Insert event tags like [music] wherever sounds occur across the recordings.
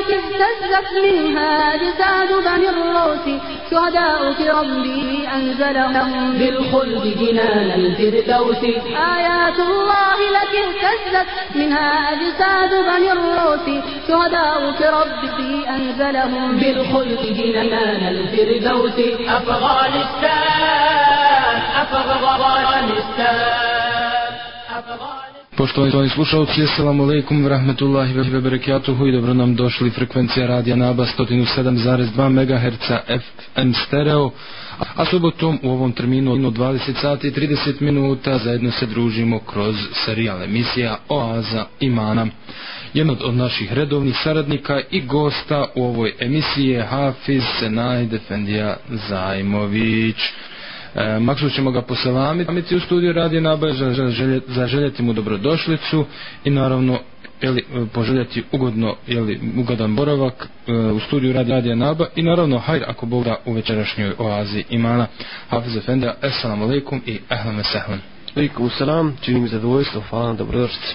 الساعة اهتزت منها أجساد بن الروس شهداء في ربي أنزلهم بالخلد جنان الفردوس آيات الله لك اهتزت منها أجساد بن الروس شهداء في ربي أنزلهم بالخلد جنان الفردوس أفغانستان أفغانستان Poštovani slušalci, assalamu alaikum, rahmetullahi wa barakatuhu i dobro nam došli frekvencija radija Naba 107,2 MHz FM stereo. A subotom u ovom terminu od 20 sati i 30 minuta zajedno se družimo kroz serijal emisija Oaza imana. Jedan od naših redovnih saradnika i gosta u ovoj emisiji je Hafiz Senaj Defendija Zajmović. E, Maksu ćemo ga poselamiti u studiju radi nabaje za, želje, za željeti mu dobrodošlicu i naravno ili e, poželjeti ugodno ili ugodan boravak e, u studiju radi Radija Naba i naravno hajr ako Bog da u večerašnjoj oazi imana Hafiz Efendija, assalamu alaikum i ehlam esahlam. Alaikum salam, činim zadovoljstvo, hvala na dobrodošlicu.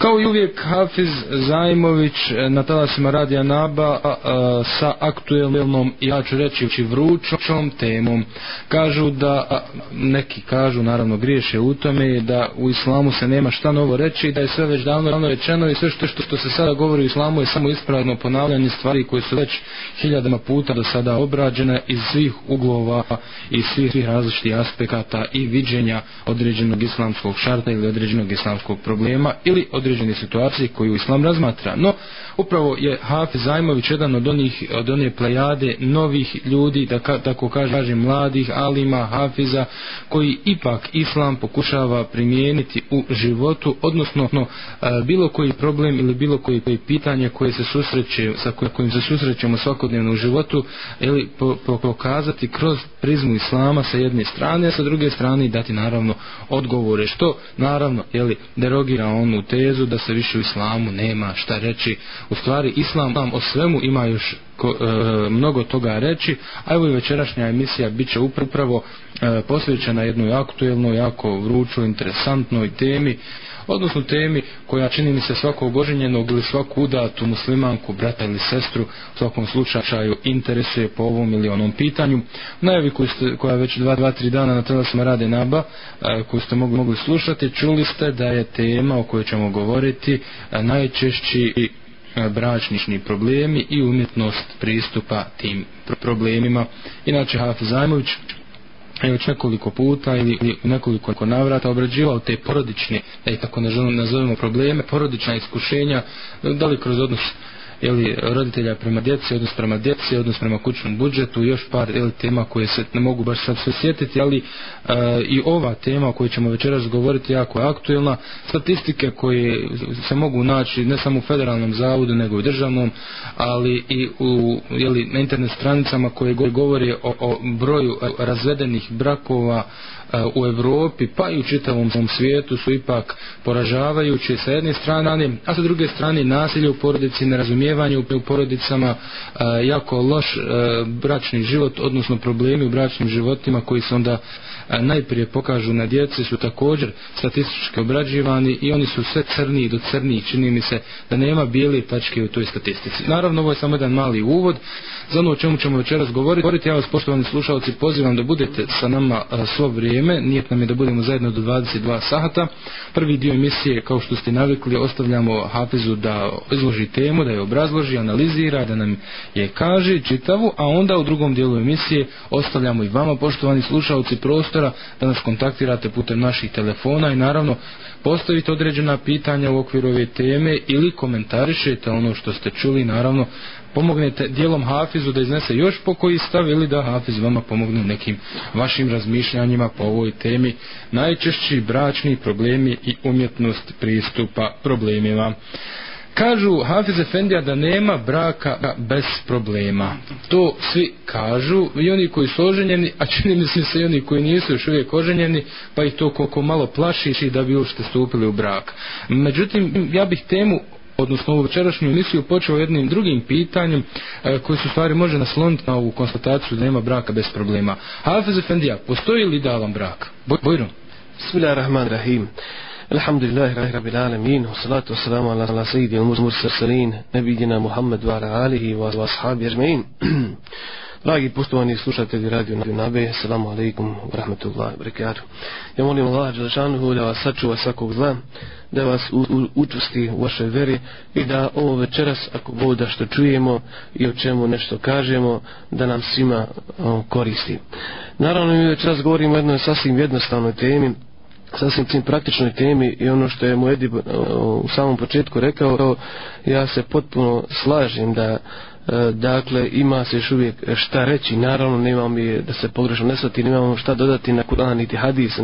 Kao i uvijek Hafiz Zajmović eh, na talasima Radija Naba a, a, sa aktuelnom, ja ću reći, vrućom temom. Kažu da, a, neki kažu, naravno griješe u tome, da u islamu se nema šta novo reći, da je sve već davno, davno rečeno i sve što, što, što se sada govori u islamu je samo ispravno ponavljanje stvari koje su već hiljadama puta do sada obrađene iz svih uglova i svih, svih različitih aspekata i viđenja određenog islamskog šarta ili određenog islamskog problema ili određenog određene situacije koje u islam razmatra. No, upravo je Hafez Zajmović jedan od, onih, od one plejade novih ljudi, da ka, tako kažem, mladih alima Hafiza, koji ipak islam pokušava primijeniti u životu, odnosno no, bilo koji problem ili bilo koji, koji pitanje koje se susreće, sa kojim se susrećemo svakodnevno u životu, ili po, po, pokazati kroz prizmu islama sa jedne strane, a sa druge strane dati naravno odgovore, što naravno jeli, derogira onu tezu krizu da se više u islamu nema šta reći u stvari islam o svemu ima još ko, e, mnogo toga reći a evo i večerašnja emisija bit će upravo e, posvećena jednoj aktuelnoj jako vrućoj, interesantnoj temi odnosno temi koja čini mi se svakog oženjenog ili svaku udatu muslimanku, brata ili sestru, u svakom slučaju interesuje po ovom ili onom pitanju. Najavi koju ste, koja već 2-3 dana na telesima rade naba, e, koju ste mogli, mogli slušati, čuli ste da je tema o kojoj ćemo govoriti e, najčešći e, bračnični problemi i umjetnost pristupa tim problemima. Inače, Hafiz Zajmović, već nekoliko puta ili nekoliko navrata obrađivao te porodične, e, tako ne želim, nazovemo probleme, porodična iskušenja, da li kroz odnos uh, ili roditelja prema djeci, odnos prema djeci, odnos prema kućnom budžetu, još par ili tema koje se ne mogu baš sad sve sjetiti, ali e, i ova tema o kojoj ćemo večeras govoriti jako je aktuelna. Statistike koje se mogu naći ne samo u federalnom zavodu, nego i u državnom, ali i u, jeli, na internet stranicama koje govori o, o broju razvedenih brakova, Eh, u Evropi pa i u čitavom svom svijetu su ipak poražavajući sa jedne strane, a sa druge strane nasilje u porodici, nerazumijevanje u porodicama, eh, jako loš eh, bračni život, odnosno problemi u bračnim životima koji se onda najprije pokažu na djeci su također statistički obrađivani i oni su sve crniji do crniji čini mi se da nema bijele tačke u toj statistici. Naravno ovo je samo jedan mali uvod za ono o čemu ćemo večeras govoriti. Ja vas poštovani slušalci pozivam da budete sa nama svo vrijeme vrijeme, nijet nam je da budemo zajedno do 22 sahata. Prvi dio emisije, kao što ste navikli, ostavljamo Hafizu da izloži temu, da je obrazloži, analizira, da nam je kaže čitavu, a onda u drugom dijelu emisije ostavljamo i vama, poštovani slušalci prostora, da nas kontaktirate putem naših telefona i naravno postavite određena pitanja u okviru ove teme ili komentarišete ono što ste čuli, naravno, pomognete dijelom Hafizu da iznese još po koji stav ili da Hafiz vama pomogne u nekim vašim razmišljanjima po ovoj temi najčešći bračni problemi i umjetnost pristupa problemima. Kažu Hafiz Efendija da nema braka bez problema. To svi kažu, i oni koji su oženjeni, a čini mi se i oni koji nisu još uvijek oženjeni, pa i to koliko malo plašiš i da bi ušte stupili u brak. Međutim, ja bih temu odnosno ovu večerašnju emisiju počeo jednim drugim pitanjem e, koji se stvari može nasloniti na ovu konstataciju da nema braka bez problema. Hafez Efendija, postoji li idealan brak? Bojro. Bismillah rahman rahim. Alhamdulillahi rabbil alamin. Salatu wassalamu ala, ala sayyidina mursalin nabiyina Muhammad wa ala alihi wa ashabihi ajma'in. [clears throat] Dragi poštovani slušatelji Radio Nabe, selam alejkum ve rahmetullahi ve Ja molim Allaha dželešanuhu da vas sačuva svakog zla, da vas u, u, učusti u vašoj veri i da ovo večeras ako Bog da što čujemo i o čemu nešto kažemo da nam svima o, koristi. Naravno mi večeras govorimo o jednoj sasvim jednostavnoj temi, sasvim tim praktičnoj temi i ono što je mu Edi u samom početku rekao, ja se potpuno slažem da E, dakle ima se još uvijek e, šta reći naravno nemamo mi da se pogrešno nesati nemamo šta dodati na Kur'an niti hadis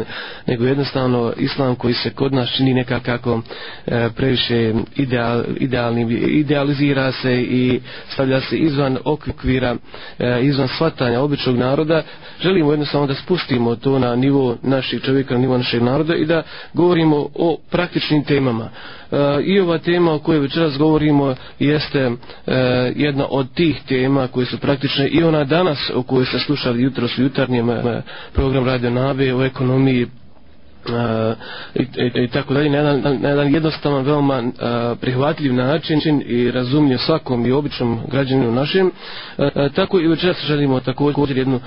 nego jednostavno islam koji se kod nas čini nekakako e, previše ideal, idealni, idealizira se i stavlja se izvan okvira e, izvan shvatanja običnog naroda želimo jednostavno da spustimo to na nivo naših čovjeka na nivo našeg naroda i da govorimo o praktičnim temama e, i ova tema o kojoj večeras govorimo jeste e, jedna od tih tema koje su praktične i ona danas o kojoj se slušali jutro s jutarnjem eh, program Radio Nave o ekonomiji uh, i, i, i tako dalje na jedan, na jedan jednostavan veoma uh, prihvatljiv način i razumljiv svakom i običnom građaninu našem uh, tako i večeras želimo također jednu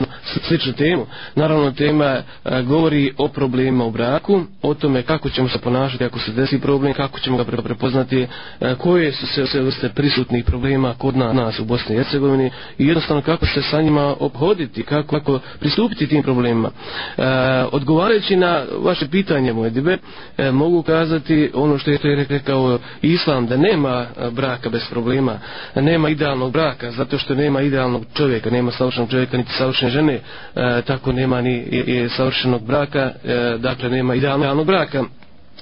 sličnu temu naravno tema uh, govori o problemima u braku o tome kako ćemo se ponašati ako se desi problem kako ćemo ga prepoznati uh, koje su se sve vrste prisutnih problema kod nas u Bosni i Hercegovini i jednostavno kako se sa njima obhoditi kako, kako pristupiti tim problemima uh, odgovarajući na vaše pitanje moje dibe, e, mogu kazati ono što je to rekao Islam, da nema e, braka bez problema, nema idealnog braka, zato što nema idealnog čovjeka, nema savršenog čovjeka, niti savršene žene, e, tako nema ni i, i savršenog braka, e, dakle nema idealnog braka.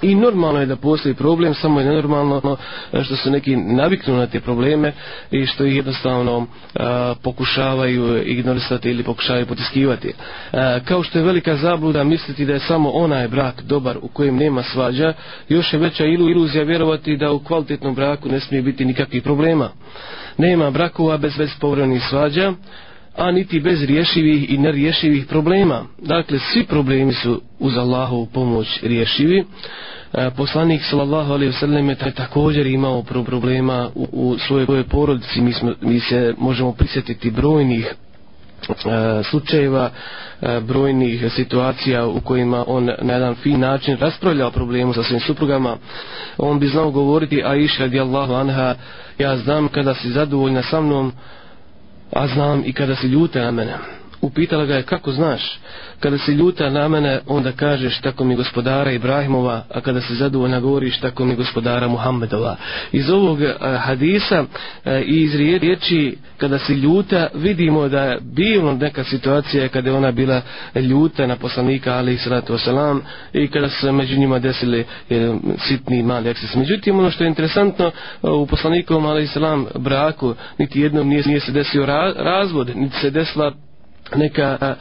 I normalno je da postoji problem, samo je nenormalno što su neki naviknu na te probleme i što ih jednostavno a, pokušavaju ignorisati ili pokušavaju potiskivati. A, kao što je velika zabluda misliti da je samo onaj brak dobar u kojem nema svađa, još je veća ilu iluzija vjerovati da u kvalitetnom braku ne smije biti nikakvih problema. Nema brakova bez bez povrenih svađa, a niti bez rješivih i nerješivih problema. Dakle, svi problemi su uz Allahovu pomoć rješivi. E, poslanik sallallahu alaihi wasallam je također imao problema u, u svojoj, svojoj porodici. Mi, smo, mi se možemo prisjetiti brojnih e, slučajeva, e, brojnih situacija u kojima on na jedan fin način raspravljao problemu sa svim suprugama, on bi znao govoriti, a iša radijallahu anha, ja znam kada si zadovoljna sa mnom, a znam i kada si ljute na mene upitala ga je kako znaš kada se ljuta na mene onda kažeš tako mi gospodara Ibrahimova a kada se zadovoljna govoriš tako mi gospodara Muhammedova iz ovog eh, hadisa eh, i iz riječi kada se ljuta vidimo da je bilo neka situacija kada je ona bila ljuta na poslanika ali i salatu wasalam i kada se među njima desili eh, sitni mali eksis međutim ono što je interesantno u poslanikom ali i salam braku niti jednom nije, nije se desio razvod niti se desila neka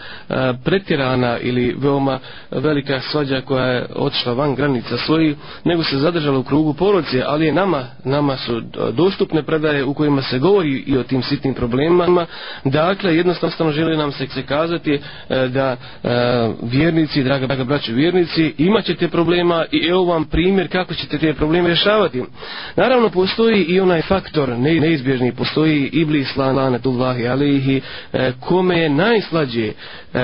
pretjerana ili veoma velika svađa koja je otišla van granica svojih, nego se zadržala u krugu porodice, ali je nama, nama su dostupne predaje u kojima se govori i o tim sitnim problemama. Dakle, jednostavno želi nam se kazati da vjernici, draga, draga braće vjernici, imat ćete problema i evo vam primjer kako ćete te probleme rješavati. Naravno, postoji i onaj faktor neizbježni, postoji iblis lanetullahi alihi, kome je naj najslađe e,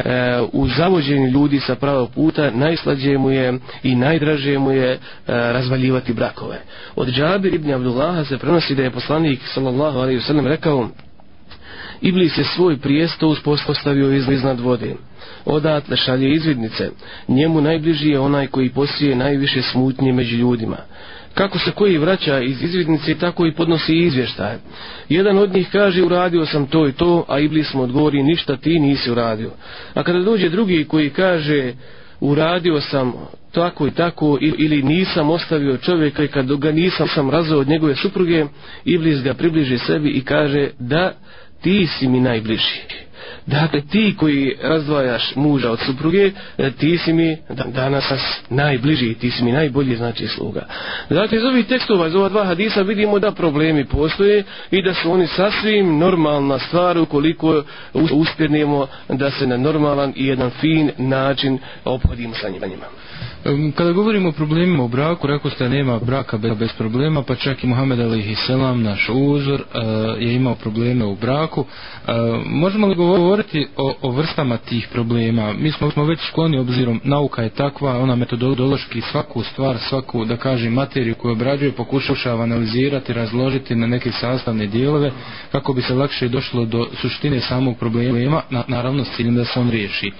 u zavođeni ljudi sa pravog puta, najslađe mu je i najdraže mu je e, razvaljivati brakove. Od Džabir ibn Abdullaha se prenosi da je poslanik sallallahu alaihi wasallam rekao Iblis je svoj prijesto uspostavio iznad vode. Odatle šalje izvidnice, njemu najbliži je onaj koji posije najviše smutnje među ljudima kako se koji vraća iz izvidnice, tako i podnosi izvještaje. Jedan od njih kaže, uradio sam to i to, a Iblis mu odgovori, ništa ti nisi uradio. A kada dođe drugi koji kaže, uradio sam tako i tako, ili nisam ostavio čovjeka i kad ga nisam sam razao od njegove supruge, Iblis ga približi sebi i kaže, da, ti si mi najbliži. Dakle, ti koji razdvajaš muža od supruge, e, ti si mi danas najbliži, ti si mi najbolji, znači, sluga. Dakle, iz ovih tekstova, iz ova dva hadisa vidimo da problemi postoje i da su oni sasvim normalna stvar ukoliko uspjenemo da se na normalan i jedan fin način obhodimo sa njima. Kada govorimo o problemima u braku, rekao ste da nema braka bez problema, pa čak i Muhammed Alihi Selam, naš uzor, eh, je imao probleme u braku. Eh, možemo li govoriti o, o vrstama tih problema? Mi smo, smo već skloni obzirom, nauka je takva, ona metodološki svaku stvar, svaku, da kažem, materiju koju obrađuje, pokušava analizirati, razložiti na neke sastavne dijelove, kako bi se lakše došlo do suštine samog problema, naravno s ciljem da se on riješi.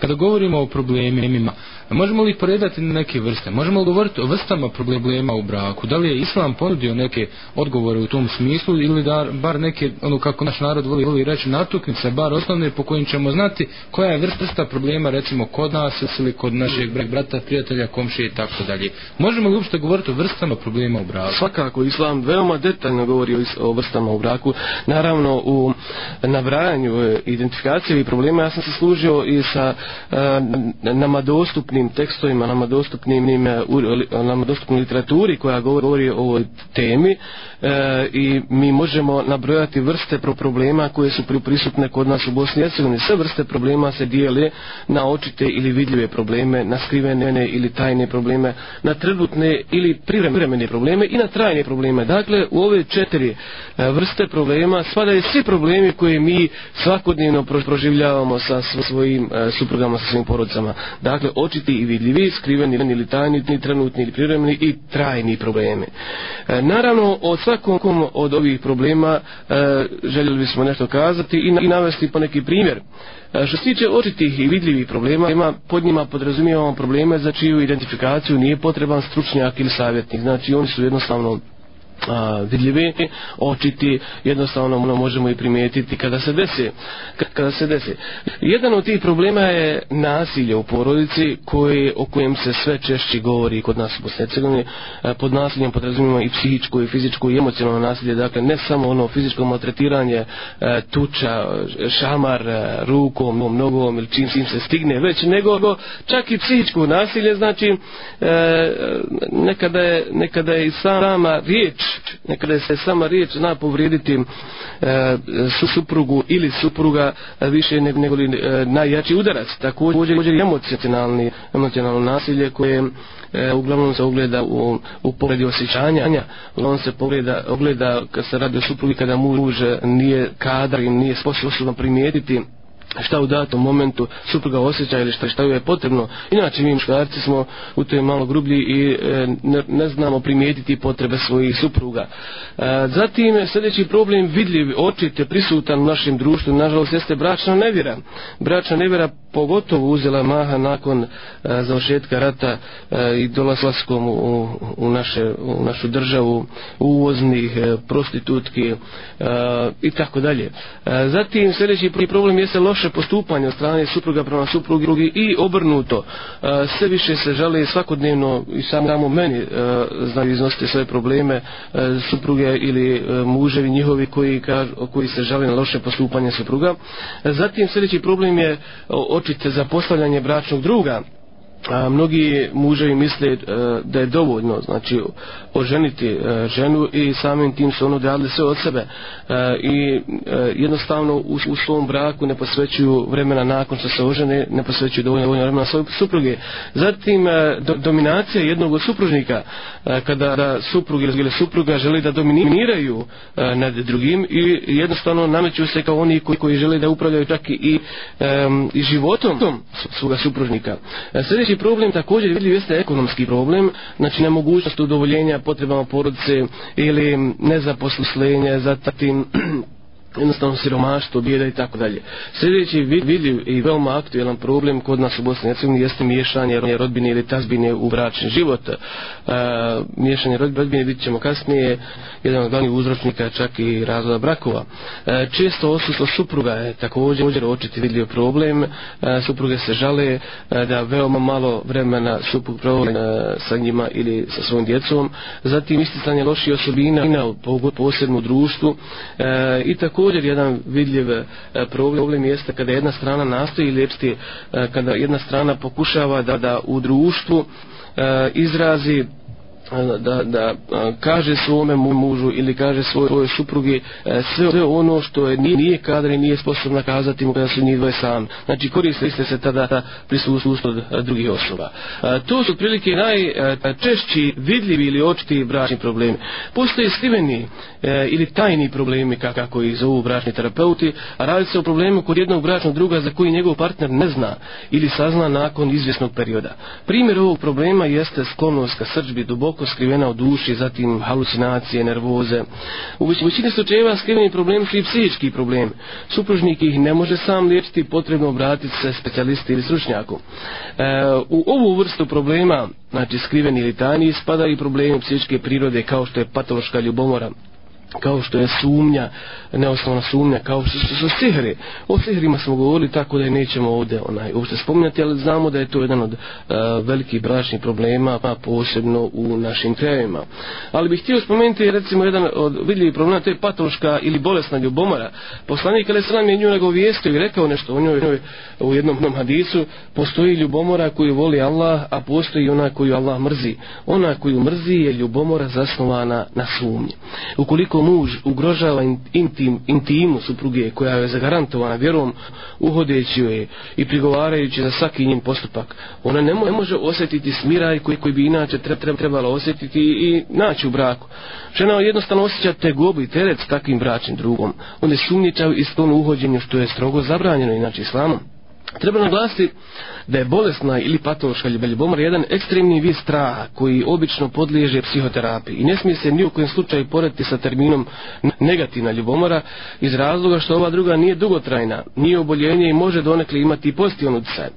Kada govorimo o problemima, možemo li poredati izdvajati neke vrste? Možemo li govoriti o vrstama problema u braku? Da li je islam ponudio neke odgovore u tom smislu ili da bar neke, ono kako naš narod voli, voli reći, natuknice, bar osnovne po kojim ćemo znati koja je vrsta problema recimo kod nas ili kod našeg brata, prijatelja, komšije i tako dalje. Možemo li uopšte govoriti o vrstama problema u braku? Svakako, islam veoma detaljno govori o vrstama u braku. Naravno, u nabranju e, identifikacije i problema ja sam se služio i sa e, nama dostupnim tekstovima, nama nama dostupnim e, nama dostupnim literaturi koja govori, govori o ovoj temi e, i mi možemo nabrojati vrste problema koje su prisutne kod nas u Bosni i Hercegovini. Sve vrste problema se dijele na očite ili vidljive probleme, na skrivene ili tajne probleme, na trenutne ili privremene probleme i na trajne probleme. Dakle, u ove četiri e, vrste problema spadaju svi problemi koje mi svakodnevno proživljavamo sa svojim e, suprugama, sa svojim porodicama. Dakle, očiti i vidljivi, skrivene skriveni ili tajni, trenutni ili privremeni i trajni probleme. E, naravno, o svakom od ovih problema e, željeli bismo nešto kazati i, na, i navesti po neki primjer. E, što se tiče očitih i vidljivih problema, ima, pod njima podrazumijevamo probleme za čiju identifikaciju nije potreban stručnjak ili savjetnik. Znači, oni su jednostavno vidljivi, očiti, jednostavno ono možemo i primijetiti kada se desi. Kada se desi. Jedan od tih problema je nasilje u porodici koji, o kojem se sve češće govori kod nas u Bosnecegovini. Pod nasiljem podrazumimo i psihičko i fizičko i emocionalno nasilje, dakle ne samo ono fizičko maltretiranje, tuča, šamar, rukom, nogom ili čim, čim se stigne, već nego čak i psihičko nasilje, znači nekada je, nekada je i sama riječ riješiti. Nekada se sama riječ zna povrijediti e, su suprugu ili supruga e, više ne, nego li e, najjači udarac. Također, također emocionalni, emocionalno nasilje koje e, uglavnom se ogleda u, u pogledi osjećanja. On se pogleda, ogleda kad se radi o suprugi kada muž nije kadar i nije sposobno primijetiti šta u datom momentu supruga osjeća ili šta, šta je potrebno. Inače, mi muškarci smo u toj malo grublji i e, ne, ne znamo primijetiti potrebe svojih supruga. E, zatim, sljedeći problem vidljiv, očit je prisutan u našem društvu, nažalost, jeste bračna nevjera. Bračna nevjera pogotovo uzela maha nakon e, završetka rata i dolazlaskom u, u, naše, u našu državu, uvoznih prostitutki i tako dalje. Zatim, sljedeći problem jeste loš loše postupanje od strane supruga prema suprugi i obrnuto. E, sve više se žele svakodnevno i samo meni e, znaju iznositi svoje probleme e, supruge ili muževi njihovi koji, koji se žele na loše postupanje supruga. Zatim sljedeći problem je očite za postavljanje bračnog druga A, mnogi muževi misle e, da je dovoljno znači oženiti e, ženu i samim tim su ono odradili sve od sebe e, i e, jednostavno u, u svom braku ne posvećuju vremena nakon što se ožene ne posvećuju dovoljno, dovoljno vremena svoje supruge zatim e, do, dominacija jednog supružnika e, kada da suprug ili supruga želi da dominiraju e, nad drugim i jednostavno nameću se kao oni koji, koji žele da upravljaju čak i, e, i životom svoga supružnika e, sljedeći Sljedeći problem također je vidljiv jeste ekonomski problem, znači nemogućnost udovoljenja potrebama porodice ili nezaposlenja, zatim jednostavno siromaštvo, bijeda i tako dalje. Sljedeći vidljiv i veoma aktuelan problem kod nas u Bosni i Hercegovini jeste miješanje rodbine ili tazbine u bračni život. E, miješanje rodbine vidit ćemo kasnije jedan od glavnih uzročnika čak i razvoda brakova. E, često osustvo supruga je također uđer očiti vidljiv problem. E, supruge se žale e, da veoma malo vremena suprug provoli e, sa njima ili sa svojim djecom. Zatim isticanje loših osobina, posebno u društvu e, i tako također jedan vidljiv e, problem jeste kada jedna strana nastoji liječiti, e, kada jedna strana pokušava da, da u društvu e, izrazi da, da kaže svome mužu ili kaže svoje, svoje supruge sve, sve ono što je nije, nije kadar i nije sposobna kazati mu kada su njih dvoje sami. Znači koriste se tada da prisustu od e, drugih osoba. E, to su prilike najčešći e, vidljivi ili očiti bračni problemi. Postoje skriveni ili tajni problemi kako ih zovu bračni terapeuti, a radi se o problemu kod jednog bračnog druga za koji njegov partner ne zna ili sazna nakon izvjesnog perioda. Primjer ovog problema jeste sklonost ka srđbi duboko jako skrivena u duši, zatim halucinacije, nervoze. U većini slučajeva skriveni problem su i psihički problem. Supružnik ih ne može sam liječiti, potrebno obratiti se specijalisti ili stručnjaku. E, u ovu vrstu problema, znači skriveni ili tajni, spada i problemi psihičke prirode kao što je patološka ljubomora, kao što je sumnja, neosnovna sumnja, kao što su, su sihre. O sihrima smo govorili tako da je nećemo ovdje onaj, uopšte spominjati, ali znamo da je to jedan od e, velikih bračnih problema, pa posebno u našim krajevima. Ali bih htio spomenuti recimo jedan od vidljivih problema, to je patološka ili bolesna ljubomara. Poslanik Ali Sram je nju nego vijestio i rekao nešto o njoj, njoj u jednom hadisu. Postoji ljubomora koju voli Allah, a postoji ona koju Allah mrzi. Ona koju mrzi je ljubomora zasnovana na sumnji. Ukoliko muž ugrožava intim, intimu supruge koja je zagarantovana vjerom, uhodeći joj i prigovarajući za svaki njen postupak, ona ne može osjetiti smiraj koji, koji bi inače trebala osjetiti i naći u braku. Žena jednostavno osjeća tegobu i teret s takvim bračnim drugom. On je sumnjičav i sklon uhođenju što je strogo zabranjeno inače islamom. Treba naglasiti da je bolesna ili patološka ljubeljubomor jedan ekstremni vis straha koji obično podliježe psihoterapiji i ne smije se ni u kojem slučaju porediti sa terminom negativna ljubomora iz razloga što ova druga nije dugotrajna, nije oboljenje i može donekle imati i pozitivnu cel.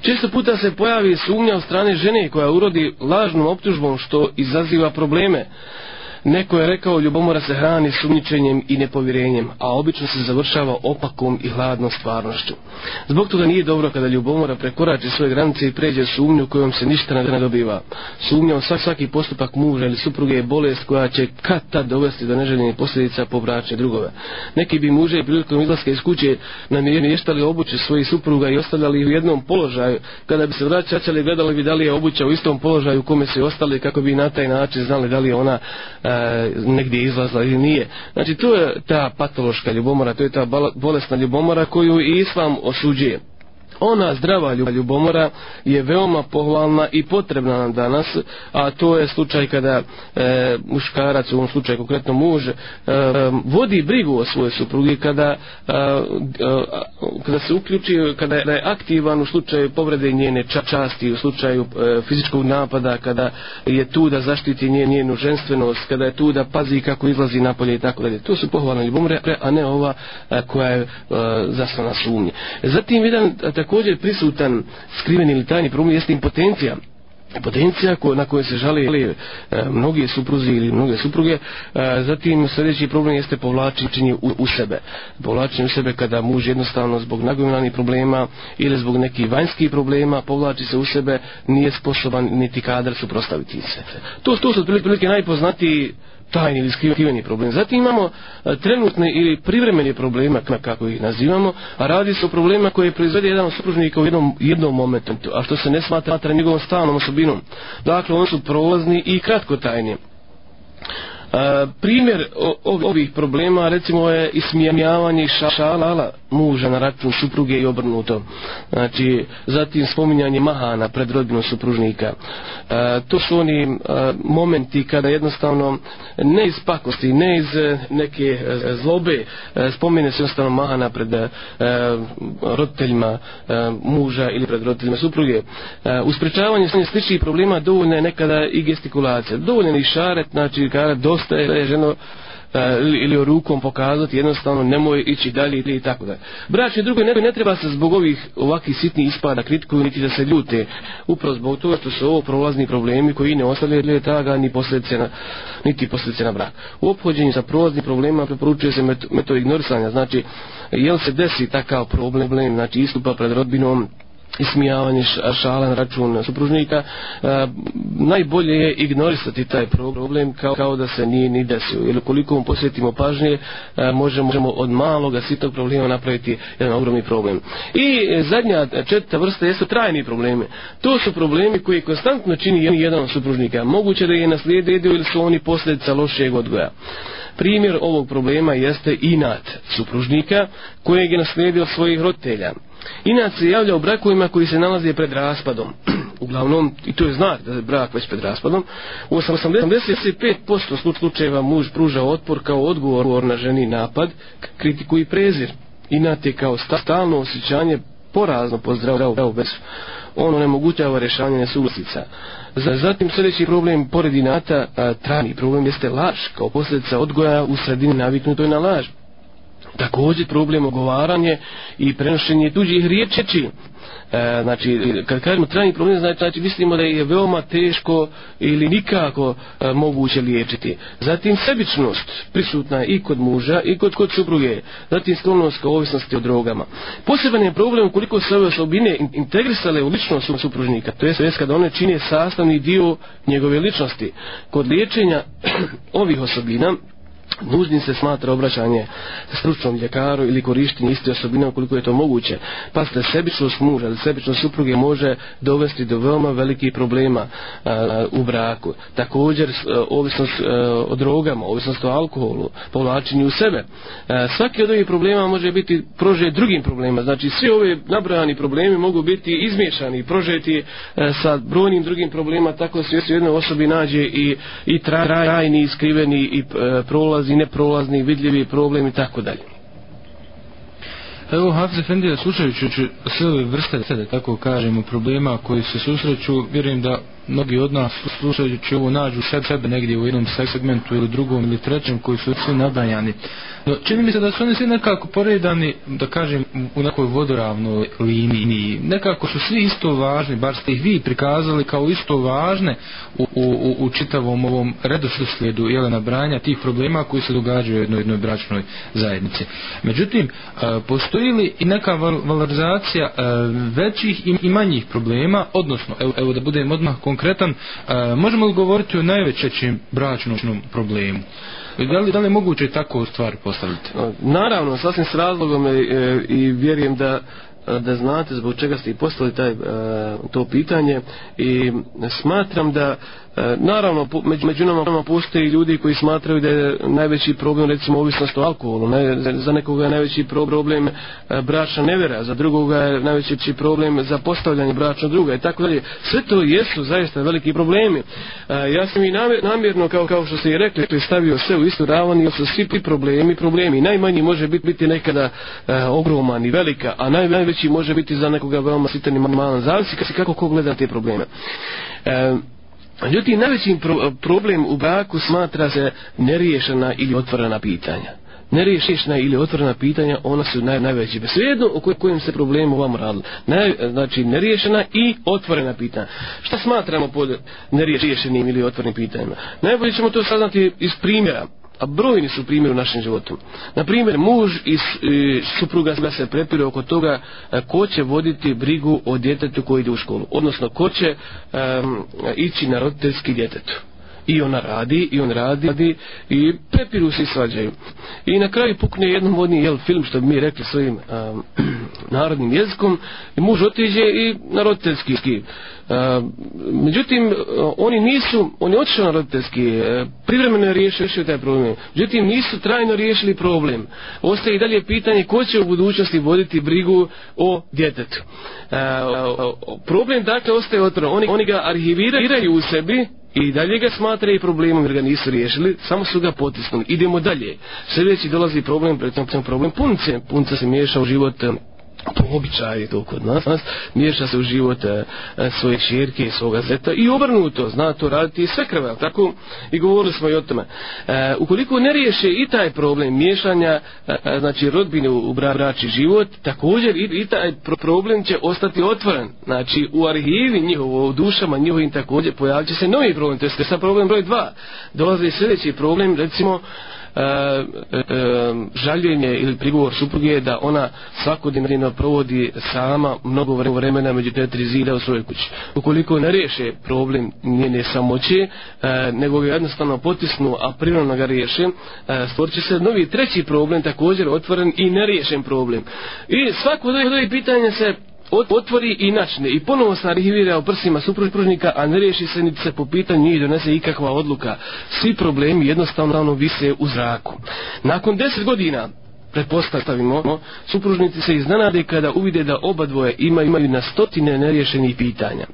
Često puta se pojavi sumnja od strane žene koja urodi lažnom optužbom što izaziva probleme Neko je rekao ljubomora se hrani sumničenjem i nepovjerenjem, a obično se završava opakom i hladnom stvarnošću. Zbog toga nije dobro kada ljubomora prekorači svoje granice i pređe sumnju kojom se ništa ne dobiva. Sumnjom svak, svaki postupak muža ili supruge je bolest koja će kad tad dovesti do neželjenih posljedica po bračne drugove. Neki bi muže prilikom izlaska iz kuće namještali obuće svojih supruga i ostavljali ih u jednom položaju. Kada bi se vraćali gledali bi da li je obuća u istom položaju u kome se ostali kako bi na taj način znali da li je ona a, e, negdje izlazla ili nije. Znači to je ta patološka ljubomora, to je ta bolesna ljubomora koju i islam osuđuje. Ona zdrava ljubomora je veoma pohvalna i potrebna nam danas, a to je slučaj kada e, muškarac, u ovom slučaju konkretno muž, e, vodi brigu o svojoj supruge kada, e, e, kada se uključi, kada je aktivan u slučaju povrede njene časti, u slučaju e, fizičkog napada, kada je tu da zaštiti nje, njenu ženstvenost, kada je tu da pazi kako izlazi napolje i tako dalje. To su pohvalne ljubomore, a ne ova e, koja je e, zaslana sumnje. Zatim, jedan, također prisutan skriveni ili tajni problem jeste impotencija. Impotencija ko, na koje se žali e, mnogi supruzi ili mnoge supruge, e, zatim sljedeći problem jeste povlačenje u, u sebe. Povlačenje u sebe kada muž jednostavno zbog nagomilanih problema ili zbog nekih vanjskih problema povlači se u sebe, nije sposoban niti kadar suprostaviti se. To, to su otprilike najpoznatiji tajni ili skriveni problem. Zatim imamo e, trenutne ili privremeni problema, kako ih nazivamo, a radi se o problema koje proizvede jedan supružnik u jednom, jednom momentu, a što se ne smatra njegovom stalnom osobinom. Dakle, oni su prolazni i kratkotajni. tajni primjer ovih problema recimo je ismijavanje i šalala muža na račun supruge i obrnuto. Znači, zatim spominjanje mahana pred rodbinom supružnika. E, to su oni e, momenti kada jednostavno ne iz pakosti, ne iz e, neke e, zlobe e, spomine se jednostavno mahana pred e, roditeljima e, muža ili pred roditeljima supruge. E, u sprečavanju sličnih problema dovoljna je nekada i gestikulacija. Dovoljna je i šaret, znači kada dosta ženo e, ili, ili rukom pokazati jednostavno nemoj ići dalje ili tako dalje. Braće drugo ne, ne treba se zbog ovih ovakih sitnih ispada kritikuju niti da se ljute upravo zbog toga što su ovo prolazni problemi koji ne ostavljaju traga ni posljedice na, niti posljedice na brak. U ophođenju sa prolaznim problemima preporučuje se meto, meto ignorisanja, znači jel se desi takav problem, znači istupa pred rodbinom ismijavanje šala na račun supružnika, e, najbolje je ignorisati taj problem kao, kao da se nije ni desio. Ili koliko mu posjetimo pažnje, e, možemo, možemo od maloga sitog problema napraviti jedan ogromni problem. I zadnja četvrta vrsta jesu trajni probleme. To su problemi koji konstantno čini jedan od supružnika. Moguće da je naslijed edio ili su oni posljedica lošeg odgoja. Primjer ovog problema jeste inat supružnika kojeg je naslijedio svojih roditelja. Inac se javlja u brakovima koji se nalaze pred raspadom. [clears throat] Uglavnom, i to je znak da je brak već pred raspadom. U 85% slučajeva muž pruža otpor kao odgovor na ženi napad, kritiku i prezir. Inat je kao stalno osjećanje porazno pozdravljao bez ono ne mogućava rješavanje nesuglasica. Zatim sljedeći problem pored inata, a, trajni problem jeste laž, kao posljedica odgoja u sredini naviknutoj na laž. Također problem ogovaranje i prenošenje tuđih riječi čin. E, znači, kad kažemo trajni problem, znači, znači, mislimo da je veoma teško ili nikako e, moguće liječiti. Zatim, sebičnost prisutna i kod muža i kod kod supruge. Zatim, sklonost ka ovisnosti o drogama. Poseban je problem koliko se ove osobine integrisale u ličnost supružnika, to je kada one čine sastavni dio njegove ličnosti. Kod liječenja [clears throat] ovih osobina, Nužnim se smatra obraćanje stručnom ljekaru ili korištenje iste osobine koliko je to moguće. Pa ste sebičnost muža ili sebičnost supruge može dovesti do veoma velikih problema a, u braku. Također e, ovisnost a, e, o drogama, ovisnost o alkoholu, povlačenju u sebe. A, e, svaki od ovih problema može biti prožet drugim problema. Znači svi ove nabrojani problemi mogu biti izmješani, prožeti a, sa brojnim drugim problema, tako da se u jednoj osobi nađe i, i trajni, skriveni i a, prolaz prolazi, neprolazni, vidljivi problem i tako dalje. Evo Hafiz Efendija slušajući sve ove vrste, da tako kažemo, problema koji se susreću, vjerujem da mnogi od nas slušajući ovo nađu sebe negdje u jednom segmentu ili drugom ili trećem koji su svi nadajani. No, čini mi se da su oni svi nekako poredani, da kažem, u nekoj vodoravnoj liniji. Nekako su svi isto važni, bar ste ih vi prikazali kao isto važne u, u, u čitavom ovom redoslu slijedu Jelena Branja tih problema koji se događaju u jednoj, jednoj bračnoj zajednici. Međutim, e, postoji li i neka valorizacija e, većih i manjih problema, odnosno, evo, evo da budem odmah konkurenciju, konkretan, e, možemo li govoriti o najvećećem bračnom problemu? Da li, da li je moguće tako stvar postaviti? Naravno, sasvim s razlogom i, e, i vjerujem da da znate zbog čega ste i postali taj, e, to pitanje i smatram da e, E, naravno, među nama postoji ljudi koji smatraju da je najveći problem, recimo, ovisnost o alkoholu. Ne, za nekoga je najveći problem e, bračna nevera, za drugoga je najveći problem za postavljanje bračna druga i tako dalje. Sve to jesu zaista veliki problemi. E, ja sam i namjerno, kao, kao što ste i rekli, stavio sve u istu ravan i su svi problemi, problemi. Najmanji može biti, biti nekada ogroman i velika, a naj, najveći može biti za nekoga veoma sitan i malan. Zavisi kako ko gleda te probleme. E, Međutim, najvećim pro problem u braku smatra se neriješena ili otvorena pitanja. Neriješena ili otvorena pitanja, ona su naj, najveći. Svejedno o kojem se problemu vam radili. Naj, znači, neriješena i otvorena pitanja. Šta smatramo pod neriješenim ili otvorenim pitanjima? Najbolje ćemo to saznati iz primjera a brojni su primjer u našem životu. Na primjer, muž i supruga da se prepire oko toga e, ko će voditi brigu o djetetu koji ide u školu, odnosno ko će um, ići na roditeljski djetetu. I ona radi, i on radi, radi i prepiru se i svađaju. I na kraju pukne jednom vodni jel, film, što bi mi rekli svojim um, [clears throat] narodnim jezikom, i muž otiđe i na roditeljski djetetu. E, međutim, e, oni nisu, oni otišli na roditeljski, e, privremeno je riješio taj problem. Međutim, nisu trajno riješili problem. Ostaje i dalje pitanje ko će u budućnosti voditi brigu o djetetu. E, problem, dakle, ostaje otvoren. Oni, oni ga arhiviraju u sebi, I dalje ga smatra i problemom jer ga nisu riješili, samo su ga potisnuli. Idemo dalje. Sljedeći dolazi problem, pretom problem punce. Punca se miješa u život po običaju to kod nas, nas miješa se u život e, e svoje širke i svoga zeta i obrnuto zna to raditi i sve krve, tako i govorili smo i o tome. E, ukoliko ne riješe i taj problem miješanja e, e znači rodbine u bra, brači život, također i, i taj pro problem će ostati otvoren. Znači u arhivi njihovo, u dušama njihovim također pojavit će se novi problem, to je sad problem broj dva. Dolaze sljedeći problem, recimo E, e, e, žaljenje ili prigovor supruge je da ona svakodnevno provodi sama mnogo vremena među te tri zida u svojoj kući. Ukoliko ne riješe problem njene samoće, e, nego ga jednostavno potisnu, a prirodno ga riješe, e, stvorit će se novi treći problem, također otvoren i neriješen problem. I svako od ovih pitanja se otvori i načne i ponovo se arhivira u prsima supružnika, a ne riješi se niti se po pitanju i donese ikakva odluka. Svi problemi jednostavno vise u zraku. Nakon deset godina, prepostavimo, supružnici se iznenade kada uvide da oba dvoje imaju, imaju na stotine neriješenih pitanja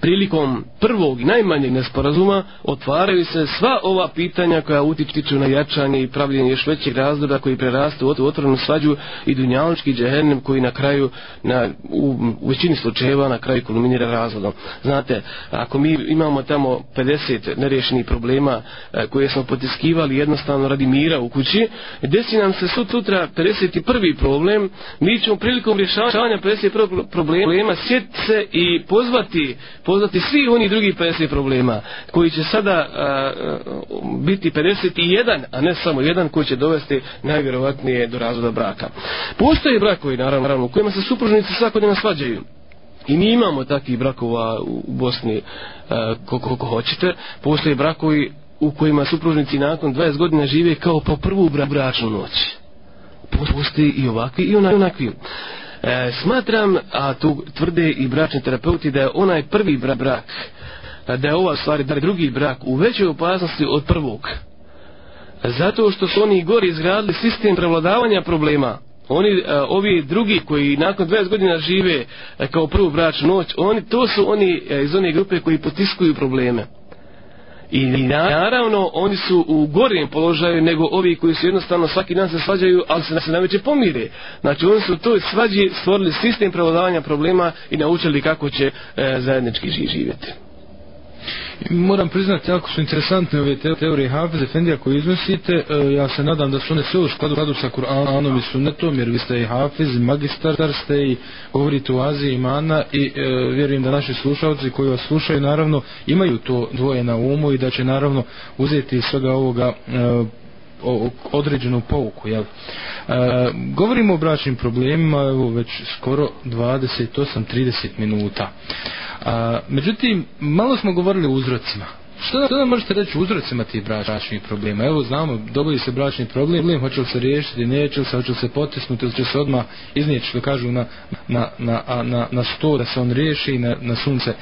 prilikom prvog najmanjeg nesporazuma otvaraju se sva ova pitanja koja utičiću na jačanje i pravljenje još većeg razloga koji prerastu u otvorenu svađu i dunjalnički džehennem koji na kraju na, u, u većini slučajeva na kraju kulminira razvodom. Znate, ako mi imamo tamo 50 nerješenih problema e, koje smo potiskivali jednostavno radi mira u kući, desi nam se sutra 51. problem, mi ćemo prilikom rješavanja 51. problema sjetiti se i pozvati poznati svi oni drugi 50 problema koji će sada a, biti 51, a ne samo jedan koji će dovesti najvjerovatnije do razvoda braka. Postoje brakovi naravno, naravno u kojima se supružnici svakodnevno svađaju. I mi imamo takvih brakova u Bosni koliko, koliko hoćete. Postoje brakovi u kojima supružnici nakon 20 godina žive kao po prvu bračnu noć. Postoji i ovakvi i onakvi. Onak E, smatram, a tu tvrde i bračni terapeuti, da je onaj prvi bra brak, da je ova stvari, da je drugi brak u većoj opasnosti od prvog. Zato što su oni gori izgradili sistem prevladavanja problema. Oni, e, ovi drugi koji nakon 20 godina žive e, kao prvu bračnu noć, oni, to su oni e, iz one grupe koji potiskuju probleme. I naravno, oni su u gorijem položaju nego ovi koji su jednostavno svaki dan se svađaju, ali se, se najveće pomire. Znači, oni su to svađi stvorili sistem pravodavanja problema i naučili kako će e, zajednički živjeti. Moram priznati, jako su interesantne ove teorije Hafez Efendija koje iznosite, e, ja se nadam da su one sve u skladu sa Kur'anom i Sunnetom, jer vi ste i Hafez, i magistar ste, i govorite u Aziji imana, i e, vjerujem da naši slušalci koji vas slušaju, naravno, imaju to dvoje na umu i da će, naravno, uzeti svega ovoga e, o, određenu pouku, jel? E, govorimo o bračnim problemima, evo, već skoro 28-30 minuta. E, međutim, malo smo govorili o uzrocima. Što nam, što nam možete reći uzrocima tih bračnih problema? Evo, znamo, dobili se bračni problem, problem hoće li se riješiti, neće li se, hoće li se potisnuti, ili će se odmah iznijeći, što kažu, na, na, na, na, na sto da se on riješi, na, na sunce.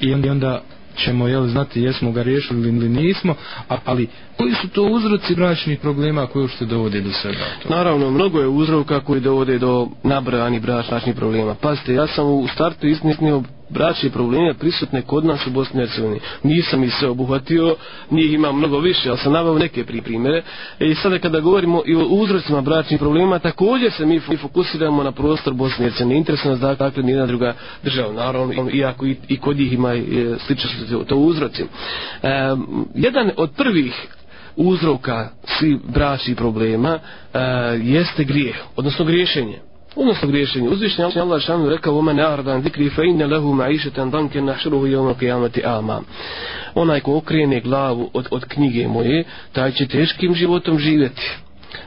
I onda, ćemo jel, znati jesmo ga riješili ili nismo, a, ali koji su to uzroci bračnih problema koji ušte dovode do svega? Naravno, mnogo je uzroka koji dovode do nabrajani bračnih problema. Pazite, ja sam u startu iznisnio braće probleme prisutne kod nas u Bosni i Hercegovini. Nisam ih se obuhvatio, njih imam mnogo više, ali sam navao neke pri primjere. E, I sada kada govorimo i o uzrocima braćnih problema, također se mi fokusiramo na prostor Bosni i Hercegovini. Interesno da dakle nijedna druga država, naravno, iako i, i kod njih ima e, slično se to uzroci. Um, jedan od prvih uzroka svih braćnih problema uh, jeste grijeh, odnosno griješenje odnosno griješenje. Uzvišnji Allah, Allah šanu rekao, ome ne ardan zikri, fe inne lehu ma iše ten danke na šruhu i ono kajamati ama. Onaj ko okrene glavu od, od knjige moje, taj će teškim životom živjeti.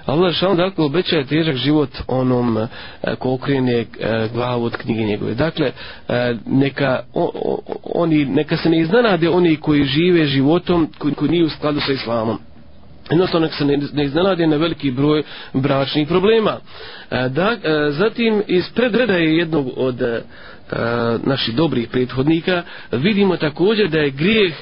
Allah šanu dakle obeća je težak život onom e, ko okrene e, glavu od knjige njegove. Dakle, e, neka, o, o, oni, neka se ne iznenade oni koji žive životom koji, koji nije u skladu sa islamom jednostavno se ne, ne iznenade na veliki broj bračnih problema. E, da, e, zatim iz predredaje jednog od e, naših dobrih prethodnika vidimo također da je grijeh e,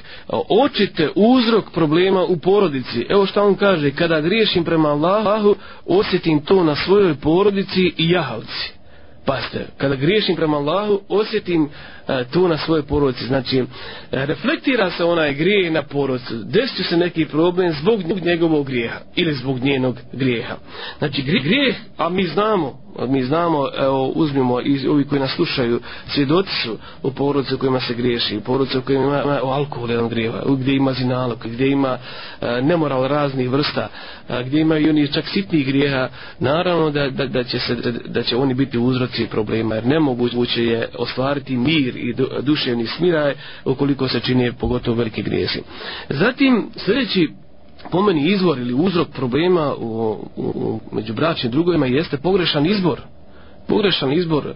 očite uzrok problema u porodici. Evo šta on kaže, kada griješim prema Allahu, osjetim to na svojoj porodici i jahavci. Pazite, kada griješim prema Allahu, osjetim e, to na svojoj poroci. Znači, e, reflektira se onaj grije na porocu. Desit se neki problem zbog njegovog grijeha ili zbog njenog grijeha. Znači, grijeh, a mi znamo, mi znamo, evo, uzmimo i ovi koji nas slušaju, svjedoci su u porodice u kojima se griješi, u porodice u kojima ima u alkohol jedan grijeva, gdje ima zinalog, gdje ima e, nemoral raznih vrsta, a, e, gdje ima i oni čak sitnih grijeha, naravno da, da, da, će se, da će oni biti uzroci problema, jer nemoguće je ostvariti mir i duševni smiraj ukoliko se čine pogotovo veliki grijesi. Zatim, sljedeći pomeni izvor ili uzrok problema u, u, u, među bračnim drugovima jeste pogrešan izbor pogrešan izbor e,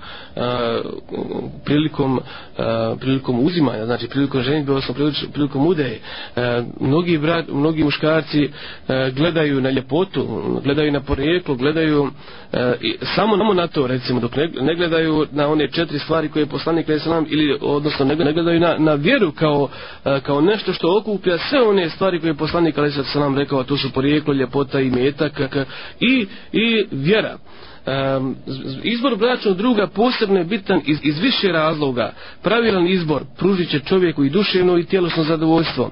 prilikom e, prilikom uzimanja, znači prilikom ženitbe, odnosno prilikom udeje. E, mnogi, brat, mnogi muškarci e, gledaju na ljepotu, gledaju na porijeklo, gledaju e, samo, samo na to, recimo, dok ne, ne gledaju na one četiri stvari koje je poslanik Veselam, ili odnosno ne, ne gledaju na, na vjeru kao, e, kao nešto što okuplja sve one stvari koje je poslanik Veselam rekao, a to su porijeklo, ljepota i metak i, i vjera. E, Um, izbor bračnog druga posebno je bitan iz, iz više razloga. Pravilan izbor pružit će čovjeku i duševno i tjelosno zadovoljstvo.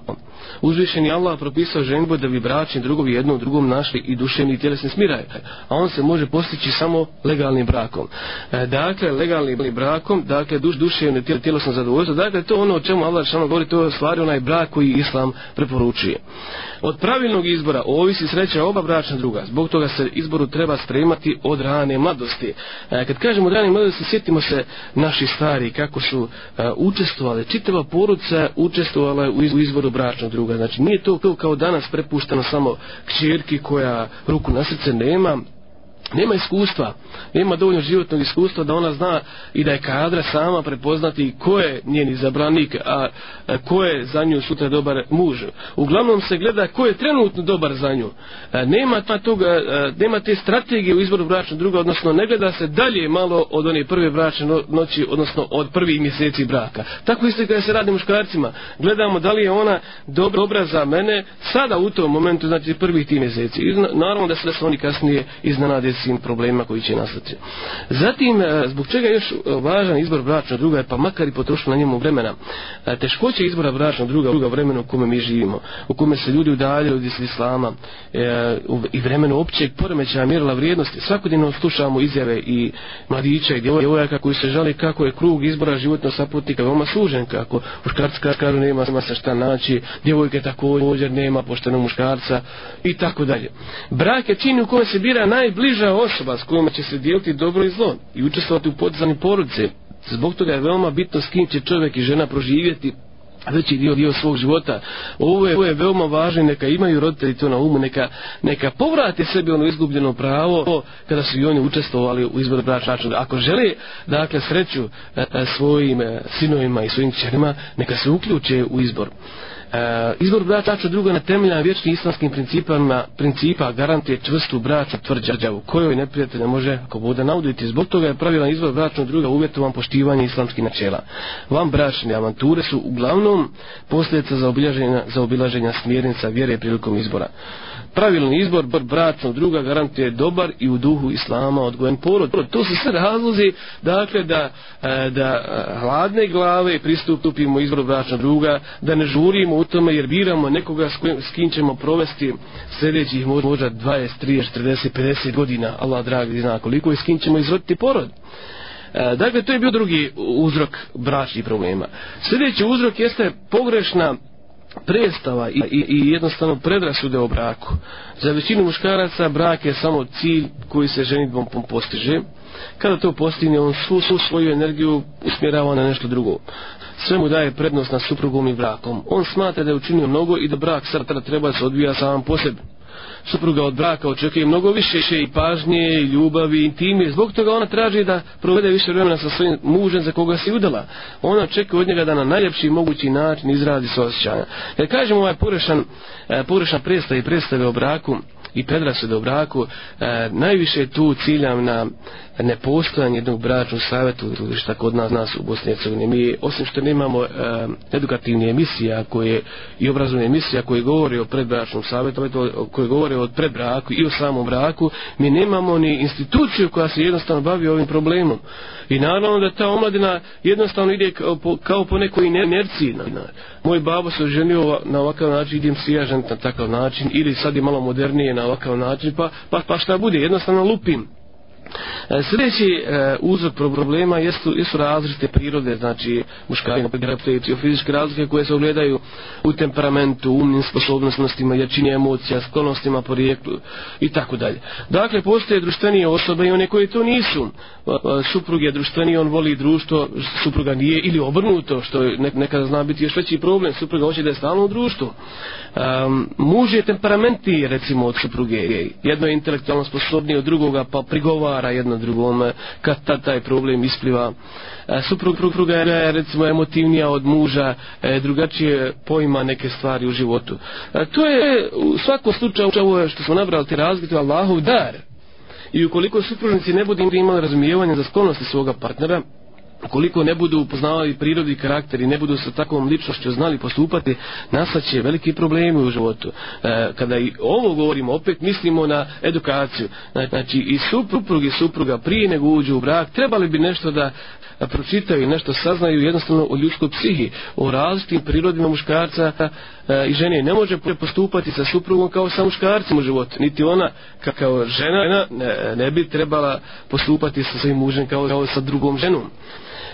Uzvišeni Allah propisao ženbu da bi bračni drugovi jedno u drugom našli i duševni i tjelesni smiraj. A on se može postići samo legalnim brakom. E, dakle, legalnim brakom, dakle, duš, duševno i tjelesno zadovoljstvo. Dakle, to ono o čemu Allah šalno govori, to je stvari onaj brak koji Islam preporučuje. E, Od pravilnog izbora ovisi sreća oba bračna druga. Zbog toga se izboru treba spremati od rane mladosti. E, kad kažemo od rane mladosti, sjetimo se naši stari kako su e, učestvovali. Čitava poruca učestvovala u izboru bračnog druga. Znači nije to kao danas prepuštano samo kćerki koja ruku na srce nema, nema iskustva, nema dovoljno životnog iskustva da ona zna i da je kadra sama prepoznati ko je njen izabranik, a ko je za nju sutra dobar muž. Uglavnom se gleda ko je trenutno dobar za nju. E, nema, ta toga, e, nema te strategije u izboru bračnog druga, odnosno ne gleda se dalje malo od one prve bračne noći, odnosno od prvih mjeseci braka. Tako isto kada se radi muškarcima. Gledamo da li je ona dobra, dobra za mene sada u tom momentu, znači prvih tih mjeseci. Naravno da se da se oni kasnije iznenade svim problema koji će nastati. Zatim, e, zbog čega je još e, važan izbor bračna druga, pa makar i potrošno na njemu vremena, e, teškoće izbora bračna druga, druga vremena u kome mi živimo, u kome se ljudi udaljaju od islama i vremenu općeg poremećaja mjerila vrijednosti, svakodnevno slušamo izjave i mladića i djevojaka koji se žali kako je krug izbora životno saputnika veoma služen, kako muškarci kažu nema se šta naći, djevojke također nema poštenog muškarca i tako dalje. Brak je čini u kome se bira najbliža osoba s kojima će se dijeliti dobro i zlo i učestvovati u podizanju porodice. Zbog toga je veoma bitno s kim će čovjek i žena proživjeti veći dio dio svog života. Ovo je, ovo je veoma važno neka imaju roditelji to na umu, neka, neka povrate sebi ono izgubljeno pravo kada su i oni učestvovali u izboru bračnačnog. Ako žele, dakle, sreću e, e, svojim e, sinovima i svojim čerima, neka se uključe u izbor. E, izbor bračača drugo na temelju vječnim islamskim principima principa garantuje čvrstu bračnu tvrđavu kojoj neprijatelj ne može ako bude nauditi. Zbog toga je pravilan izbor bračnog druga uvjetovan poštivanje islamskih načela. Vam bračne avanture su uglavnom posljedica za obilaženja, za obilaženja smjernica vjere prilikom izbora pravilni izbor br bratnog druga garantuje dobar i u duhu islama odgojen porod. To su sve razlozi dakle da, e, da e, hladne glave pristupimo izboru bračnog druga, da ne žurimo u tome jer biramo nekoga s, kojim, s kim ćemo provesti sljedećih možda 20, 30, 40, 50 godina Allah dragi zna koliko i s kim ćemo izroditi porod. E, dakle, to je bio drugi uzrok bračnih problema. Sljedeći uzrok jeste pogrešna predstava i, i, i jednostavno predrasude o braku. Za većinu muškaraca brak je samo cilj koji se ženitbom postiže. Kada to postigne, on svu, svu svoju energiju usmjerava na nešto drugo. Sve mu daje prednost na suprugom i brakom. On smatra da je učinio mnogo i da brak srta treba se odvija sam po sebi supruga od braka očekuje mnogo više i pažnje, i ljubavi, i intime. Zbog toga ona traži da provede više vremena sa svojim mužem za koga se udala. Ona očekuje od njega da na najljepši mogući način izrazi svoje osjećanja. Kad kažemo ovaj porešan, e, porešan predstav i predstave o braku, i predrasude u braku, e, najviše tu ciljam na nepostojanje jednog bračnog savjeta u šta kod nas, nas u Bosni i Hercegovini. Mi, osim što nemamo e, edukativne emisije koje, i obrazovne emisije koje govore o predbračnom savjetu, koje govore o predbraku i o samom braku, mi nemamo ni instituciju koja se jednostavno bavi ovim problemom. I naravno da ta omladina jednostavno ide kao po, kao po nekoj inerciji. Moj babo se ženio na ovakav način, idem si ja na takav način, ili sad je malo modernije na ovakav način, pa, pa, pa šta bude, jednostavno lupim. E, sljedeći e, uzrok problema jesu, jesu različite prirode, znači muškarine, prekrepteci, fizičke razlike koje se ogledaju u temperamentu, umnim sposobnostima, jačini emocija, sklonostima, porijeklu i tako dalje. Dakle, postoje društvenije osobe i one koje to nisu. E, suprug je društveni, on voli društvo, supruga nije ili obrnuto, što nekada zna biti još veći problem, supruga hoće da je stalno u društvu. Um, muž je temperamentniji, recimo, od supruge. Jedno je intelektualno sposobnije od drugoga, pa prigovara odgovara jedno drugome kad ta, taj problem ispliva e, suprug supruga je recimo emotivnija od muža e, drugačije pojma neke stvari u životu e, to je u svakom slučaju ovo što smo nabrali te razgledu Allahov dar i ukoliko supružnici ne budu imali razumijevanje za sklonosti svoga partnera Ukoliko ne budu upoznavali prirodi i karakter i ne budu sa takvom ličnošću znali postupati, nastaće veliki problemi u životu. E, kada i ovo govorimo, opet mislimo na edukaciju. Znači, i suprug i supruga prije nego uđu u brak, trebali bi nešto da pročitaju i nešto saznaju jednostavno o ljudskoj psihi, o različitim prirodima muškarca e, i žene. Ne može postupati sa suprugom kao sa muškarcem u životu. Niti ona kao žena ne, ne bi trebala postupati sa svojim mužem kao, kao sa drugom ženom.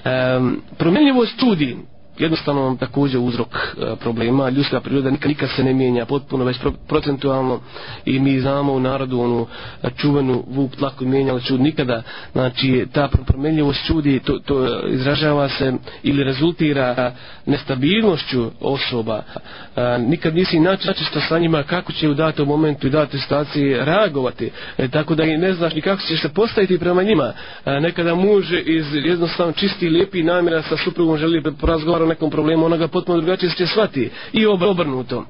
Ehm, promjenljivost studij jednostavno vam također uzrok e, problema. Ljudska priroda nikad se ne mijenja potpuno, već procentualno i mi znamo u narodu onu e, čuvenu vuk tlaku mijenja, ali čud nikada. Znači, ta promenljivost čudi, to, to e, izražava se ili rezultira nestabilnošću osoba. Nikad nisi načesto sa njima kako će u datom momentu i datoj situaciji reagovati. tako da i ne znaš ni kako ćeš se postaviti prema njima. nekada muž iz jednostavno čisti i lijepi namjera sa suprugom želi porazgovarati nekom problemu, ona ga potpuno drugačije će shvati i obrnuto.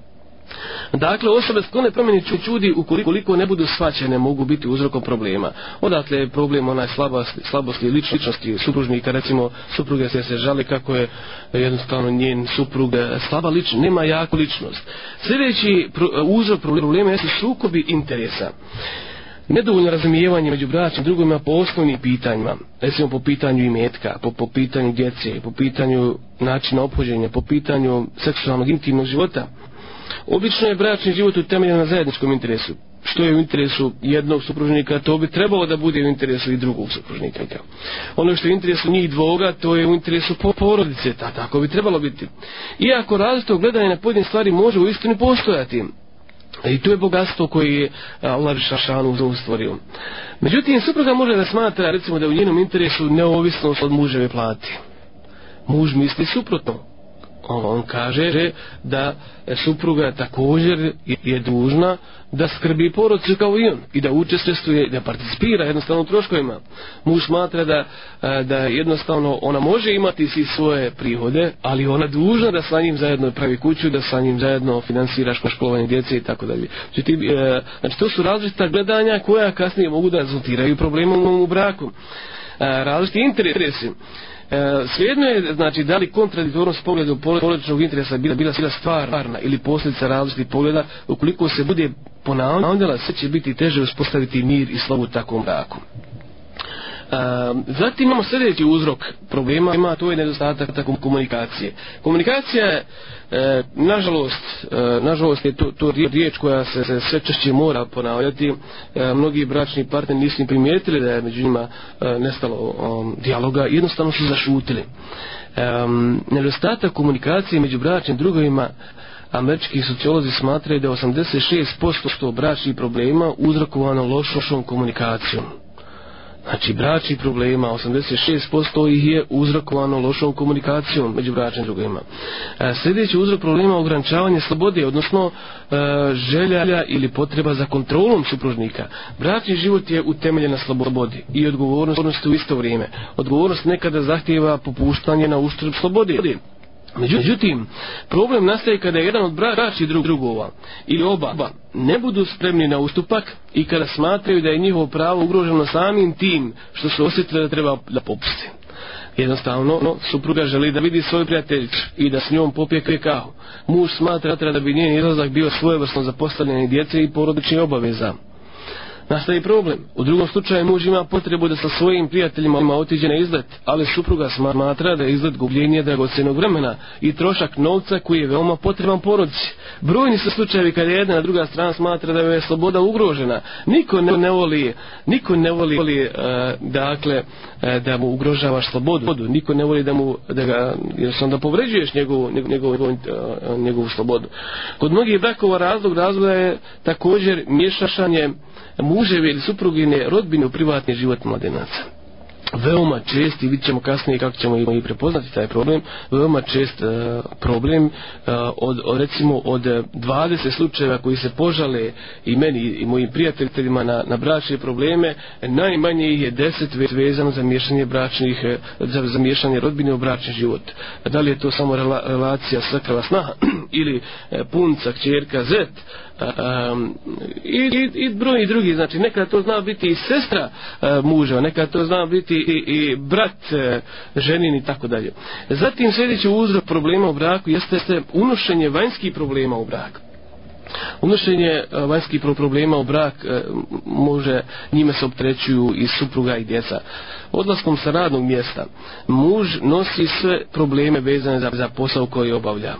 Dakle, osobe sklone promjeni čudi ukoliko ne budu svaćene, mogu biti uzrokom problema. Odatle je problem onaj slabosti, slabosti ličnosti supružnika, recimo supruge se, se žali kako je jednostavno njen suprug e, slaba ličnost, nema jako ličnost. Sljedeći pro, uzrok problema jesu sukobi interesa nedovoljno razumijevanje među bračnim drugima po osnovnim pitanjima, recimo po pitanju imetka, po, po pitanju djece, po pitanju načina obhođenja, po pitanju seksualnog intimnog života. Obično je bračni život utemeljen na zajedničkom interesu. Što je u interesu jednog supružnika, to bi trebalo da bude u interesu i drugog supružnika. Ono što je u interesu njih dvoga, to je u interesu porodice, ta, tako bi trebalo biti. Iako različito gledanje na pojedine stvari može u istinu postojati, E, I to je bogatstvo koje je Allah Žešanu zaustvorio. Međutim, supruga može da smatra, recimo, da u njenom interesu neovisnost od muževe plati. Muž misli suprotno on kaže da supruga također je dužna da skrbi porodicu kao i on i da učestvuje da participira jednostavno u troškovima. Muž smatra da, da jednostavno ona može imati svi svoje prihode, ali ona dužna da sa njim zajedno pravi kuću, da sa njim zajedno finansira školovanje djece i tako dalje. Znači, e, znači to su različita gledanja koja kasnije mogu da rezultiraju problemom u braku. E, različiti interesi. E, svejedno je, znači, da li kontradiktornost pogleda u političnog interesa bila, bila bila stvarna ili posljedica različitih pogleda, ukoliko se bude ponavljala, sve će biti teže uspostaviti mir i slovu takvom braku. Ehm, zatim imamo sljedeći uzrok problema, a to je nedostatak komunikacije. Komunikacija je, eh, nažalost, eh, nažalost je to, to riječ koja se, se sve češće mora ponavljati. Eh, mnogi bračni partneri nisu primijetili da je među njima nestalo um, dijaloga, jednostavno su zašutili. Um, nedostatak komunikacije među bračnim drugovima američki sociolozi smatraju da 86% što bračnih problema uzrokovano lošom komunikacijom. Znači, bračni problema, 86% ih je uzrokovano lošom komunikacijom među bračnim drugima. E, sljedeći uzrok problema je ograničavanje slobode, odnosno e, želja ili potreba za kontrolom supružnika. Bračni život je utemeljen na slobodi i odgovornost u isto vrijeme. Odgovornost nekada zahtjeva popuštanje na uštrb slobode. Međutim, problem nastaje kada je jedan od brači drug, drugova ili oba, oba ne budu spremni na ustupak i kada smatraju da je njihovo pravo ugroženo samim tim što su osjetili da treba da popusti. Jednostavno, no, supruga želi da vidi svoj prijateljč i da s njom popije kahu. Muž smatra da bi njen izlazak bio svojevrsno za postavljanje djece i porodičnih obaveza nastaje problem. U drugom slučaju muž ima potrebu da sa svojim prijateljima ima otiđe na izlet, ali supruga smatra da je izlet gubljenje dragocenog vremena i trošak novca koji je veoma potreban porodici. Brojni su slučajevi kada jedna na druga strana smatra da je sloboda ugrožena. Niko ne, ne voli, niko ne voli, voli uh, dakle, uh, da mu ugrožavaš slobodu. Niko ne voli da mu, da ga, jer sam da povređuješ njegovu, njegovu, njegovu, njegovu, njegovu slobodu. Kod mnogih brakova razlog razvoja je također miješašanje mu muževe ili suprugine rodbine u privatni život mladenaca. Veoma čest, i vidit ćemo kasnije kako ćemo i prepoznati taj problem, veoma čest e, problem e, od, o, recimo od 20 slučajeva koji se požale i meni i mojim prijateljima na, na bračne probleme, najmanje ih je 10 vezano za miješanje bračnih, e, za, za miješanje rodbine u bračni život. Da li je to samo rela, relacija sakrava snaha [clears throat] ili e, punca, čerka, zet, e, Ehm, i, i, i broj i drugi znači neka to zna biti i sestra e, muža, neka to zna biti i, i brat e, ženin i tako dalje zatim sljedeći uzrok problema u braku jeste se unošenje vanjskih problema u brak unošenje e, vanjskih problema u brak e, može njime se optrećuju i supruga i djeca odlaskom sa radnog mjesta muž nosi sve probleme vezane za, za posao koji obavlja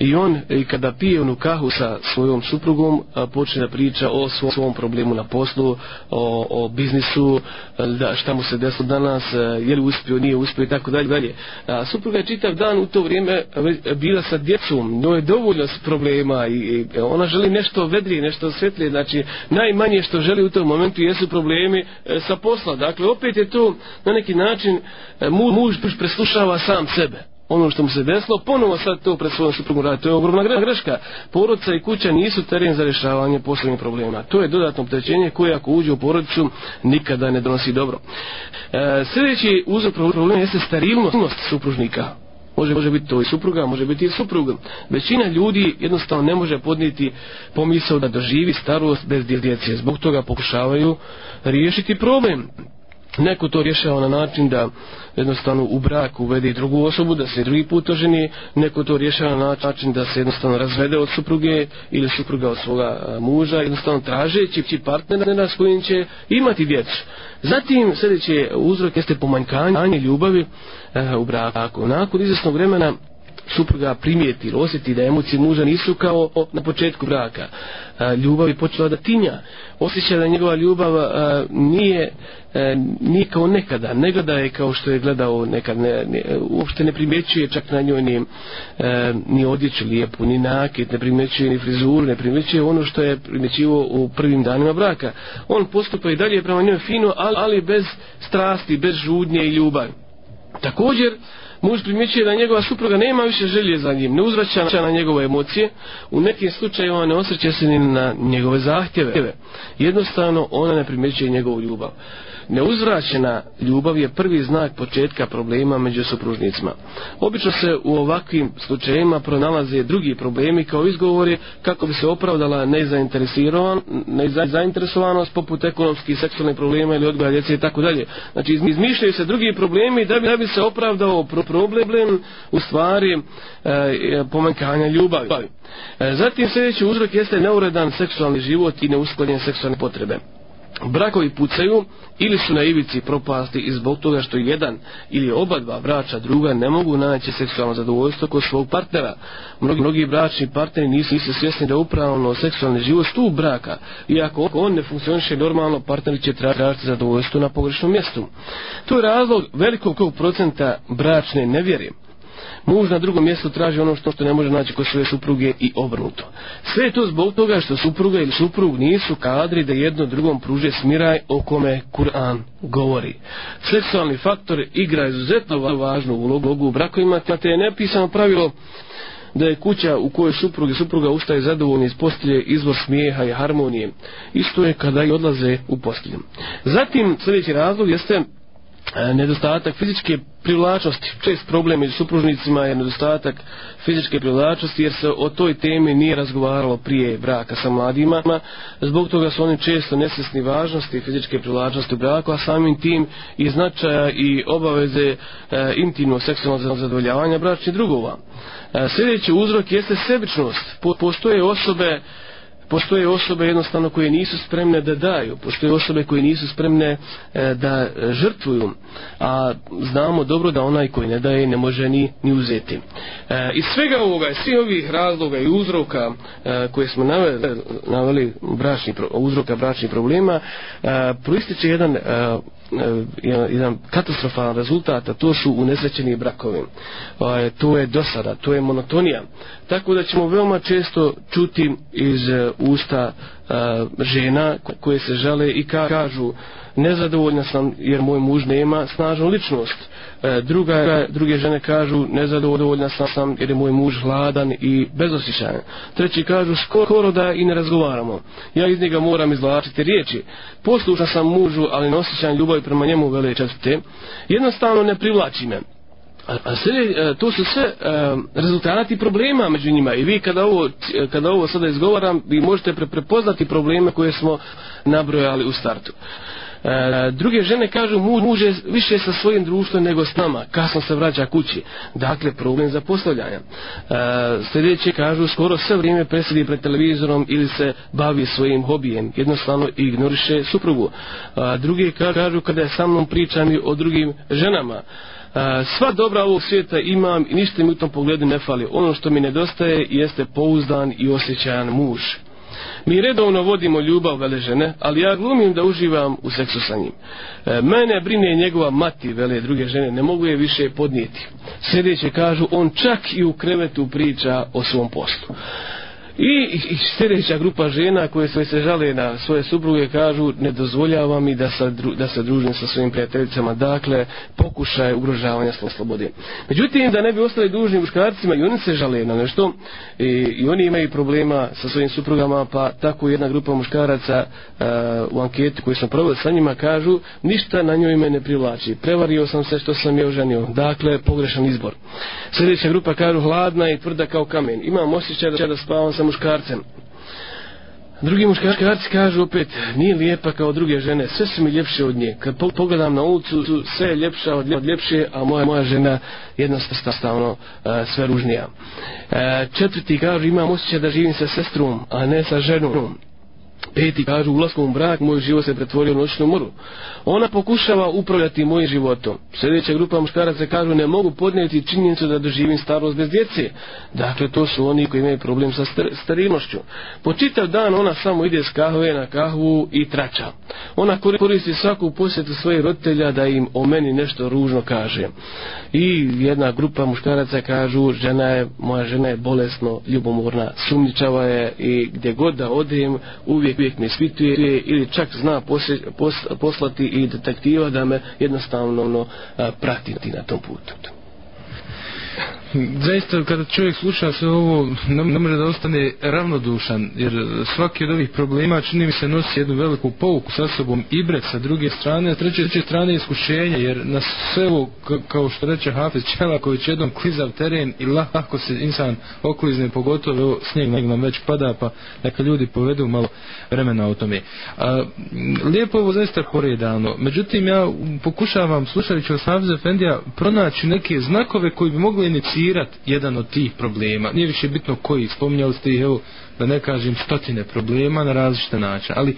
I on kada pije onu kahu sa svojom suprugom počne da priča o svom, svom problemu na poslu, o, o biznisu, da, šta mu se desilo danas, e, je li uspio, nije uspio i tako dalje. dalje. A, supruga je čitav dan u to vrijeme e, bila sa djecom, njoj je dovoljno problema i, i e, ona želi nešto vedrije, nešto svetlije, znači najmanje što želi u tom momentu jesu problemi sa posla. Dakle, opet je to na neki način mu, muž preslušava sam sebe ono što mu se desilo, ponovo sad to pred svojom suprugom radi. To je ogromna greška. Porodica i kuća nisu teren za rješavanje poslovnih problema. To je dodatno optećenje koje ako uđe u porodicu nikada ne donosi dobro. E, sljedeći uzor problema jeste sterilnost supružnika. Može, može biti to i supruga, može biti i supruga. Većina ljudi jednostavno ne može podniti pomisao da doživi starost bez djece. Zbog toga pokušavaju riješiti problem neko to rješava na način da jednostavno u brak uvede drugu osobu da se drugi put oženi neko to rješava na način da se jednostavno razvede od supruge ili supruga od svoga muža jednostavno tražeći će partnera s kojim će imati djecu zatim sljedeći uzrok jeste pomanjkanje ljubavi e, u braku nakon izvjesnog vremena supruga primijeti ili osjeti da emocije muža nisu kao na početku braka. Ljubav je počela da tinja. Osjeća da njegova ljubav nije, e, nije kao nekada. Ne gleda je kao što je gledao nekad. Ne, ne, uopšte ne primjećuje čak na njoj ni, e, ni odjeću lijepu, ni nakit, ne primjećuje ni frizuru, ne primjećuje ono što je primjećivo u prvim danima braka. On postupa i dalje prema njoj fino, ali, ali bez strasti, bez žudnje i ljubav. Također, Muž primjećuje da njegova supruga nema više želje za njim, ne uzvraća na njegove emocije, u nekim slučajima ne osjeća se ni na njegove zahtjeve. Jednostavno, ona ne primjećuje njegovu ljubav. Neuzvraćena ljubav je prvi znak početka problema među supružnicima. Obično se u ovakvim slučajima pronalaze drugi problemi kao izgovori kako bi se opravdala nezainteresovanost poput ekonomskih i seksualnih problema ili odgoja djece i tako dalje. Znači izmišljaju se drugi problemi da bi, da bi se opravdao problem u stvari e, e pomankanja ljubavi. E, zatim sljedeći uzrok jeste neuredan seksualni život i neusklonjen seksualne potrebe brakovi pucaju ili su na ivici propasti i zbog toga što jedan ili oba dva brača druga ne mogu naći seksualno zadovoljstvo kod svog partnera. Mnogi, mnogi bračni partneri nisu se svjesni da upravljeno seksualni život stup braka i ako on ne funkcioniše normalno, partneri će tražiti zadovoljstvo na pogrešnom mjestu. To je razlog velikog procenta bračne nevjerim. Muž na drugom mjestu traži ono što, što ne može naći kod svoje supruge i obrnuto. Sve je to zbog toga što supruga ili suprug nisu kadri da jedno drugom pruže smiraj o kome Kur'an govori. Seksualni faktor igra izuzetno važnu ulogu u brakovima, te je nepisano pravilo da je kuća u kojoj suprug i supruga ustaje zadovoljni iz postelje izvor smijeha i harmonije. Isto je kada i odlaze u postelju. Zatim sljedeći razlog jeste E, nedostatak fizičke privlačnosti. Čest problem među supružnicima je nedostatak fizičke privlačnosti jer se o toj temi nije razgovaralo prije braka sa mladima. Zbog toga su oni često nesvjesni važnosti fizičke privlačnosti u braku, a samim tim i značaja i obaveze e, intimno seksualnog zadovoljavanja bračnih drugova. E, sljedeći uzrok jeste sebičnost. Postoje osobe postoje osobe jednostavno koje nisu spremne da daju, postoje osobe koje nisu spremne e, da žrtvuju, a znamo dobro da onaj koji ne daje ne može ni, ni uzeti. E, iz svega ovoga, iz svih ovih razloga i uzroka e, koje smo naveli, naveli bračni, uzroka bračnih problema, e, proističe jedan e, E, jedan katastrofalan rezultat, a to su unesrećeni brakovi. E, to je dosada, to je monotonija. Tako da ćemo veoma često čuti iz e, usta uh, žena koje se žele i ka kažu nezadovoljna sam jer moj muž nema snažnu ličnost. E, druga, druge žene kažu nezadovoljna sam jer je moj muž hladan i bezosjećajan. Treći kažu skoro da i ne razgovaramo. Ja iz njega moram izvlačiti riječi. Poslušan sam mužu ali ne osjećam ljubav prema njemu vele čestite. Jednostavno ne privlači me. A, a sve, e, to su sve a, e, rezultati problema među njima i vi kada ovo, e, kada ovo sada izgovaram vi možete pre prepoznati probleme koje smo nabrojali u startu. A, druge žene kažu mu, muže više sa svojim društvom nego s nama, kasno se vraća kući. Dakle, problem za postavljanje. Sljedeće kažu skoro sve vrijeme presidi pred televizorom ili se bavi svojim hobijem, jednostavno ignoriše suprugu. A, druge kažu kada je sa mnom pričani o drugim ženama. A, E, sva dobra ovog svijeta imam i ništa mi u tom pogledu ne fali. Ono što mi nedostaje jeste pouzdan i osjećajan muž. Mi redovno vodimo ljubav vele žene, ali ja glumim da uživam u seksu sa njim. E, mene brine njegova mati, vele druge žene, ne mogu je više podnijeti. Sljedeće kažu, on čak i u krevetu priča o svom poslu. I, i sljedeća grupa žena koje sve se žale na svoje subruge kažu ne dozvoljava mi da, sa, da se družim sa svojim prijateljicama. Dakle, pokušaj ugrožavanja slobode. Međutim, da ne bi ostali dužni muškarcima i oni se žale na nešto i, i oni imaju problema sa svojim suprugama, pa tako jedna grupa muškaraca uh, u anketi koju sam provio sa njima kažu ništa na njoj me ne privlači. Prevario sam se što sam je oženio. Dakle, pogrešan izbor. Sljedeća grupa kažu hladna i tvrda kao kamen. Imam osjećaj da spavam sa muškarcem. Drugi muškarci kažu opet, nije lijepa kao druge žene, sve su mi ljepše od nje. Kad pogledam na ulicu, sve je ljepša od ljepše, a moja moja žena jednostavno e, sve ružnija. E, četvrti kažu, imam osjećaj da živim sa sestrom, a ne sa ženom. Peti kaže, ulaskom u brak, moj život se pretvorio u noćnu moru. Ona pokušava upravljati moj životom. Sljedeća grupa muškaraca kažu, ne mogu podnijeti činjenicu da doživim starost bez djece. Dakle, to su oni koji imaju problem sa star starilnošću. Po čitav dan ona samo ide s kahve na kahvu i trača. Ona koristi svaku posjetu svojih roditelja da im o meni nešto ružno kaže. I jedna grupa muškaraca kažu, žena je, moja žena je bolesno ljubomorna, sumničava je i gdje god da odem, uvijek uvijek, uvijek me ispituje ili čak zna posle, pos, poslati i detektiva da me jednostavno ono, pratiti na tom putu. Zaista kada čovjek sluša sve ovo ne može da ostane ravnodušan jer svaki od ovih problema čini mi se nosi jednu veliku pouku sa sobom i bre sa druge strane, a treće, treće strane iskušenje jer na sve ovo kao što reče Hafez Čelaković jednom klizav teren i lako se insan oklizne pogotovo evo, snijeg nam već pada pa neka ljudi povedu malo vremena o tome. A, lijepo ovo zaista poredano međutim ja pokušavam slušajući o Hafez Efendija pronaći neke znakove koji bi mogli inici adresirat jedan od tih problema. Nije više bitno koji, spominjali ste ih, evo, da ne kažem stotine problema na različite načine, ali uh,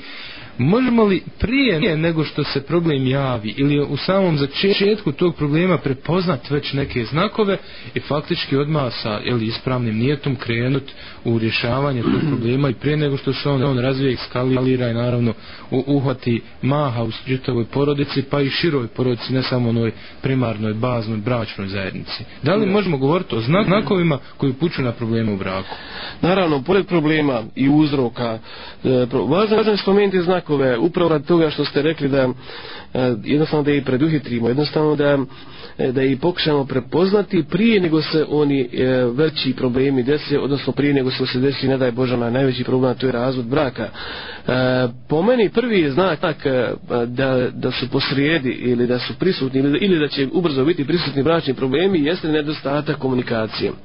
možemo li prije nego što se problem javi ili u samom začetku tog problema prepoznat već neke znakove i faktički odmah sa ili ispravnim nijetom krenut u rješavanje tog [clears throat] problema i prije nego što se on, on razvije skalira i naravno u, uhvati maha u čitavoj porodici pa i široj porodici ne samo onoj primarnoj baznoj bračnoj zajednici da li možemo govoriti o znakovima koji puću na probleme u braku naravno pored problema i uzroka e, važno je spomenuti znak strahove upravo rad toga što ste rekli da e, jednostavno da ih preduhitrimo, jednostavno da e, da ih pokušamo prepoznati prije nego se oni e, veći problemi desi, odnosno prije nego se se desi, ne daj Boža, najveći problem, to je razvod braka. Po meni prvi je znak tak da, da su posrijedi ili da su prisutni ili da će ubrzo biti prisutni bračni problemi jeste nedostatak komunikacije. Uh,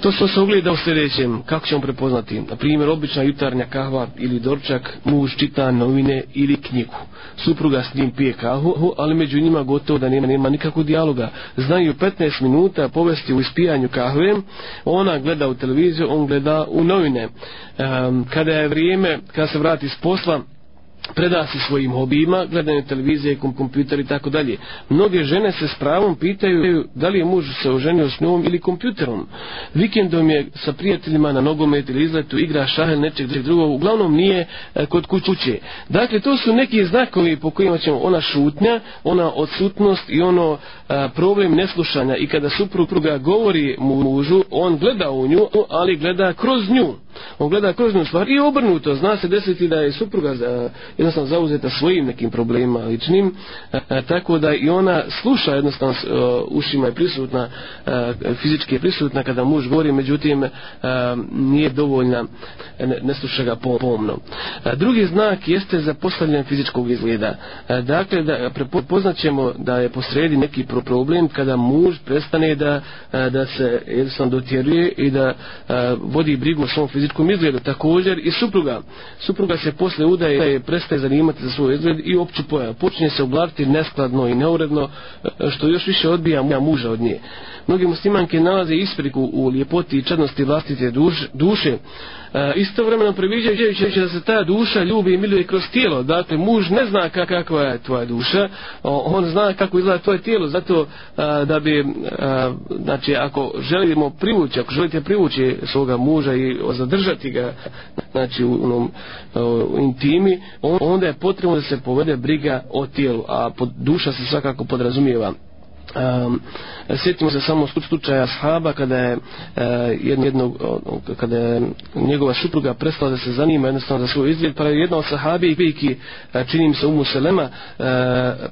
To što se ugleda u sljedećem, kako ćemo prepoznati, na primjer, obična jutarnja kahva ili dorčak, muž čita novine ili knjigu. Supruga s njim pije kahu, ali među njima gotovo da nema, nema nikakvog dijaloga. Znaju 15 minuta povesti u ispijanju kahve, ona gleda u televiziju, on gleda u novine. Um, kada je vrijeme, kada se vrati s posla, preda se svojim hobijima, gledanje televizije, kom, kompjuter i tako dalje. Mnoge žene se s pravom pitaju da li je muž se oženio s njom ili kompjuterom. Vikendom je sa prijateljima na nogomet ili izletu, igra šahel, nečeg drugog, uglavnom nije e, kod kućuće. Dakle, to su neki znakovi po kojima ćemo ona šutnja, ona odsutnost i ono e, problem neslušanja. I kada supruga govori mužu, on gleda u nju, ali gleda kroz nju. On gleda kroz nju stvar i obrnuto. Zna se desiti da je supruga e, jednostavno zauzeta svojim nekim problemima ličnim, e, e, tako da i ona sluša jednostavno e, ušima je prisutna, fizički je prisutna kada muž govori, međutim nije dovoljna ne sluša ga pomno. Drugi znak jeste zapostavljen fizičkog izgleda. Dakle, da prepoznaćemo da je posredi neki problem kada muž prestane da, da se jednostavno dotjeruje i da vodi brigu o svom fizičkom izgledu. Također i supruga. Supruga se posle udaje prestane prestaje zanimati za svoj izgled i opću pojavu. Počinje se oblačiti neskladno i neuredno, e, što još više odbija muža od nje. Mnogi muslimanke nalaze ispriku u ljepoti i čednosti vlastite duše. duše. E, isto vremeno previđajući da se ta duša ljubi i miluje kroz tijelo. Dakle, muž ne zna kakva je tvoja duša, o, on zna kako izgleda tvoje tijelo. Zato a, e, da bi, a, e, znači, ako želimo privući, ako želite privući svoga muža i zadržati ga, znači, u, onom, e, u intimi, on, onda je potrebno da se povede briga o tijelu, a pod, duša se svakako podrazumijeva. Um, sjetimo se samo slučaja Ashaba kada je uh, jedno, jedno, kada je njegova supruga prestala da se zanima jednostavno za svoj izgled pa jedna od Ashabi piki, eh, činim se umu Selema uh,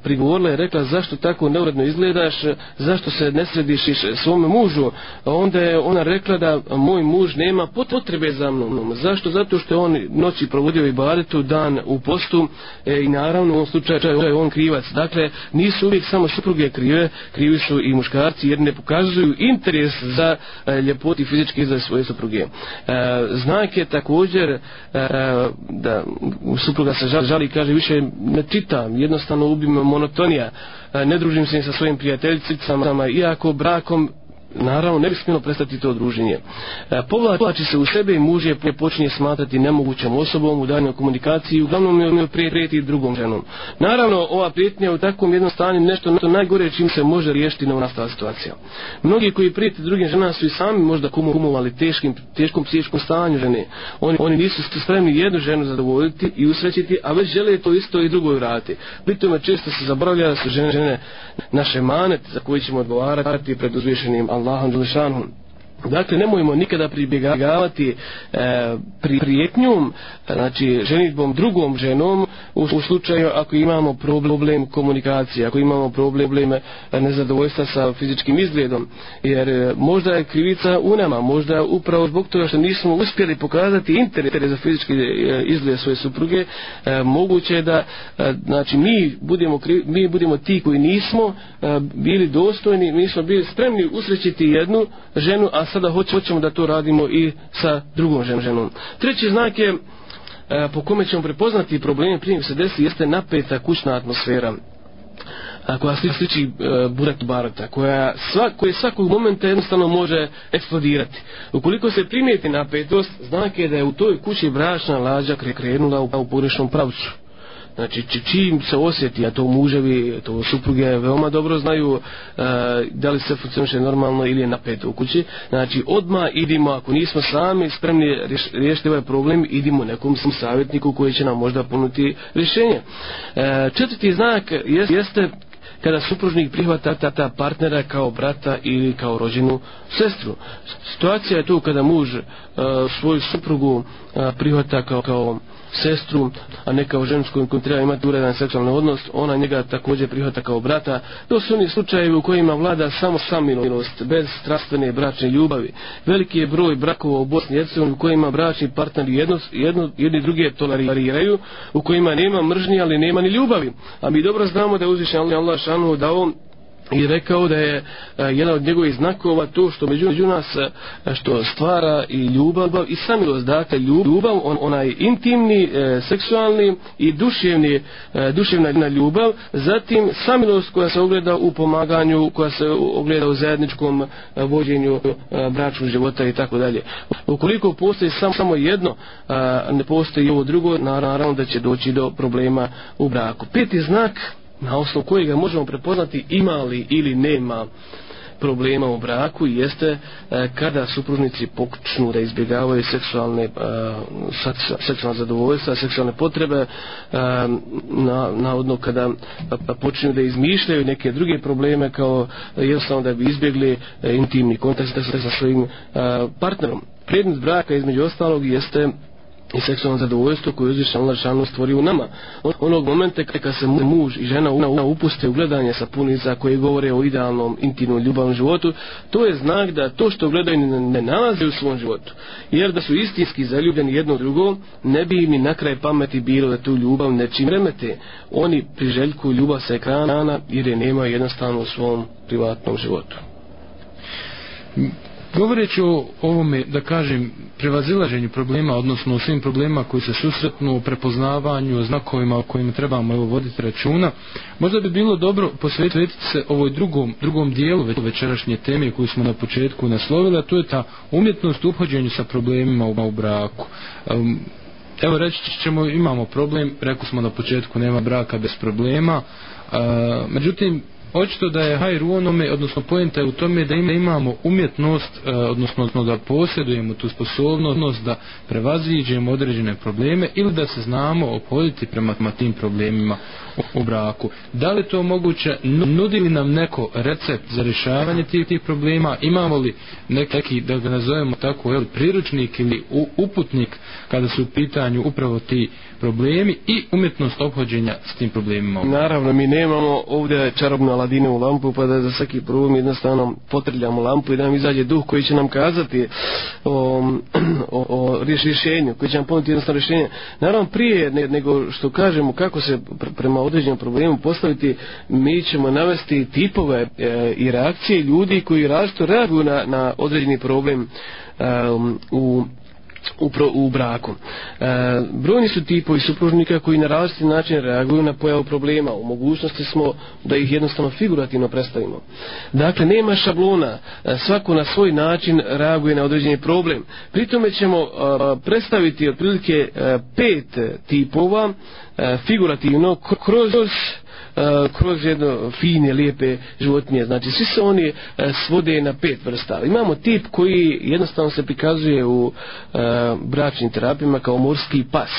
prigovorila je rekla zašto tako neuredno izgledaš zašto se ne središ svome mužu onda je ona rekla da moj muž nema potrebe za mnom zašto? zato što je on noći provodio i baretu dan u postu e, i naravno u ovom slučaju je on krivac dakle nisu uvijek samo supruge krive krivi su i muškarci jer ne pokazuju interes za e, ljepoti fizičke za svoje supruge. E, znak je također e, da supruga se žali i kaže više ne čitam, jednostavno ubim monotonija, ne družim se sa svojim prijateljicama, iako brakom naravno ne bi smjelo prestati to druženje. E, povlači se u sebe i muž je počinje smatrati nemogućom osobom u daljnoj komunikaciji i uglavnom je prije prijeti drugom ženom. Naravno, ova prijetnja u takvom jednom stanju nešto na to najgore čim se može riješiti na nastava situacija. Mnogi koji prijeti drugim ženama su i sami možda kumovali teškim, teškom psiješkom stanju žene. Oni, oni nisu spremni jednu ženu zadovoljiti i usrećiti, a već žele to isto i drugoj vrati. Pritome često se zabravlja da su žene, žene naše manete za koje ćemo odgovarati pred uzvišenim Allah. Allahom Đelešanom. Dakle, nemojmo nikada pribjegavati e, pri prijetnjom, znači ženitbom drugom ženom u, u slučaju ako imamo problem komunikacije, ako imamo problem e, nezadovoljstva sa fizičkim izgledom, jer e, možda je krivica u nama, možda upravo zbog toga što nismo uspjeli pokazati interes za fizički e, izgled svoje supruge, e, moguće je da e, znači, mi, budemo kri, mi budemo ti koji nismo e, bili dostojni, mi smo bili spremni usrećiti jednu ženu, a sada hoćemo da to radimo i sa drugom ženom. Treći znak je e, po kome ćemo prepoznati probleme prije se desi jeste napeta kućna atmosfera koja sliči e, burek barata koja svak, koje svakog momenta jednostavno može eksplodirati ukoliko se primijeti napetost znak je da je u toj kući bračna lađa krenula u, u porišnom pravcu Znači, čim se osjeti, a to muževi, to supruge veoma dobro znaju e, da li se funkcionuše normalno ili je napeto u kući. Znači, odma idimo, ako nismo sami spremni riješ, riješiti ovaj problem, idimo nekom sam savjetniku koji će nam možda ponuti rješenje. E, četvrti znak jest, jeste kada supružnik prihvata tata partnera kao brata ili kao rođenu sestru. Situacija je tu kada muž e, svoju suprugu e, prihvata kao, kao sestru, a ne kao žensku kojom kojom treba imati uredan seksualni odnos, ona njega također prihvata kao brata. To su oni slučajevi u kojima vlada samo samilost, bez strastvene bračne ljubavi. Veliki je broj brakova u Bosni Hercegovini u kojima bračni partneri jedno, jedno, jedni druge toleriraju, u kojima nema mržnje, ali nema ni ljubavi. A mi dobro znamo da je uzvišen Allah šanu da on i rekao da je e, jedan od njegovih znakova to što među, među nas e, što stvara i ljubav i samilost dakle ljubav on, onaj intimni e, seksualni i duševni e, duševna na ljubav zatim samilost koja se ogleda u pomaganju koja se ogleda u zajedničkom e, vođenju bračnog života i tako dalje ukoliko postoji sam, samo jedno a, ne postoji ovo drugo naravno da će doći do problema u braku peti znak na osnovu kojega možemo prepoznati ima li ili nema problema u braku jeste e, kada supružnici pokučnu da izbjegavaju seksualne e, seksu, seksualne zadovoljstva, seksualne potrebe e, na, na odno kada pa, pa počinju da izmišljaju neke druge probleme kao jednostavno da bi izbjegli e, intimni kontakt sa svojim e, partnerom. Prednost braka između ostalog jeste i seksualno zadovoljstvo koje uzvišan lašanu stvori u nama. Onog momenta kada se muž i žena upuste u gledanje sapunica koje govore o idealnom intimnom ljubavnom životu, to je znak da to što gledaju ne nalaze u svom životu. Jer da su istinski zaljubljeni jedno drugo, ne bi im na kraj pameti bilo da tu ljubav nečim remete. Oni priželjkuju ljubav sa ekrana jer je nema jednostavno u svom privatnom životu. Govoreći o ovome, da kažem, prevazilaženju problema, odnosno o svim problema koji se susretnu, o prepoznavanju, o znakovima o kojima trebamo evo, voditi računa, možda bi bilo dobro posvetiti se ovoj drugom, drugom dijelu večerašnje teme koju smo na početku naslovili, a to je ta umjetnost u uhođenju sa problemima u braku. Evo reći ćemo imamo problem, rekli smo na početku nema braka bez problema, e, međutim očito da je hajr u onome, odnosno pojenta je u tome da imamo umjetnost, e, odnosno da posjedujemo tu sposobnost da prevaziđemo određene probleme ili da se znamo opoditi prema tim problemima u braku. Da li to moguće? Nudi li nam neko recept za rješavanje tih, tih problema? Imamo li neki, da ga nazovemo tako, jel, priručnik ili u, uputnik kada su u pitanju upravo ti problemi i umjetnost obhođenja s tim problemima? Naravno, mi nemamo ovdje čarobna hladine u lampu pa da za svaki problem jednostavno potrljamo lampu i da nam izađe duh koji će nam kazati um, [clears throat] o, o, o rješenju koji će nam ponuti jednostavno rješenje naravno prije ne, nego što kažemo kako se pr prema određenom problemu postaviti mi ćemo navesti tipove e, i reakcije ljudi koji različito reaguju na, na određeni problem e, u u, pro, u braku. E, brojni su tipovi supružnika koji na različiti način reaguju na pojavu problema. U mogućnosti smo da ih jednostavno figurativno predstavimo. Dakle, nema šablona. E, svako na svoj način reaguje na određeni problem. Pritome ćemo e, predstaviti otprilike e, pet tipova e, figurativno kroz E, kroz jedno fine, lijepe životinje. Znači, svi se oni e, svode na pet vrsta. Imamo tip koji jednostavno se prikazuje u e, bračnim terapijama kao morski pas.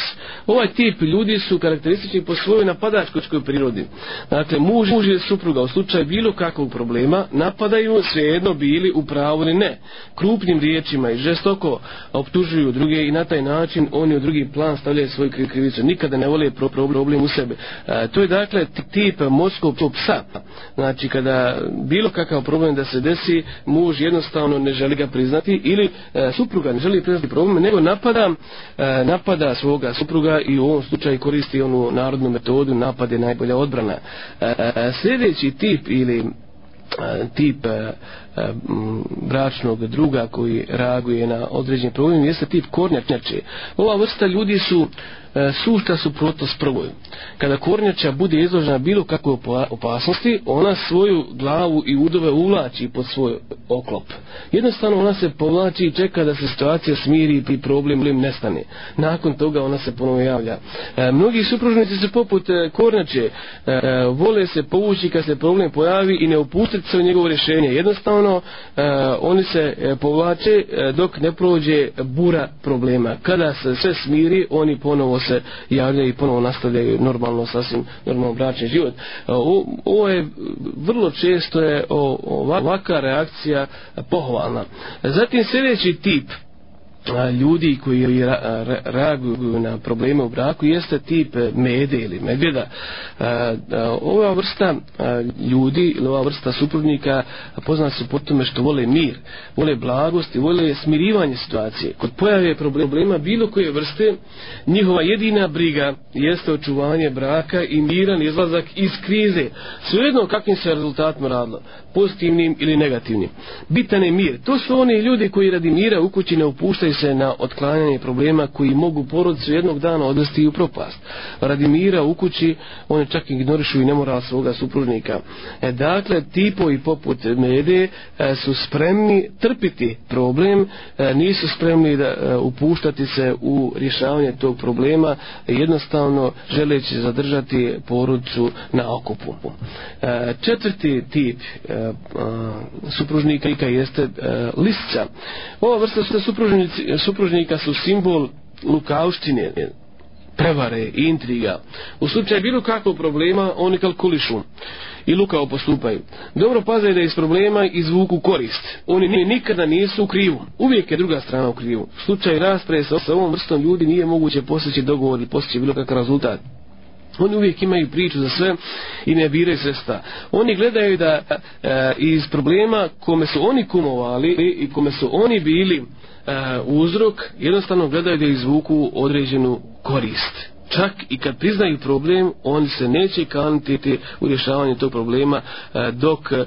Ovaj tip ljudi su karakteristični po svojoj napadačkoj prirodi. Znači, muž, muž je supruga u slučaju bilo kakvog problema, napadaju svejedno bili u pravu ili ne. Krupnim riječima i žestoko optužuju druge i na taj način oni u drugi plan stavljaju svoju krivicu. Nikada ne vole problem u sebe. E, to je dakle tip tip morskog psa. Pa, znači, kada bilo kakav problem da se desi, muž jednostavno ne želi ga priznati ili e, supruga ne želi priznati problem, nego napada, e, napada svoga supruga i u ovom slučaju koristi onu narodnu metodu napade najbolja odbrana. E, e, e, sljedeći tip ili e, tip e, E, bračnog druga koji reaguje na određen problem jeste tip kornjačnjače. Ova vrsta ljudi su e, sušta su proto prvoj. Kada kornjača bude izložena bilo kakvoj opasnosti, ona svoju glavu i udove uvlači pod svoj oklop. Jednostavno ona se povlači i čeka da se situacija smiri i problem im nestane. Nakon toga ona se ponovo javlja. E, mnogi supružnici su poput e, kornjače e, e vole se povući kad se problem pojavi i ne upustiti se u njegovo rješenje. Jednostavno ono e, oni se e, povlače e, dok ne prođe bura problema kada se sve smiri oni ponovo se javljaju i ponovo nastavljaju normalno sasvim normalno bračni život e, ovo je vrlo često je ovaka reakcija pohvalna zatim sljedeći tip ljudi koji reaguju na probleme u braku jeste tip e, mede ili medvjeda. E, ova vrsta e, ljudi ili ova vrsta suprotnika pozna se po tome što vole mir, vole blagost i vole smirivanje situacije. Kod pojave problema bilo koje vrste, njihova jedina briga jeste očuvanje braka i miran izlazak iz krize. Svejedno kakvim se rezultatima radilo, pozitivnim ili negativnim. Bitan je mir. To su oni ljudi koji radi mira u kući ne upuštaju se na otklanjanje problema koji mogu porodicu jednog dana odvesti u propast. Radi mira u kući, one čak ignorišu i nemoral svoga supružnika. E, dakle, tipovi poput mede e, su spremni trpiti problem, e, nisu spremni da e, upuštati se u rješavanje tog problema, jednostavno želeći zadržati porodicu na okupu. E, četvrti tip e, supružnika jeste e, lisca. Ova vrsta supružnici supružnika su simbol lukavštine, e, prevare, intriga. U slučaju bilo kakvog problema, oni kalkulišu i lukavo postupaju. Dobro paze da iz problema izvuku korist. Oni nikada nisu u krivu. Uvijek je druga strana u krivu. U slučaju rasprave sa, sa ovom vrstom ljudi nije moguće postići dogovor i postići bilo kakav rezultat. Oni uvijek imaju priču za sve i ne biraju sredstva. Oni gledaju da e, e iz problema kome su oni kumovali i kome su oni bili e, e, uzrok, jednostavno gledaju da izvuku određenu korist. Čak i kad priznaju problem, oni se neće kanititi u rješavanju tog problema e, dok e,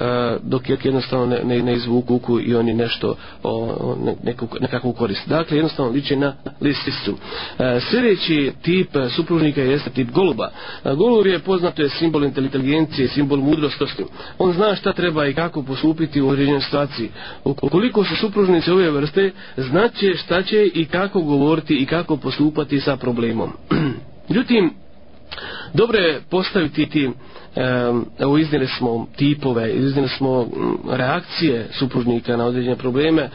E, dok je jednostavno ne, ne, ne izvuku uku i oni nešto o, neku, nekakvu koriste. Dakle, jednostavno liče na listicu. E, sljedeći tip e, supružnika jeste tip goluba. E, golub je poznato je simbol inteligencije, simbol mudrostosti. On zna šta treba i kako postupiti u određenoj situaciji. Ukoliko su supružnici ove vrste, znaće šta će i kako govoriti i kako postupati sa problemom. Ljutim, [clears throat] Dobro je postaviti ti, evo iznijeli smo tipove, iznijeli smo reakcije supružnika na određene probleme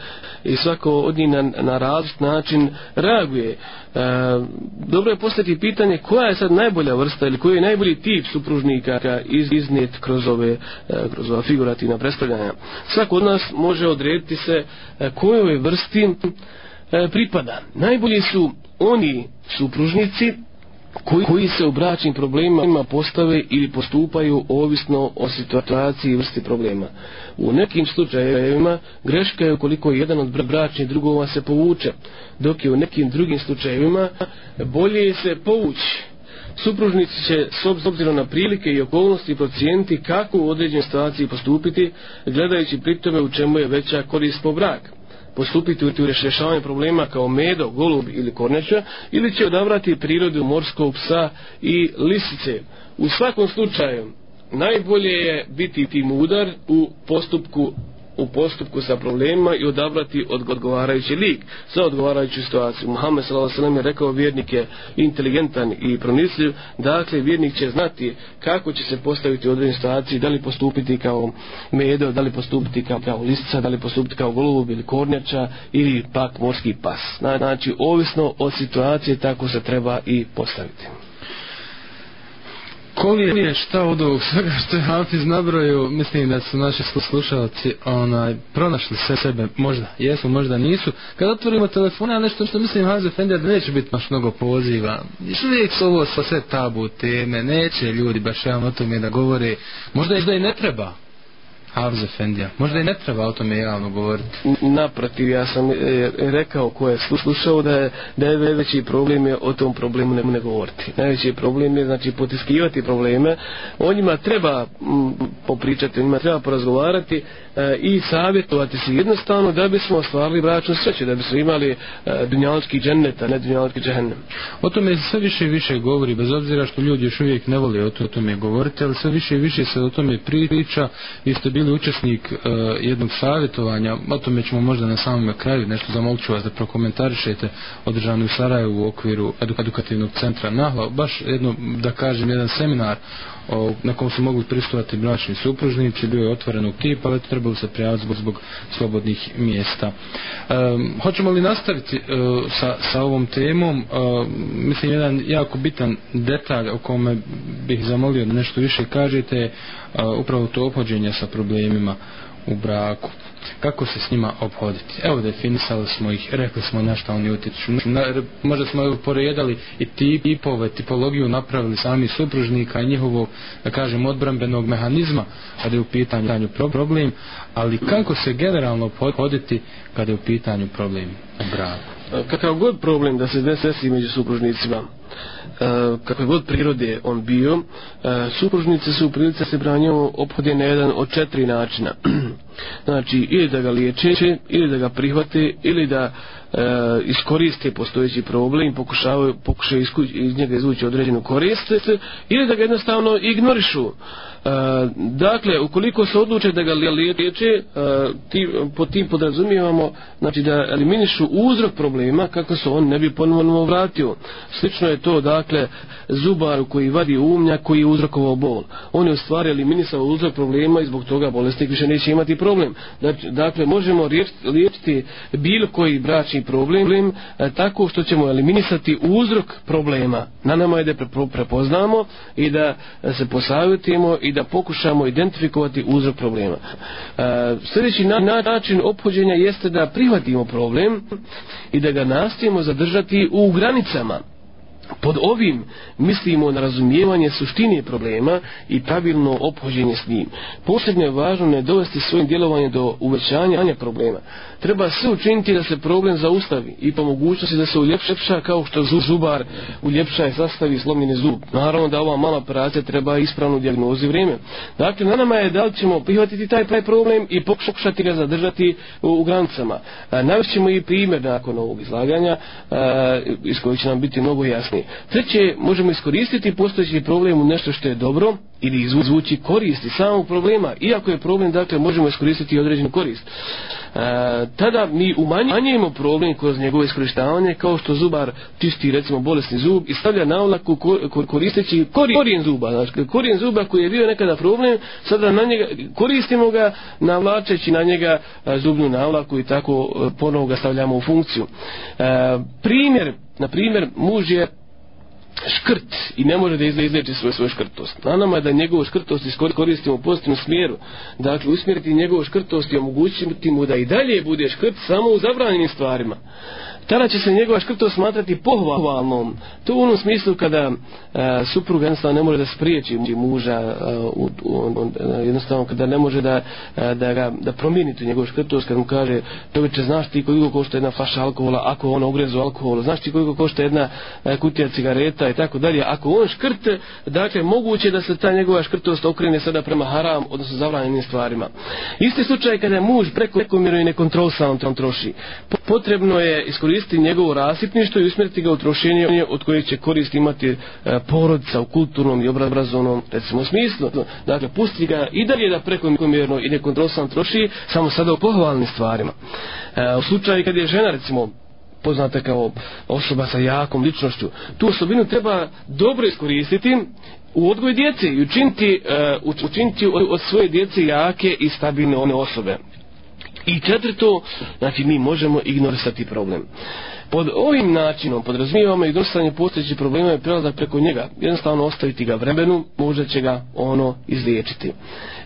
i svako od njih na, na različit način reaguje. E, dobro je postaviti pitanje koja je sad najbolja vrsta ili koji je najbolji tip supružnika iz, iznijet kroz ove, e, kroz ova figurativna predstavljanja. Svako od nas može odrediti se e, kojoj vrsti e, pripada. Najbolji su oni supružnici koji, koji se u bračnim problemima postave ili postupaju ovisno o situaciji i vrsti problema. U nekim slučajevima greška je ukoliko jedan od bračnih drugova se povuče, dok je u nekim drugim slučajevima bolje se povući. Supružnici će s obzirom na prilike i okolnosti procijenti kako u određenoj situaciji postupiti, gledajući pri tome u čemu je veća korist po braku postupiti u rješavanju problema kao medo, golub ili korneća ili će odabrati prirodu morskog psa i lisice. U svakom slučaju, najbolje je biti tim udar u postupku u postupku sa problemima i odabrati od odgovarajući lik za odgovarajuću situaciju. Muhammed s.a.v. je rekao vjernik je inteligentan i pronisljiv, dakle vjernik će znati kako će se postaviti u određenoj situaciji, da li postupiti kao medo, da li postupiti kao, kao listica, da li postupiti kao golub ili kornjača ili pak morski pas. Znači, ovisno od situacije, tako se treba i postaviti koli je šta od ovog svega što je Hafiz nabrojio, mislim da su naši slušalci onaj, pronašli sve sebe, možda jesu, možda nisu. Kad otvorimo telefona, ja nešto što mislim Hafiz Efendija da neće biti baš mnogo poziva. Uvijek su ovo sa sve tabu teme, neće ljudi baš jedan o tome da govore, možda i da i ne treba. Hafiz Efendija. Možda i ne treba o tome javno govoriti. Naprotiv, ja sam e, rekao ko je slušao da je, da je najveći problem je o tom problemu ne, ne govoriti. Najveći problem je znači potiskivati probleme. O njima treba popričati, o njima treba porazgovarati. E, i savjetovati se jednostavno da bismo ostvarili bračnu sreću, da bismo imali e, dunjalski dženneta, ne dunjalski džehennem. O tome se sve više i više govori, bez obzira što ljudi još uvijek ne voli o tome govoriti, ali sve više i više se o tome priča. Vi ste bili učesnik uh, jednog savjetovanja, o tome ćemo možda na samom kraju nešto zamolću vas da prokomentarišete održanu u Sarajevu u okviru edukativnog centra Nahla, baš jedno, da kažem, jedan seminar o, na kom su mogli pristovati bračni supružnici, bio je otvorenog tipa, ali treba trebali se prijaviti zbog, zbog slobodnih mjesta. E, hoćemo li nastaviti e, sa, sa ovom temom? E, mislim, jedan jako bitan detalj o kome bih zamolio da nešto više kažete je upravo to opođenje sa problemima u braku kako se s njima obhoditi. Evo definisali smo ih, rekli smo na šta oni utječu. možda smo poredali i tipove, tipologiju napravili sami supružnika i njihovog, da kažem, odbranbenog mehanizma kada je u pitanju problem, ali kako se generalno obhoditi kada je u pitanju problem u braku. E, kakav god problem da se desi među supružnicima e, kakve god prirode on bio e, supružnice su u prilice se branjom ophode na jedan od četiri načina [clears throat] znači ili da ga liječe ili da ga prihvate ili da e, iskoriste postojeći problem pokušavaju, pokušaju iz njega izvući određenu korist ili da ga jednostavno ignorišu E, dakle, ukoliko se odluče da ga liječe, e, ti, po tim podrazumijevamo znači, da eliminišu uzrok problema kako se on ne bi ponovno vratio. Slično je to, dakle, zubaru koji vadi umnja koji je uzrokovao bol. On je u stvari eliminisao uzrok problema i zbog toga bolestnik više neće imati problem. Znači, dakle, možemo liječiti bilo koji bračni problem e, tako što ćemo eliminisati uzrok problema. Na nama je da prepoznamo i da se posavjetimo i da pokušamo identifikovati uzrok problema. E, sljedeći način ophođenja jeste da prihvatimo problem i da ga nastavimo zadržati u granicama. Pod ovim mislimo na razumijevanje suštine problema i pravilno ophođenje s njim. Posebno je važno ne dovesti svojim djelovanjem do uvećanja problema treba sve učiniti da se problem zaustavi i po mogućnosti da se uljepša kao što zubar uljepša i sastavi slomljeni zub. Naravno da ova mala operacija treba ispravnu dijagnozi vrijeme. Dakle, na nama je da li ćemo prihvatiti taj taj problem i pokušati ga zadržati u, u granicama. Navišćemo i primjer nakon ovog izlaganja a, iz kojeg će nam biti mnogo jasnije. Treće, možemo iskoristiti postojeći problem u nešto što je dobro ili izvući koristi samog problema, iako je problem, dakle, možemo iskoristiti određenu korist. E, tada mi umanjujemo problem kroz njegovo iskoristavanje kao što zubar čisti recimo bolesni zub i stavlja na ulaku koristeći korijen zuba znači korijen zuba koji je bio nekada problem sada na njega koristimo ga navlačeći na njega e, zubnu navlaku i tako e, ponovo ga stavljamo u funkciju primjer na primjer muž je škrt i ne može da izleči svoju, svoju škrtost. Na nama je da njegovu škrtost iskoristimo u pozitivnom smjeru. Dakle, usmjeriti njegovu škrtost i omogućiti mu da i dalje bude škrt samo u zabranjenim stvarima tada će se njegova škrtost smatrati pohvalnom. To u onom smislu kada e, suprug jednostavno ne može da spriječi muža, e, u, u, u, jednostavno kada ne može da, e, da, ga, da promijeni tu njegovu škrtost, kada mu kaže, čovječe, znaš ti koliko košta jedna faša alkohola, ako on ogrezu alkohola, znaš ti koliko košta jedna e, kutija cigareta i tako dalje, ako on škrt, dakle, moguće da se ta njegova škrtost okrene sada prema haram, odnosno zavranjenim stvarima. Isti slučaj kada muž preko nekomjeru i nekontrolsalno troši. Po potrebno je iskoristiti njegovo rasipništvo i usmjeriti ga u trošenje od kojeg će korist imati e, porodica u kulturnom i obrazovnom recimo smislu. Dakle, pusti ga i dalje da prekomjerno i nekontrolstveno troši, samo sada u pohvalnim stvarima. E, u slučaju kad je žena recimo poznata kao osoba sa jakom ličnošću, tu osobinu treba dobro iskoristiti u odgoju djece i učiniti, e, učiniti od svoje djece jake i stabilne one osobe. I četvrto, znači mi možemo ignorisati problem. Pod ovim načinom podrazumijevamo i dostanje postojeći problema i prelazak preko njega. Jednostavno ostaviti ga vremenu, možda će ga ono izliječiti.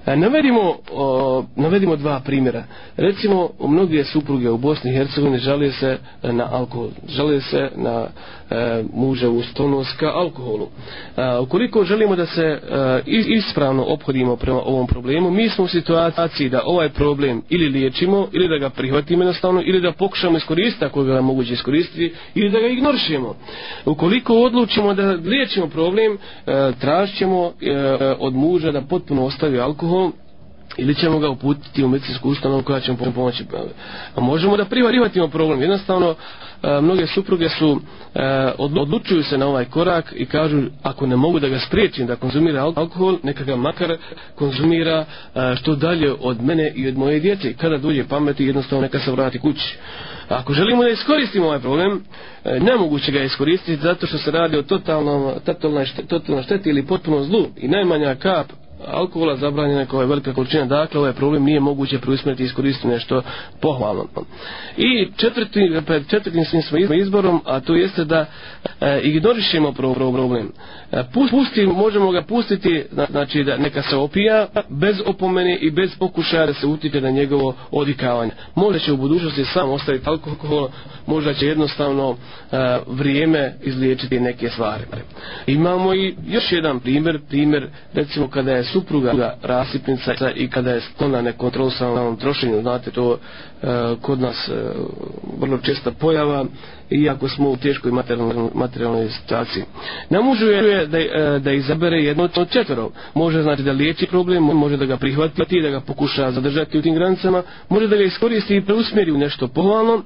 E, navedimo, o, navedimo dva primjera. Recimo, mnogi supruge u Bosni i Hercegovini žalije se na alkohol. Žalije se na e, muževu stonost ka alkoholu. E, ukoliko želimo da se e, ispravno ophodimo prema ovom problemu, mi smo u situaciji da ovaj problem ili liječimo, ili da ga prihvatimo jednostavno, ili da pokušamo iskoristiti ako ga je moguće iskoristiti koristiti ili da ga ignoršemo. Ukoliko odlučimo da liječimo problem, e, tražit ćemo e, od muža da potpuno ostavi alkohol, ili ćemo ga uputiti u medicinsku ustanovu koja će mu pomoći. Možemo da privarivatimo problem. Jednostavno, e, mnoge supruge su e, odlučuju se na ovaj korak i kažu ako ne mogu da ga spriječim da konzumira alkohol, neka ga makar konzumira e, što dalje od mene i od moje djece. Kada dođe pameti, jednostavno neka se vrati kući. Ako želimo da iskoristimo ovaj problem, nemoguće ga iskoristiti zato što se radi o totalnoj šteti, totalno šteti ili potpuno zlu i najmanja kap alkohola zabranjena koja je velika količina, dakle ovaj problem nije moguće preusmjeriti i iskoristiti nešto pohvalno. I četvrti, pred četvrtim svim svojim izborom, a to jeste da e, ignorišemo problem. E, E, pusti, možemo ga pustiti, znači da neka se opija, bez opomene i bez pokušaja da se utiče na njegovo odikavanje. Možda će u budućnosti sam ostaviti alkohol, možda će jednostavno uh, vrijeme izliječiti neke stvari. Imamo i još jedan primjer, primjer recimo kada je supruga rasipnica i kada je sklona nekontrolisanom trošenju, znate to uh, kod nas uh, vrlo česta pojava, uh, iako smo u teškoj materijalnoj, materijalnoj situaciji. Na mužu je da, e, da izabere jedno od četvrov. Može znači da liječi problem, može da ga prihvati, da ga pokuša zadržati u tim granicama, može da ga iskoristi i preusmjeri u nešto pohvalno,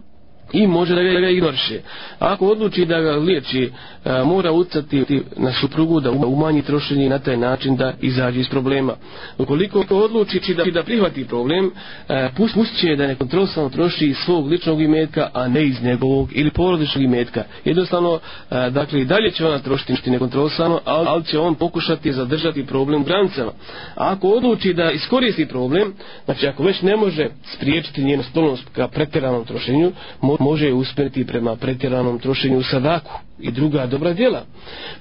i može da ga ignoriše. Ako odluči da ga liječi, e, mora ucati na suprugu da umanji trošenje na taj način da izađe iz problema. Ukoliko odluči da, da prihvati problem, e, pustit će da nekontrolstveno troši iz svog ličnog imetka, a ne iz njegovog ili porodičnog imetka. Jednostavno, e, dakle, i dalje će ona trošiti nekontrolstveno, ali će on pokušati zadržati problem u granicama. Ako odluči da iskoristi problem, znači ako već ne može spriječiti njenu stolnost ka pretjeranom trošenju, može može usmjeriti prema pretjeranom trošenju sadaku i druga dobra djela.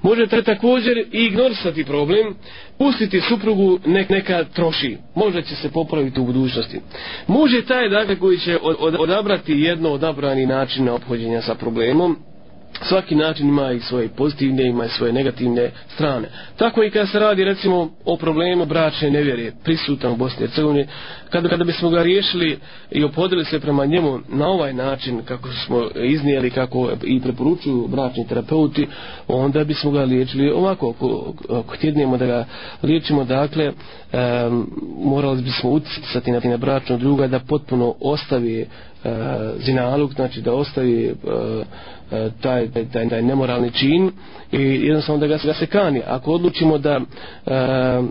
Možete također i ignorisati problem, pustiti suprugu nek neka troši, možda će se popraviti u budućnosti. Može taj dakle koji će od od odabrati jedno odabrani način na ophođenja sa problemom, svaki način ima i svoje pozitivne, ima i svoje negativne strane. Tako i kada se radi recimo o problemu bračne nevjere prisutan u Bosni i Hercegovini, kada, kada bismo ga riješili i opodili se prema njemu na ovaj način kako smo iznijeli, kako i preporučuju bračni terapeuti, onda bismo ga liječili ovako, ako, ako htjednemo da ga liječimo, dakle, um, morali bismo uticati na, na bračnog druga da potpuno ostavi E, zinalog, znači da ostavi e, e, taj, taj, taj nemoralni čin i jednostavno da ga se, ga se kani. Ako odlučimo da,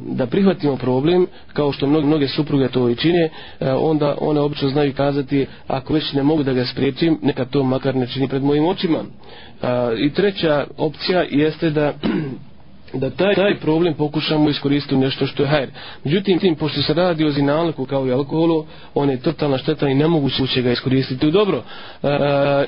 da prihvatimo problem, kao što mnoge, mnoge supruge to i čine, onda one obično znaju kazati, ako već ne mogu da ga spriječim, neka to makar ne čini pred mojim očima. I treća opcija jeste da [clears throat] da taj, taj problem pokušamo iskoristiti nešto što je hajr. Međutim, tim, pošto se radi o zinalku kao i alkoholu, on je totalna šteta i nemoguće ga iskoristiti u dobro. E,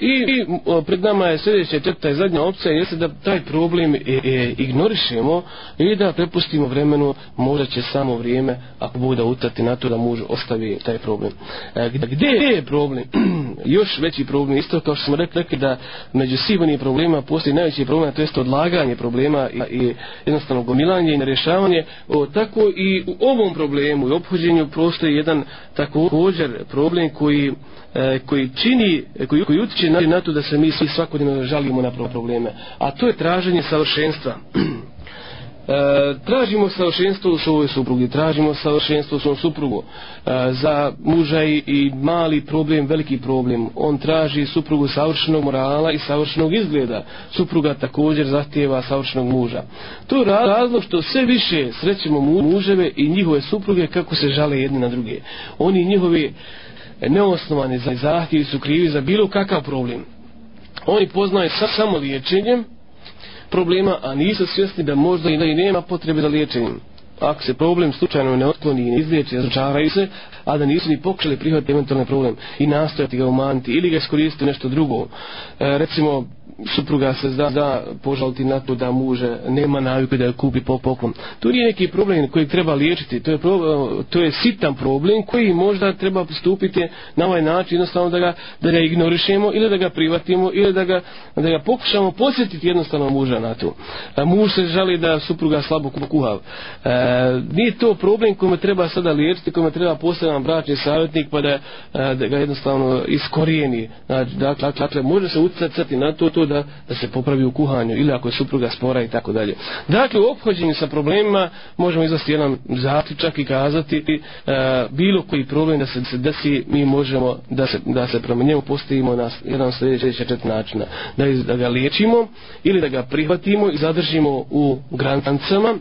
i, I pred nama je sljedeća četvrta i zadnja opcija, jeste da taj problem e, e, ignorišemo i da prepustimo vremenu, možda će samo vrijeme, ako bude utati na to, da muž ostavi taj problem. E, gdje je problem? [clears throat] Još veći problem, isto kao što smo rekli, da među sivanih problema postoji najveći problem, to jeste odlaganje problema i, i jednostavno gomilanje i nerješavanje, o, tako i u ovom problemu i obhođenju postoji jedan također problem koji e, koji čini, koji, koji utiče na to da se mi svi svakodnevno žalimo na probleme, a to je traženje savršenstva. [clears throat] E, tražimo savršenstvo u svojoj suprugi, tražimo savršenstvo u svom suprugu. E, za muža i, i mali problem, veliki problem. On traži suprugu savršenog morala i savršenog izgleda. Supruga također zahtijeva savršenog muža. To je razlog što sve više srećemo muževe i njihove supruge kako se žale jedne na druge. Oni njihovi neosnovani zahtjevi su krivi za bilo kakav problem. Oni poznaju sa, samo liječenjem, problema, a nisu svjesni da možda i nema potrebe za liječenjem. Ako se problem slučajno ne otkloni i ne izliječi, razočaraju se, a da nisu ni pokušali prihvatiti eventualni problem i nastojati ga umanjiti ili ga iskoristiti nešto drugo. E, recimo, supruga se zda, zda požaliti na to da muže nema navike da je kupi po poklon. To nije neki problem koji treba liječiti, to je, problem, to je sitan problem koji možda treba postupiti na ovaj način, jednostavno da ga, da ga ignorišemo ili da ga privatimo ili da ga, da ga pokušamo posjetiti jednostavno muža na to. A e, muž se žali da supruga slabo kuha. E, nije to problem kojom treba sada liječiti, kojom treba posebno bračni savjetnik pa da, e, da ga jednostavno iskorijeni. Znači, dakle, dakle, dakle, može se utjecati na to, to da, da se popravi u kuhanju ili ako je supruga spora i tako dalje. Dakle, u obhođenju sa problemima možemo izvesti jedan zatičak i kazati e, bilo koji problem da se, se desi, mi možemo da se, da se prema njemu postavimo na jedan sljedeći četvrt načina. Da, iz, da ga liječimo ili da ga prihvatimo i zadržimo u grancama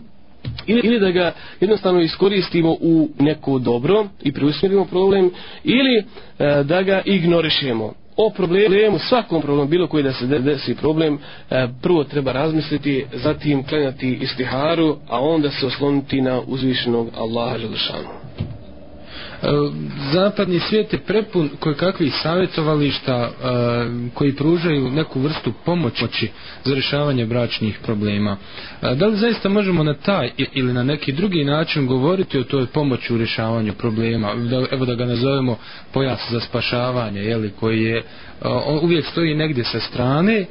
ili, ili da ga jednostavno iskoristimo u neko dobro i preusmjerimo problem ili e, da ga ignorišemo o problemu, svakom problemu, bilo koji da se desi problem, e, prvo treba razmisliti, zatim klanjati istiharu, a onda se osloniti na uzvišenog Allaha Želešanu. E, zapadni svijet je prepun koje kakvih savjetovališta e, koji pružaju neku vrstu pomoći za rješavanje bračnih problema. E, da li zaista možemo na taj ili na neki drugi način govoriti o toj pomoći u rješavanju problema, da, evo da ga nazovemo pojas za spašavanje, jeli, koji je, on uvijek stoji negdje sa strane,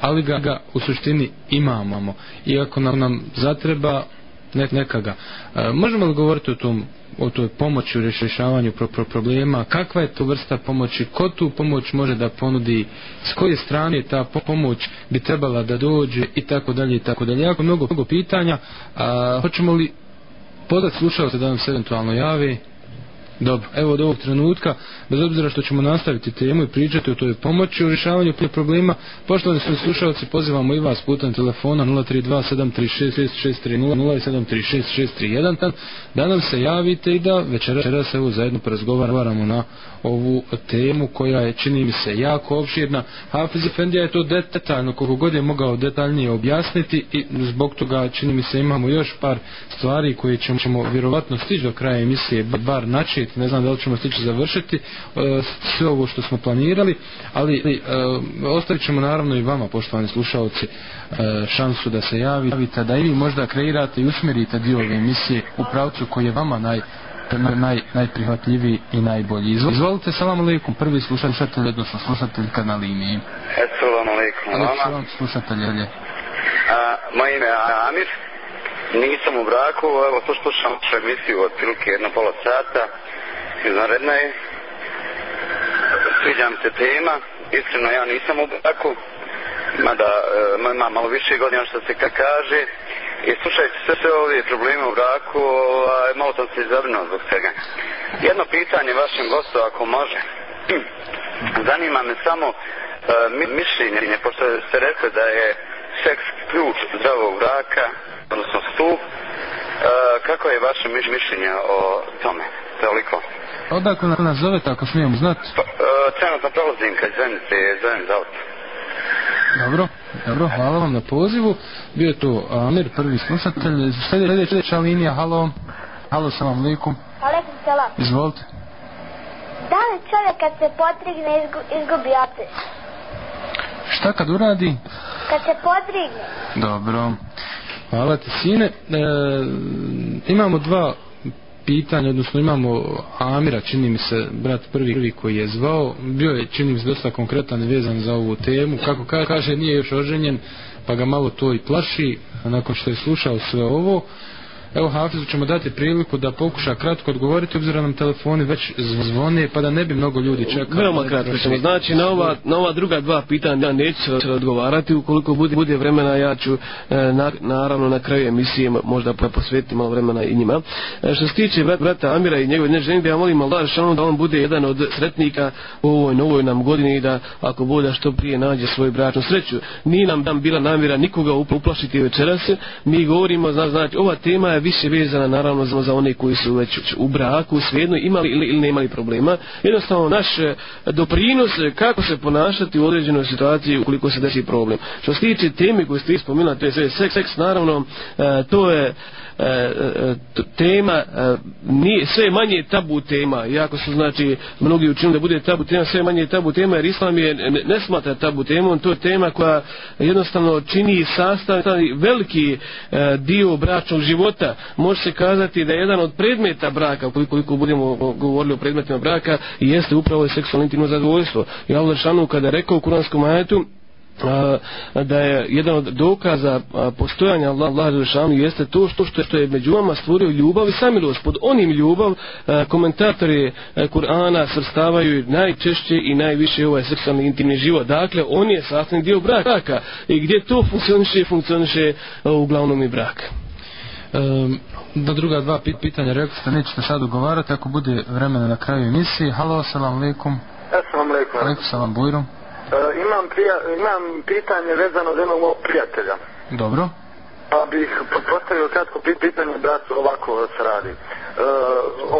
ali ga, ga u suštini imamo. Iako nam, nam zatreba nek, nekaga. E, možemo li govoriti o tom o toj pomoći u rješavanju pro, pro, problema, kakva je to vrsta pomoći, ko tu pomoć može da ponudi, s koje strane ta pomoć bi trebala da dođe i tako dalje i tako dalje. Jako mnogo, mnogo pitanja, a, hoćemo li podat slušalce da nam se eventualno javi? Dobro, evo od ovog trenutka, bez obzira što ćemo nastaviti temu i pričati o toj pomoći u rješavanju problema, poštovani svi slušalci, pozivamo i vas putem telefona 032-736-6630 0736-631 da nam se javite i da večeras evo zajedno porazgovaramo na ovu temu koja je čini mi se jako opširna. Hafiz Efendija je to detaljno, koliko god je mogao detaljnije objasniti i zbog toga čini mi se imamo još par stvari koje ćemo, ćemo vjerovatno stići do kraja emisije, bar način završiti ne znam da li ćemo stići završiti e, sve ovo što smo planirali ali e, ostavit ćemo naravno i vama poštovani slušalci e, šansu da se javite da ili možda kreirate i usmjerite dio ove emisije u pravcu koji je vama naj naj, najprihvatljiviji i najbolji. Izvolite, salam alaikum, prvi slušatelj, odnosno slušateljka na liniji. Assalamu alaikum, mama. Salam slušatelj, A, moj ime je Amir, nisam u braku, evo, slušam emisiju od pilke jedna pola sata izvanredna je. Sviđam se tema. Iskreno ja nisam u braku. Mada e, ima malo više godina što se ka kaže. I slušajte sve, sve ove probleme u braku. A, ovaj, malo sam se izabrinuo zbog svega. Jedno pitanje vašem gostu ako može. [clears throat] Zanima me samo e, mišljenje. Pošto ste rekli da je seks ključ zdravog braka odnosno stup, e, kako je vaše mišljenje o tome? Toliko odakle na nas zovete ako smijem znat? Pa, uh, trenutno prolazim kad zemljice, zovem za auto. Dobro, dobro, hvala vam na pozivu. Bio je tu Amir, prvi slušatelj. Sljedeća linija, halo. Halo, salam alaikum. Alaikum, salam. Izvolite. Da li čovjek kad se podrigne izgubi opet? Šta kad uradi? Kad se podrigne. Dobro. Hvala ti, sine. E, imamo dva pitanje, odnosno imamo Amira, čini mi se, brat prvi, prvi koji je zvao, bio je, čini mi se, dosta konkretan i vezan za ovu temu, kako kaže, nije još oženjen, pa ga malo to i plaši, nakon što je slušao sve ovo, uh, Evo Hafizu ćemo dati priliku da pokuša kratko odgovoriti, obzirom nam telefoni već zvone, pa da ne bi mnogo ljudi čekali. Veoma kratko ćemo, znači na ova, na ova druga dva pitanja ja neću se odgovarati, ukoliko bude, bude vremena ja ću e, na, naravno na kraju emisije možda posvetiti malo vremena i njima. E, što se tiče brata, brata Amira i njegove dnešnje, ja molim Allah da on bude jedan od sretnika u ovoj novoj nam godini i da ako bude što prije nađe svoju bračnu sreću. Nije nam bila namjera nikoga uplašiti večeras, mi govorimo, znači, ova tema je više vezana naravno za one koji su već u braku, svejedno imali ili, ili nemali problema. Jednostavno naš e, doprinos e, kako se ponašati u određenoj situaciji ukoliko se desi problem. Što se tiče teme koju ste ispominali, to je sve seks, seks naravno, e, to je E, e, tema e, nije sve manje tabu tema iako su znači mnogi učinili da bude tabu tema sve manje tabu tema jer islam je ne, ne smatra tabu temom to je tema koja jednostavno čini sastav veliki e, dio bračnog života može se kazati da je jedan od predmeta braka koliko, koliko budemo govorili o predmetima braka jeste upravo seksualno intimno zadovoljstvo i Allah šanu kada rekao u kuranskom ajetu da je jedan od dokaza postojanja Allah, Allah Žešanu jeste to što, što, što je među vama stvorio ljubav i samilost. Pod onim ljubav komentatori Kur'ana srstavaju najčešće i najviše ovaj seksualni intimni život. Dakle, on je sasni dio braka. I gdje to funkcioniše, funkcioniše uglavnom i brak. Da druga dva pitanja rekli ste, nećete sad ugovarati, ako bude vremena na kraju emisije. Halo, salam alaikum. Assalamu alaikum. Alaikum salam bujrum. E, imam, prija, imam pitanje vezano za jednog mojeg prijatelja. Dobro. Pa bih postavio kratko pitanje bratu ovako da se radi. E,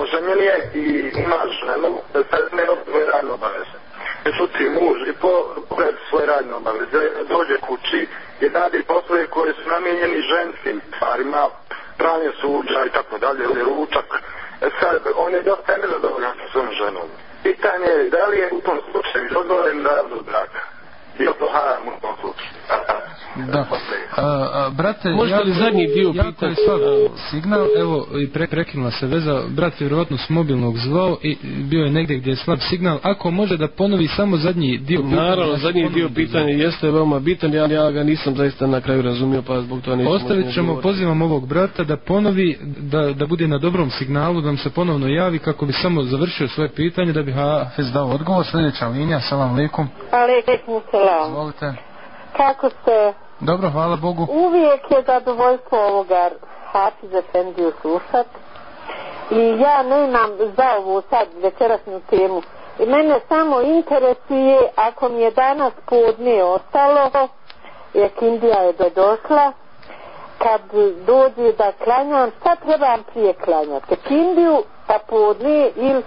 oženjen je i ima ženu, sad ne odgovoje radne obaveze. Međutim, muž i po, pored svoje radne obaveze dođe kući i radi poslove koje su namijenjeni ženskim stvarima, pranje suđa i tako dalje, ili ručak. E, sad, on je dosta nezadovoljan sa svojom ženom pitanje je da li je u tom slučaju dozvoljen razvod braka. Bio to haram u tom slučaju. Da. A, a, brate, Možda li zadnji dio pita? Jako sad signal, evo, i pre, prekinula se veza. Brat, vjerovatno s mobilnog zvao i bio je negdje gdje je slab signal. Ako može da ponovi samo zadnji dio pitanja? Naravno, zadnji dio pitanja jeste veoma bitan. Ja, ja ga nisam zaista na kraju razumio, pa zbog toga nisam... Ostavit ćemo, pozivam ovog brata da ponovi, da, da bude na dobrom signalu, da vam se ponovno javi kako bi samo završio svoje pitanje, da bi Hafez dao odgovor. Sljedeća linija, salam alaikum. Alaikum, salam. Izvolite kako ste? Dobro, hvala Bogu. Uvijek je zadovoljstvo ovoga Hati za Fendiju slušat. I ja ne imam za ovu sad večerasnu temu. I mene samo interesuje ako mi je danas podne ostalo, jer Indija je dodošla, kad dođe da klanjam, šta trebam prije klanjati? Kindiju, pa podne ili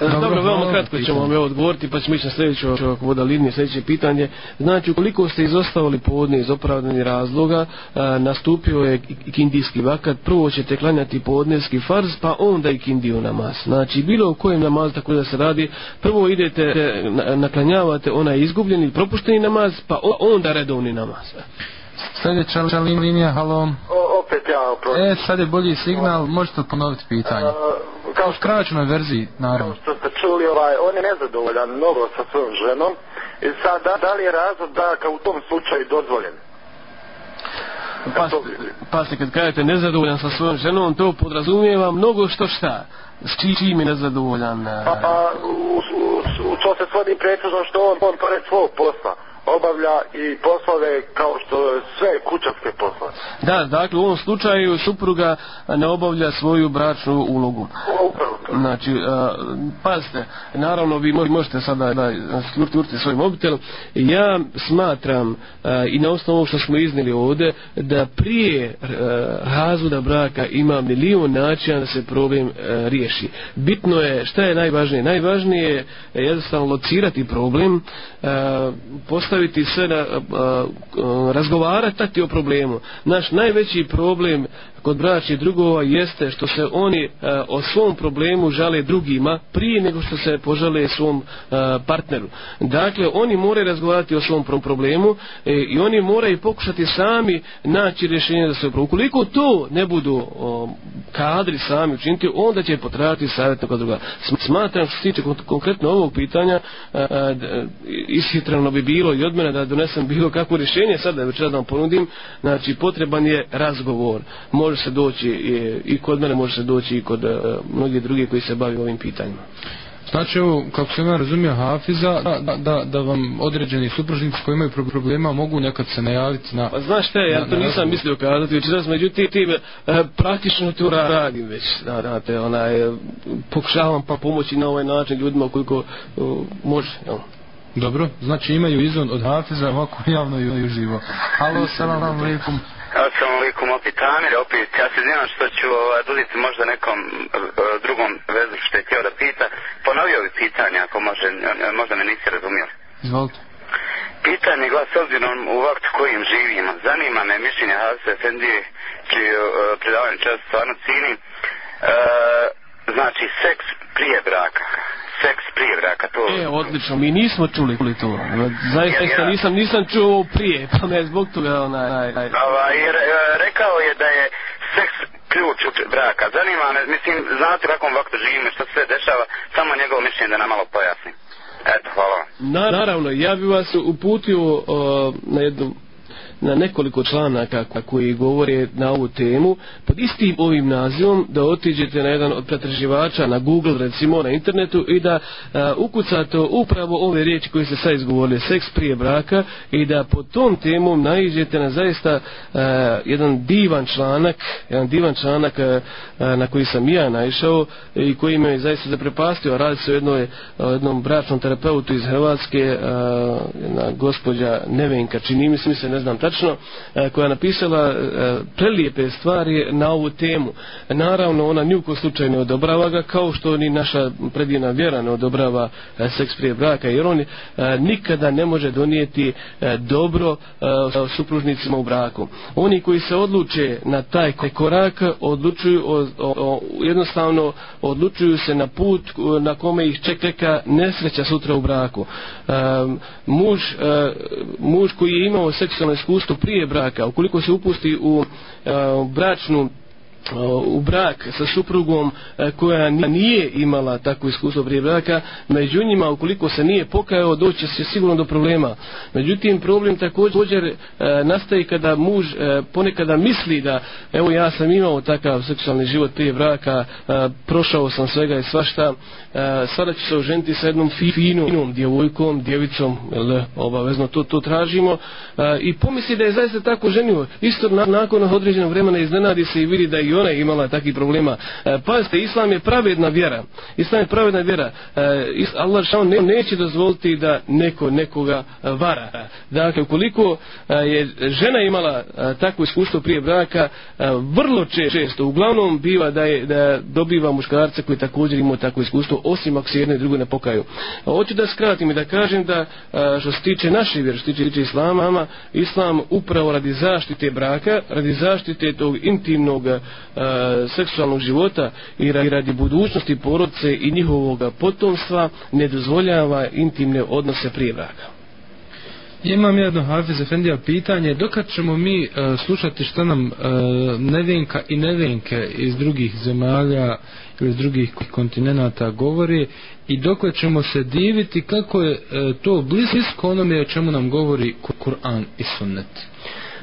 Dobro, Dobro veoma kratko ćemo vam odgovoriti, pa ćemo ići na sljedeću voda linije, sljedeće pitanje. Znači, ukoliko ste izostavili podne iz opravdanih razloga, a, e, nastupio je kindijski vakat, prvo ćete klanjati podneski farz, pa onda i kindiju namaz. Znači, bilo u kojem namazu tako da se radi, prvo idete, e, naklanjavate onaj izgubljeni, propušteni namaz, pa onda redovni namaz. Sljedeća linija, halo. opet ja, oprosti. E, sad je bolji signal, možete ponoviti pitanje. A, kao što... U na verziji, naravno. Kao što ste čuli, ovaj, on je nezadovoljan mnogo sa svojom ženom. I sad, da, da li je razlog da kao u tom slučaju dozvoljen? Pa se kad kažete nezadovoljan sa svojom ženom, to podrazumijeva mnogo što šta. S čim je nezadovoljan? Pa, pa u, u, u, to se svodi pretežno što on, on pored svog posla obavlja i poslove kao što sve kućanske poslove. Da, dakle u ovom slučaju supruga ne obavlja svoju bračnu ulogu. Upravo. Znači, a, pazite, naravno vi možete sada da slučite svoj mobitel. Ja smatram a, i na osnovu što smo iznili ovde da prije a, razvoda braka ima milion načina da se problem a, riješi. Bitno je šta je najvažnije. Najvažnije je jednostavno locirati problem, a, postaviti postaviti se na, a, a, razgovarati o problemu. Naš najveći problem kod braći drugova jeste što se oni e, o svom problemu žale drugima prije nego što se požale svom e, partneru. Dakle, oni moraju razgovarati o svom problemu e, i oni moraju pokušati sami naći rješenje za svoj problem. Ukoliko to ne budu o, kadri sami učiniti, onda će potrajati savjet nekog druga. Smatram što se tiče konkretno ovog pitanja, e, e, ishitreno bi bilo i od mene da donesem bilo kakvo rješenje, sada da vam ponudim, znači potreban je razgovor. Možda može se doći i kod mene može se doći i kod e, mnogi drugi koji se bavi ovim pitanjima. Znači evo, kako sam ja razumio Hafiza, da, da, da vam određeni supružnici koji imaju problema mogu nekad se najaviti na... Pa znaš šta, ja to na, nisam na... mislio kazati, već raz, međutim, tim, e, praktično to radim već, da, da, te, onaj, e, pokušavam pa pomoći na ovaj način ljudima koliko e, može, jel? Dobro, znači imaju izvod od Hafiza, ovako javno i uživo. Halo, salam, alaikum. Evo sam ovikom opet Amir, opet ja se znam što ću oduziti ovaj, možda nekom uh, drugom vezu što je htio da pita. Ponovio bi pitanje ako može, eh, možda me nisi razumio. Izvolite. Pitanje glas obzirom u vaktu kojim živimo. Zanima me mišljenje Hasa Efendije čiju uh, eh, predavanju čast stvarno cini. Uh, znači seks prije braka seks prije braka, to... E, odlično, mi nismo čuli to. Zaista ja, ja. nisam, nisam čuo prije, pa me zbog toga onaj... Aj, aj. Ava, jer, e, rekao je da je seks ključ braka. Zanima me, mislim, znate u kakvom vaktu živimo, što se dešava, samo njegov mišljenje da nam malo pojasnim. Eto, hvala. Na, naravno, ja bi vas uputio o, na jednu na nekoliko članaka koji govore na ovu temu pod istim ovim nazivom da otiđete na jedan od pretraživača na Google recimo na internetu i da a, ukucate upravo ove riječi koje se sad izgovorili seks prije braka i da pod tom temom naiđete na zaista a, jedan divan članak jedan divan članak a, a, na koji sam ja naišao i koji me je zaista zaprepastio radi se o jednoj o jednom bračnom terapeutu iz Hrvatske a, jedna gospođa Nevenka čini mi se mi se ne znam tačno, e, koja je napisala e, prelijepe stvari na ovu temu. Naravno, ona njuko slučaj ne odobrava ga, kao što ni naša predivna vjera ne odobrava e, seks prije braka, jer on nikada ne može donijeti dobro supružnicima u braku. Oni koji se odluče na taj korak, odlučuju o, o, o, jednostavno odlučuju se na put na kome ih čeka nesreća sutra u braku. E, muž, e, muž koji je imao seksualne iskustva iskustvo prije braka, ukoliko se upusti u e, bračnu e, u brak sa suprugom e, koja nije imala takvo iskustvo prije braka, među njima ukoliko se nije pokajao, doće se sigurno do problema. Međutim, problem također e, nastaje kada muž ponekada misli da evo ja sam imao takav seksualni život prije braka, prošao sam svega i svašta, E, sada ću se oženiti sa jednom finom djevojkom, djevicom, jel, obavezno to, to tražimo. E, I pomisli da je zaista tako ženio. Isto na, nakon određenog vremena iznenadi se i vidi da i ona je imala takih problema. E, pazite, Islam je pravedna vjera. Islam je pravedna vjera. E, is, Allah šao ne, neće dozvoliti da neko nekoga e, vara. Dakle, ukoliko e, je žena imala takvo iskustvo prije braka, vrlo često, uglavnom biva da je da dobiva muškarca koji također ima takvo iskustvo osim ako se jedno i drugo ne pokaju. Hoću da skratim i da kažem da što se tiče naše vjere, što se tiče islama, islam upravo radi zaštite braka, radi zaštite tog intimnog seksualnog života i radi budućnosti porodce i njihovog potomstva ne dozvoljava intimne odnose prije braka. Imam jedno Hafiz Efendija pitanje, dokad ćemo mi e, slušati šta nam e, nevenka i nevenke iz drugih zemalja ili drugih kontinenta govori i dok ćemo se diviti kako je e, to blisko onome o čemu nam govori Kur'an i Sunnet.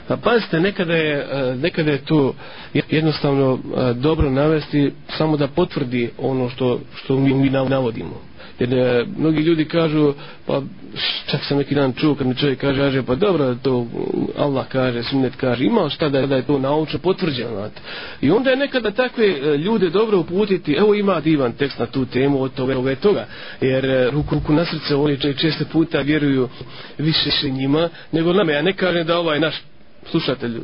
Pa pazite, nekada je, e, nekada je to jednostavno e, dobro navesti samo da potvrdi ono što, što mi, mi navodimo jer ne, mnogi ljudi kažu pa čak sam neki dan čuo kad mi čovjek kaže, kaže pa dobro to Allah kaže, sunnet kaže ima šta da, da je to naučno potvrđeno znači. i onda je nekada takve e, ljude dobro uputiti, evo ima divan tekst na tu temu od toga, od toga jer e, ruku, ruku na srce oni često puta vjeruju više, više njima nego nama, ja ne kažem da ovaj naš slušatelj e,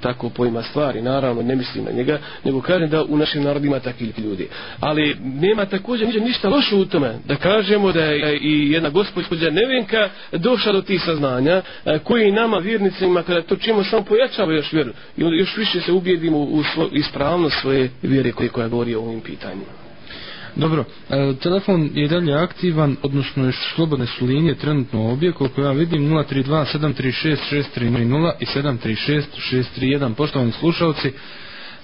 tako pojma stvari, naravno ne mislim na njega, nego kažem da u našem narodu ima takvi ljudi. Ali nema također ništa lošo u tome da kažemo da je i jedna gospođa Nevenka došla do tih saznanja e, koji nama vjernicima kada to čimo samo pojačava još vjeru i još više se ubijedimo u, u svo, ispravnost svoje vjere koje, koja govori o ovim pitanjima. Dobro, e, telefon je dalje aktivan, odnosno je slobodne su linije trenutno obje, koliko ja vidim 032-736-630 i 736-631. Poštovani slušalci,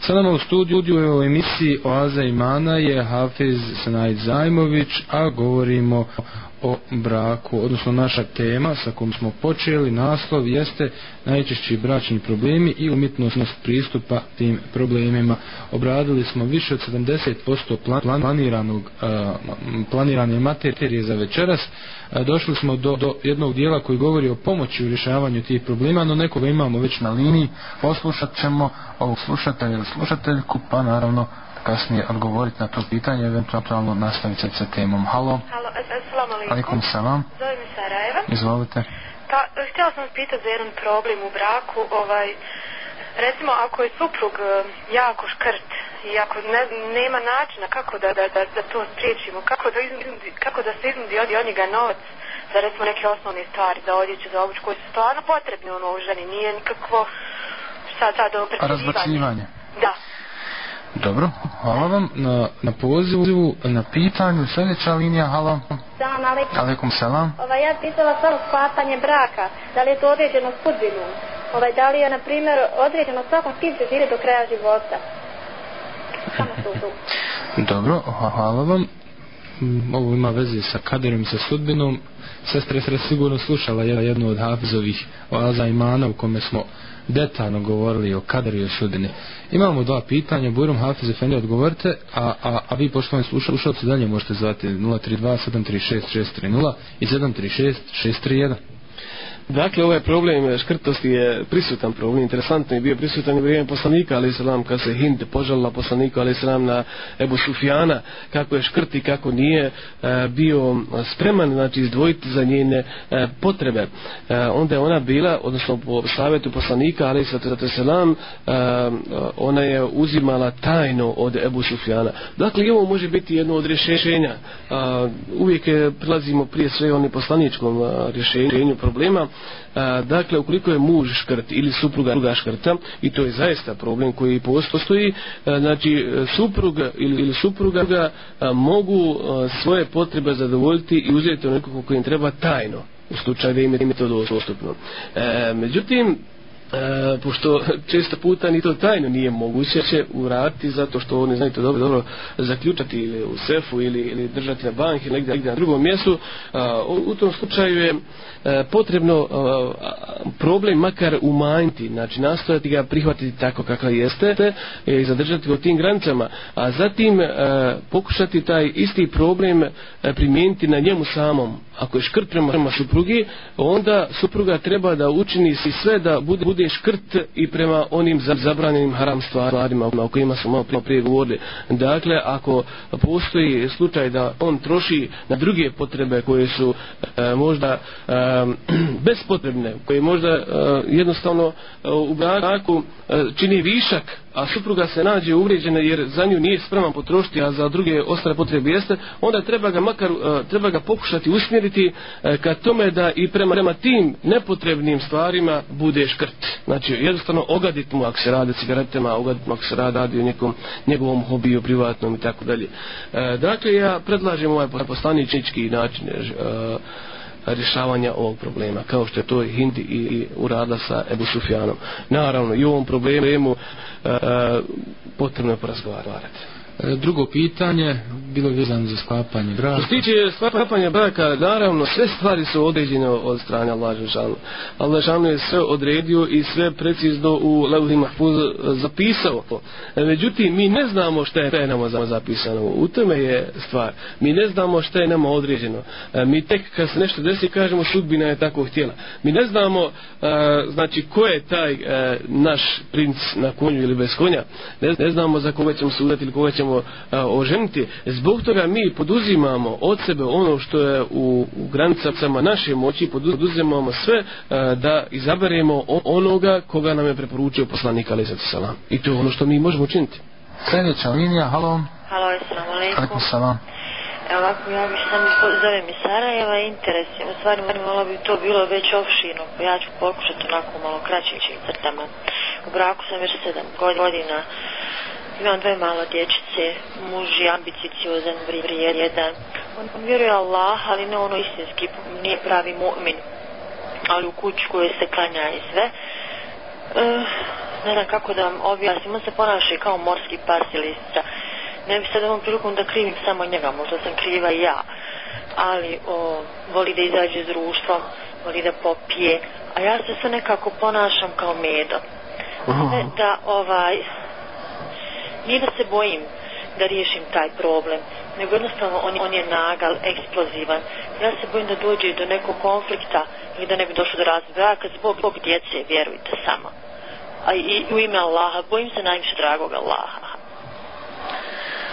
sa nama u studiju u emisiji Oaza imana je Hafez Sanajd Zajmović, a govorimo o braku, odnosno naša tema sa kom smo počeli, naslov jeste najčešći bračni problemi i umjetnostnost pristupa tim problemima. Obradili smo više od 70% plan, planiranog, a, planirane materije za večeras. A, došli smo do, do jednog dijela koji govori o pomoći u rješavanju tih problema, no nekoga imamo već na liniji. Poslušat ćemo ovog slušatelja ili slušateljku, pa naravno kasnije odgovoriti na to pitanje, eventualno nastavit će se temom. Halo. Halo, e, e, assalamu alaikum. Alaikum salam. Zove mi Sarajeva. Izvolite. Pa, htjela sam pitati za jedan problem u braku. Ovaj, recimo, ako je suprug e, jako škrt i ako ne, nema načina kako da, da, da, da to spriječimo, kako da, iznudi, kako da se iznudi od njega novac, za recimo neke osnovne stvari, za odjeću, za obuću, koje su stvarno potrebne ono u ženi, nije nikakvo šta sad opredivanje. Razbacivanje. Da. Dobro, hvala vam na, na pozivu, na pitanju, sljedeća linija, hvala. Dan, alaikum. Alaikum selam. Ova, ja pitala samo sklapanje braka, da li je to određeno sudbinu? Ova, da li je, na primjer, određeno svakom tim se žire do kraja života? Samo su tu. [laughs] Dobro, hvala vam. Mm, ovo ima veze sa kaderom i sa sudbinom. Sestra je sigurno slušala jednu od hafizovih oaza imana u kome smo detaljno govorili o kaderu i o sudini. Imamo dva pitanja, Burum Hafiz Efendi odgovorite, a, a, a vi poštovani slušalci dalje možete zvati 032 736 630 i 736 631. Dakle, ovaj problem škrtosti je prisutan problem, interesantno je bio prisutan u vrijeme poslanika, ali selam, kad se Hind požalila poslaniku, ali selam, na Ebu Sufijana, kako je škrti, kako nije e, bio spreman, znači, izdvojiti za njene e, potrebe. E, onda je ona bila, odnosno, po savjetu poslanika, ali se selam, e, ona je uzimala tajno od Ebu Sufijana. Dakle, ovo može biti jedno od rješenja. E, uvijek prilazimo prije sve oni poslaničkom rješenju problema, A, dakle, ukoliko je muž škrt ili supruga druga škrta, i to je zaista problem koji postoji, a, znači, suprug ili, ili supruga a, mogu a, svoje potrebe zadovoljiti i uzeti onoliko koliko im treba tajno, u slučaju da im je to dostupno. E, međutim, e, pošto često puta ni to tajno nije moguće će urati zato što oni znaju to dobro, dobro zaključati ili u sefu ili, ili držati na banki ili negdje, negdje na drugom mjestu e, u, u tom slučaju je e, potrebno e, problem makar umanjiti znači nastojati ga prihvatiti tako kakav jeste i e, zadržati ga u tim granicama a zatim e, pokušati taj isti problem e, primijeniti na njemu samom ako je škrt prema, prema suprugi onda supruga treba da učini si sve da bude, bude budeš krt i prema onim zabranjenim haram stvarima o kojima smo malo prije govorili. Dakle, ako postoji slučaj da on troši na druge potrebe koje su e, možda e, [clears throat] bespotrebne, koje možda e, jednostavno e, u braku e, čini višak a supruga se nađe uvrijeđena jer za nju nije spreman potrošiti, a za druge ostale potrebe jeste, onda treba ga makar, e, treba ga pokušati usmjeriti e, ka tome da i prema, prema tim nepotrebnim stvarima bude škrt. Znači, jednostavno ogaditi mu ako se rade cigaretama, ogaditi mu ako se radi u nekom njegovom hobiju, privatnom i tako dalje. E, dakle, ja predlažem ovaj poslaničnički način e, rješavanja ovog problema, kao što je to Hindi i, i uradila sa Ebu Sufjanom. Naravno, i u ovom problemu e, potrebno je porazgovarati. E, drugo pitanje bilo vezano za sklapanje braka. Što tiče sklapanja braka, naravno sve stvari su određene od strane Allah Žešanu. Allah Žešanu je sve odredio i sve precizno u Levhi Mahfuz zapisao to. E, međutim, mi ne znamo što je nama zapisano. U tome je stvar. Mi ne znamo što je nama određeno. E, mi tek kad se nešto desi kažemo sudbina je tako htjela. Mi ne znamo znači ko je taj naš princ na konju ili bez konja. Ne znamo za koga ćemo sudati ili koga ćemo zapravo oženiti. Zbog toga mi poduzimamo od sebe ono što je u, u granicacama naše moći, poduzimamo sve da izaberemo onoga koga nam je preporučio poslanik Ali Salam. I to je ono što mi možemo učiniti. Sljedeća linija, halo. Halo, assalamu alaikum. Kako salam? Evo ovako, ja bih sam zovem iz Sarajeva, interes je, u stvari, malo bi to bilo već opšino, ja ću pokušati onako malo kraćim crtama. U braku sam već sedam godina, Imam dve malo dječice, muž je ambiciozan, vrijedan. On vjeruje Allah, ali ne ono istinski, nije pravi mu'min. Ali u kući koju se klanja i sve. E, ne znam kako da vam objasnim, on se ponaša kao morski pas ili lisica. Ne bi sad ovom prilikom da krivim samo njega, možda sam kriva i ja. Ali o, voli da izađe s društvom, voli da popije. A ja se sve nekako ponašam kao medo. Uh -huh. da ovaj nije da se bojim da riješim taj problem, nego jednostavno on, on je nagal, eksplozivan. Ja se bojim da dođe do nekog konflikta i da ne bi došlo do razbraka zbog, zbog djece, vjerujte samo. A i, i u ime Allaha, bojim se najviše dragog Allaha.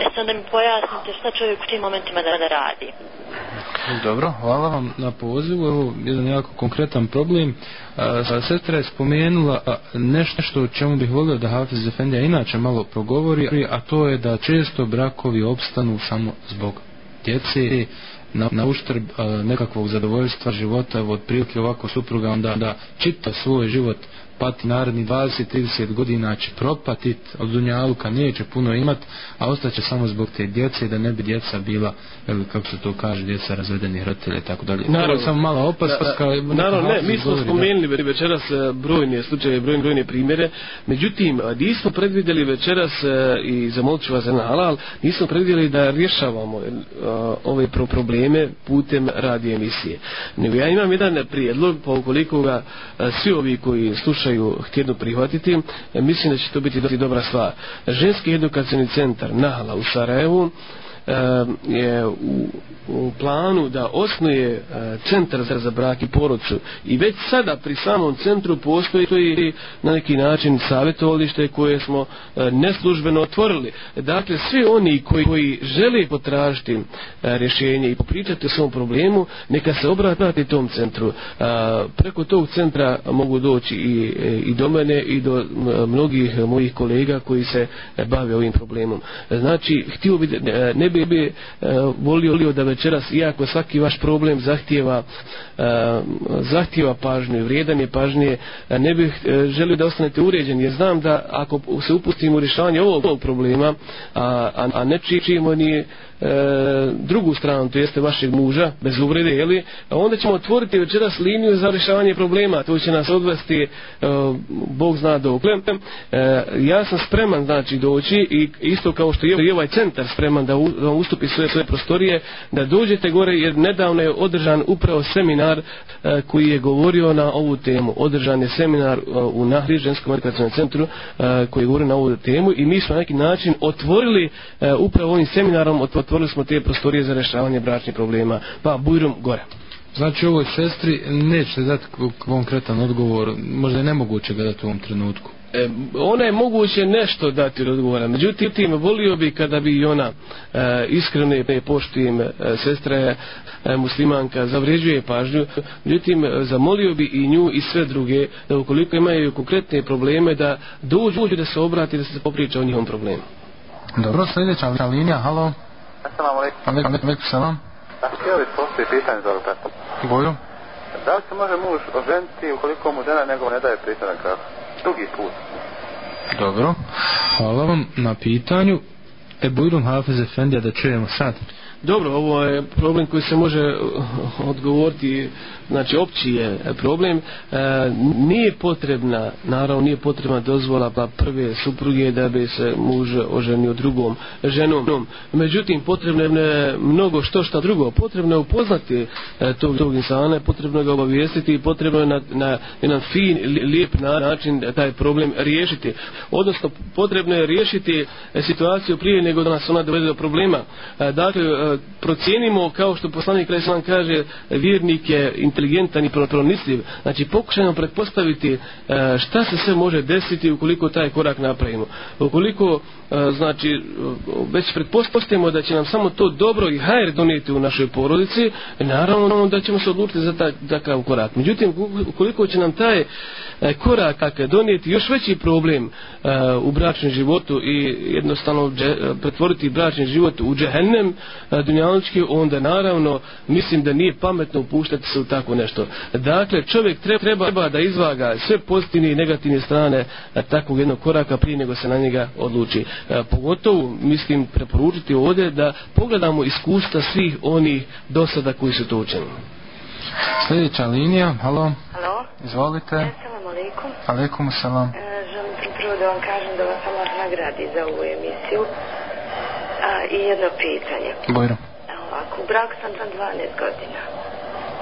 E sad da mi pojasnite šta čovjek u tim momentima da, da radi. Dobro, hvala vam na pozivu. Evo, jedan jako konkretan problem. E, a, sestra je spomenula nešto što čemu bih volio da Hafiz Efendija inače malo progovori, a to je da često brakovi opstanu samo zbog djece na, na uštrb a, nekakvog zadovoljstva života od prilike ovako supruga onda da čita svoj život a, pati naredni 20-30 godina će propatit od dunjaluka neće puno imat a ostaće samo zbog te djece da ne bi djeca bila ili kako se to kaže djeca razvedenih roditelja tako dalje naravno, samo mala opaska naravno ne, mi smo spomenuli da. večeras e, brojne slučaje, brojne, brojne primjere međutim, nismo predvidjeli večeras e, i zamolit ću vas za nalal nismo predvidjeli da rješavamo e, ove probleme putem radio emisije nego ja imam jedan prijedlog pa ukoliko ga svi ovi koji slušaju slušaju htjednu prihvatiti, e, mislim da će to biti dobra stvar. Ženski edukacijni centar Nahala u Sarajevu, je u, u planu da osnuje e, centar za brak i porodcu i već sada pri samom centru postoji na neki način savjetovalište koje smo e, neslužbeno otvorili. Dakle, svi oni koji, koji želi potražiti e, rješenje i popričati o svom problemu, neka se obratiti tom centru. Preko tog centra mogu doći i, i do mene i do mnogih mojih kolega koji se bave ovim problemom. Znači, htio bi ne bi bi, bi uh, volio lio da večeras iako svaki vaš problem zahtjeva uh, zahtjeva pažnju vrijedan je pažnje e, ne bih uh, želio da ostanete uređeni jer znam da ako se upustimo u rješavanje ovog, ovog problema a, a, a ne čijemo ni uh, e, drugu stranu, to jeste vašeg muža, bez uvrede, jeli, onda ćemo otvoriti večeras liniju za rješavanje problema, to će nas odvesti, e, Bog zna dokle. E, ja sam spreman, znači, doći i isto kao što je i ovaj centar spreman da, u, da vam ustupi svoje, svoje prostorije, da dođete gore, jer nedavno je održan upravo seminar e, koji je govorio na ovu temu. Održan je seminar e, u Nahrije, ženskom edukacijalnom centru, e, koji je govorio na ovu temu i mi smo na neki način otvorili e, upravo ovim seminarom otvorili otvorili smo te prostorije za rešavanje bračnih problema. Pa, bujrom gore. Znači, ovoj sestri nećete dati konkretan odgovor, možda je nemoguće ga dati u ovom trenutku. E, ona je moguće nešto dati od odgovora, međutim, volio bi kada bi ona e, iskreno je poštijem, e, sestra je e, muslimanka, zavređuje pažnju, međutim, zamolio bi i nju i sve druge da ukoliko imaju konkretne probleme da dođu da se obrati da se popriča o njihom problemu. Dobro, sljedeća linija, halo. Halo. Assalamu alaikum. Amit, amit, salam. Da ste li postoji pitanje za ovaj Boju. Da li se može muž oženiti ukoliko mu žena nego ne daje pritanje kraju? Drugi put. Dobro. Hvala vam na pitanju. E, bujdom Hafez Efendija da čujemo sad. Dobro, ovo je problem koji se može eh, odgovoriti, znači opći je problem. E, nije potrebna, naravno nije potrebna dozvola pa prve supruge da bi se muž oženio drugom ženom. Međutim, potrebno je mnogo što šta drugo. Potrebno je upoznati e, tog, tog insana, potrebno je ga obavijestiti i potrebno je na, na jedan fin, lijep način taj problem riješiti. Odnosno, potrebno je riješiti situaciju prije nego da nas ona dovede do problema. E, dakle, e, procijenimo kao što poslanik Kresman kaže vjernik je inteligentan i pronisljiv znači pokušajmo pretpostaviti e, šta se sve može desiti ukoliko taj korak napravimo ukoliko e, znači već pretpostavimo da će nam samo to dobro i hajer donijeti u našoj porodici naravno da ćemo se odlučiti za taj takav korak međutim ukoliko će nam taj e, korak kakve donijeti još veći problem u bračnom životu i jednostavno pretvoriti bračni život u džehennem dunjalnički, onda naravno mislim da nije pametno upuštati se u tako nešto. Dakle, čovjek treba, treba da izvaga sve pozitivne i negativne strane takvog jednog koraka prije nego se na njega odluči. Pogotovo, mislim, preporučiti ovdje da pogledamo iskustva svih onih dosada koji su to učinili. Sljedeća linija, halo. Halo. Izvolite. Assalamu alaikum. Aleikum assalam. E, želim prvo da vam kažem da vas Allah nagradi za ovu emisiju i jedno pitanje. Bojro. Ako u brak sam za 12 godina,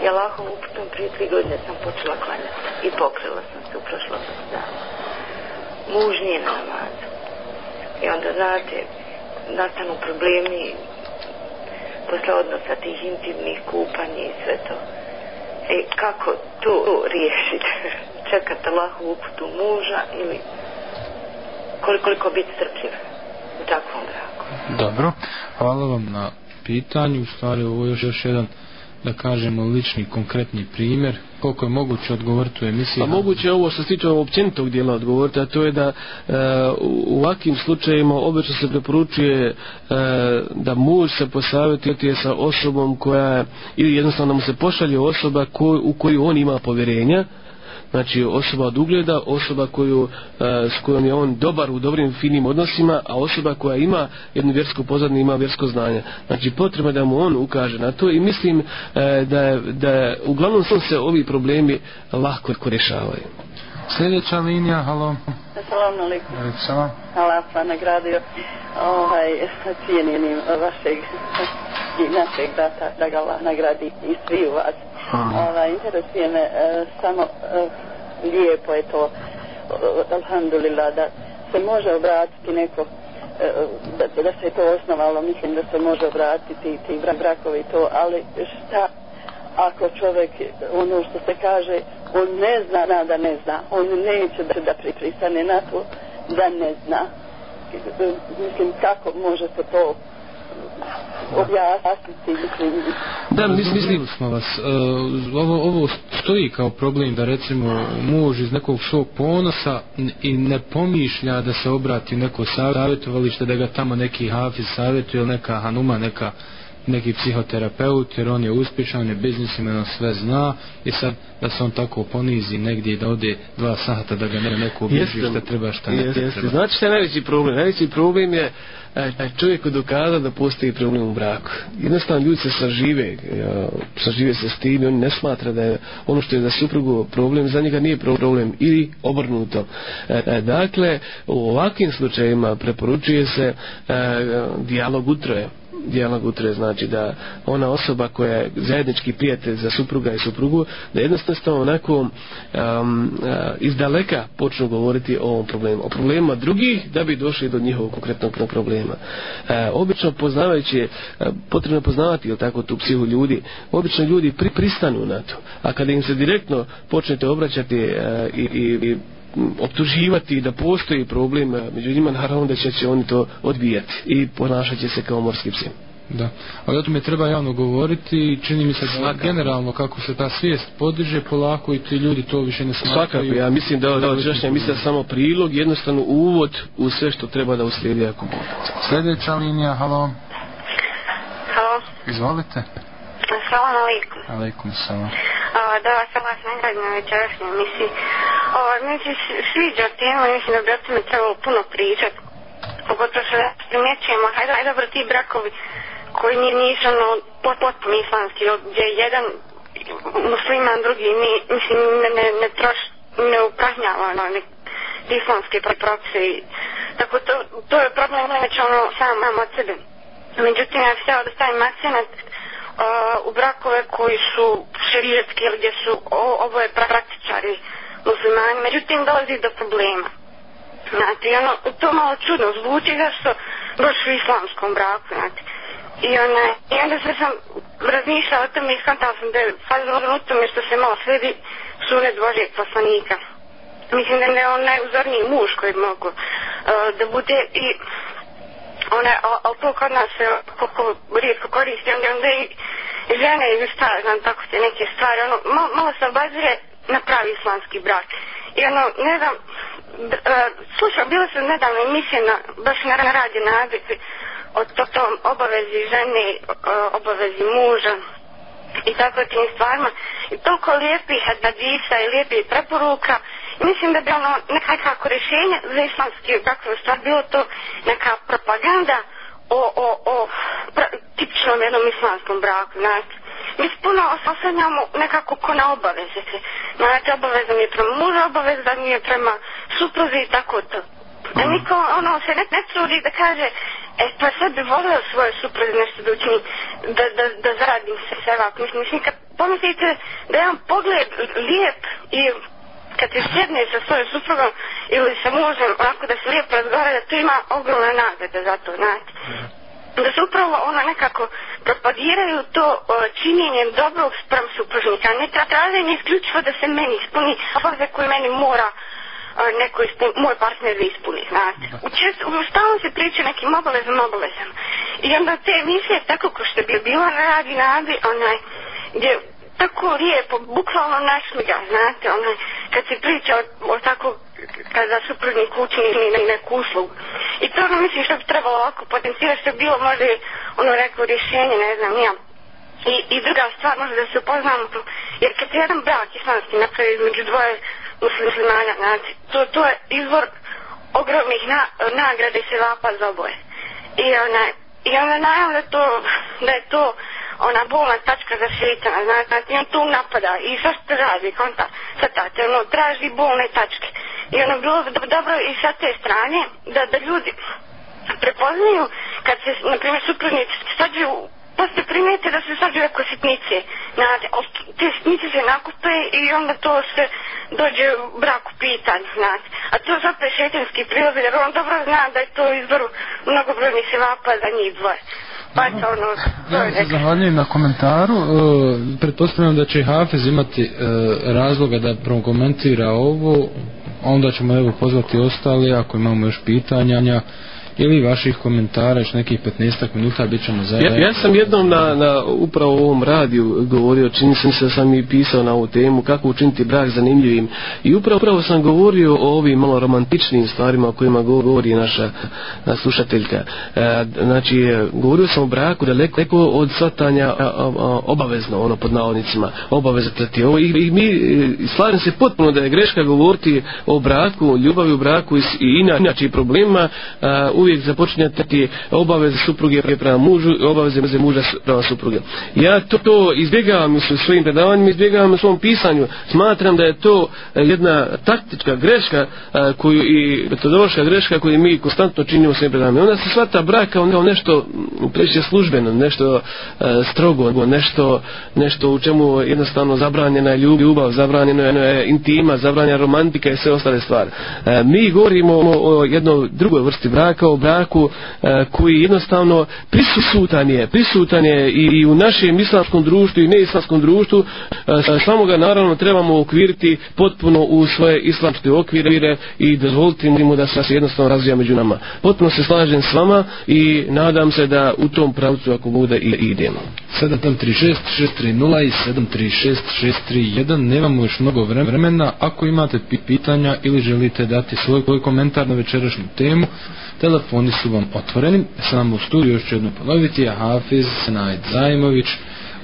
ja lahom uputom prije 3 godine sam počela klanjati i pokrila sam se u prošlom dana. Muž nije na namazu. I onda, znate, nastanu problemi posle odnosa tih intimnih kupanja i sve to. E, kako to riješiti? [laughs] Čekate lahu uputu muža ili koliko, koliko biti srpljiv u takvom braku? Dobro, hvala vam na pitanju. U stvari, ovo je još, još jedan da kažemo lični konkretni primjer koliko je moguće odgovoriti u emisiji pa moguće je ovo što se tiče općenitog dijela odgovoriti a to je da e, u ovakvim slučajima obično se preporučuje e, da muž se posavjetuje sa osobom koja je ili jednostavno da mu se pošalje osoba ko, u koju on ima povjerenja mm znači osoba od ugleda, osoba koju, e, s kojom je on dobar u dobrim finim odnosima, a osoba koja ima jednu vjersku pozadnju, ima vjersko znanje. Znači potreba da mu on ukaže na to i mislim e, da je, da je, uglavnom se ovi problemi lahko rješavaju. Sljedeća linija, halo. Salam alaikum. Alaikum salam. Allah pa nagradio ovaj, cijenjenim vašeg i našeg brata da ga Allah nagradi i svi u vas. Hmm. Ovaj, interesuje me uh, samo uh, lijepo je to uh, alhamdulillah da se može obratiti neko uh, da, da se je to osnovalo mislim da se može obratiti ti brakovi to ali šta ako čovek ono što se kaže On ne zna da ne zna. On neće da, da pripristane na to da ne zna. Mislim, kako može se to objasniti mislim. Da, mislim, mislim smo vas. E, ovo, ovo stoji kao problem da recimo muž iz nekog svog ponosa i ne pomišlja da se obrati neko savjetovalište, da ga tamo neki hafiz savjetuje ili neka hanuma, neka uh, neki psihoterapeut jer on je uspješan, on je biznisman, on sve zna i sad da se on tako ponizi negdje da ode dva sata da ga ne neko ubiži što treba što ne jeste, treba. Znači što je najveći problem? Najveći problem je e, e, čovjek dokaza da postoji problem u braku. Jednostavno ljudi se sažive, e, sažive se s tim i oni ne smatra da je ono što je za suprugu problem, za njega nije problem ili obrnuto. Dakle, u ovakvim slučajima preporučuje se dijalog utroje dijela gutre znači da ona osoba koja je zajednički prijatelj za supruga i suprugu da jednostavno onako um, um uh, iz daleka počnu govoriti o ovom problemu o problemima drugih da bi došli do njihovog konkretnog problema e, obično poznavajući e, potrebno poznavati ili tako tu psihu ljudi obično ljudi pri, pristanu na to a kada im se direktno počnete obraćati e, i, i, i optuživati da postoji problem među njima, naravno da će se oni to odbijati i ponašat će se kao morski psi. Da, ali o tome treba javno govoriti i čini mi se da Svakako. generalno kako se ta svijest podiže polako i ti ljudi to više ne smatraju. Svakako, ja mislim da, da, da, da mislim samo prilog, jednostavno uvod u sve što treba da uslijedi ako bude. Sljedeća linija, halo. Halo. Izvolite. Halo. Assalamu alaikum. Alaikum assalam. A, da, sam vas nagradi na večerašnjoj emisiji. O, mi se sviđa tema, mislim da bi o tome trebalo puno pričati. Pogotovo što da primjećujemo, hajde, hajde, dobro, ti brakovi koji nije nisu, ono, pot, pot, mislanski, gdje jedan musliman, drugi, ni, mislim, ne, ne, ne troš, ne ukažnjava, ono, ne, islamske propise i tako to, to je problem, ono, već, ono, sam, mam od sebe. Međutim, ja htjela da stavim akcenat, uh, uh, u brakove koji su šerijetski ili gdje su o, ovo je praktičari muslimani, međutim dolazi do problema. Znate, ono, to malo čudno zvuči da su baš u islamskom braku, znate. I ona, i onda se sam razmišljala o tome i skantala sam da je fazno u tome što se malo sledi sunet Božeg poslanika. Mislim da je on najuzorniji muž koji bi mogu uh, da bude i one opu kod nas se kako rijetko koristi, onda onda i žene i šta, znam, tako se neke stvari, ono, malo se obazire na pravi islamski brak. I ono, ne znam, e, slušao, bila sam nedavno emisija na, baš na, na radi na abici, o to, tom obavezi žene, obavezi muža i tako tim stvarima. I toliko lijepih hadisa i lijepih preporuka, mislim da bi ono nekakako rješenje za islamski kakvo stvar bilo to neka propaganda o, o, o pra, tipičnom jednom islamskom braku znači mi se puno osasanjamo nekako ko na obaveze se znači obaveza mi je prema muža obaveza mi je prema supruzi i tako to da mm. niko ono se ne, ne trudi da kaže E, pa sad bi volio svoje supruze nešto da učinim, da, da, da zaradim se sve ovako. Mislim, mislim, kad pomislite da imam pogled lijep i kad se sjedne sa svojom suprugom ili sa mužem, ovako da se lijepo razgovara, da to ima ogromne nagrade za to, znači. Da se upravo ona nekako propagiraju to o, činjenjem dobrog sprem supružnika. Ne traženje isključivo da se meni ispuni obaveze koje meni mora o, neko ispuni, moj partner da ispuni, znači. U, čest, u stavu se priča nekim obavezama, obavezama. I onda te emisije tako ko što bi bila na radi, na radi, onaj, gdje tako lijepo, bukvalno nasmija, znate, ono, kad se priča o, o tako, kada su prvni kućni ili ne, neku uslugu. I to ono mislim što bi trebalo ovako potencijati, što bi bilo možda ono rekao rješenje, ne znam, nijam. I, I druga stvar, možda da se upoznamo, jer kad je jedan brak islamski napravi između dvoje muslimanja, znate, to, to je izvor ogromnih na, nagrade se vapa za oboje. I, onaj, i onda najavno da to, da je to, ona bolna tačka za šeća, znači, znači, on tu napada i što se traži, konta, sa tate, ono, traži bolne tačke. I ono, bilo bi dobro i sa te strane, da, da ljudi prepoznaju, kad se, na primjer, suprnici sađu, posle primijete da se sađu jako sitnice, znači, te sitnice se nakupe i onda to se dođe u braku pitan, znači. A to zato je šetinski prilog, jer on dobro zna da je to izboru mnogobrojnih sevapa za njih dvoje. Pa to ono, zahvaljujem na komentaru. E, pretpostavljam da će Hafez imati e, razloga da prokomentira ovo. Onda ćemo evo pozvati ostale ako imamo još pitanja. E, ili vaših komentara još nekih 15 minuta bit ćemo zajedno. Ja, ja sam jednom na, na upravo ovom radiju govorio, čini sam se sam i pisao na ovu temu, kako učiniti brak zanimljivim. I upravo, upravo sam govorio o ovim malo romantičnim stvarima o kojima govori naša, naša slušateljka. E, znači, govorio sam o braku daleko, daleko od satanja obavezno, ono pod navodnicima, obavezno trati ovo. I, i mi, i slavim se potpuno da je greška govoriti o braku, ljubavi u braku i, i inače i problema a, u uvijek započinjate ti obaveze supruge prema mužu i obaveze muža prema supruge. Ja to, to izbjegavam u svojim predavanjima, izbjegavam u svom pisanju. Smatram da je to e, jedna taktička greška a, e, koju i metodološka greška koju mi konstantno činimo u svojim predavanjima. Ona se svata brak kao, kao nešto preće službeno, nešto a, e, strogo, nešto, nešto u čemu jednostavno zabranjena je ljubav, zabranjena je intima, zabranjena romantika i sve ostale stvari. A, mi govorimo o, o jednoj drugoj vrsti braka, o braku e, koji jednostavno prisutan je, prisutan je i, i u našem islamskom društvu i neislamskom društvu, e, e samo ga naravno trebamo okviriti potpuno u svoje islamske okvire i dozvoliti mu da se jednostavno razvija među nama. Potpuno se slažem s vama i nadam se da u tom pravcu ako bude i idemo. 736-630 i 736-631 nemamo još mnogo vremena ako imate pitanja ili želite dati svoj komentar na večerašnju temu telefon telefoni su vam otvoreni. S nama u studiju još ću jedno ponoviti je Hafiz Senajd Zajmović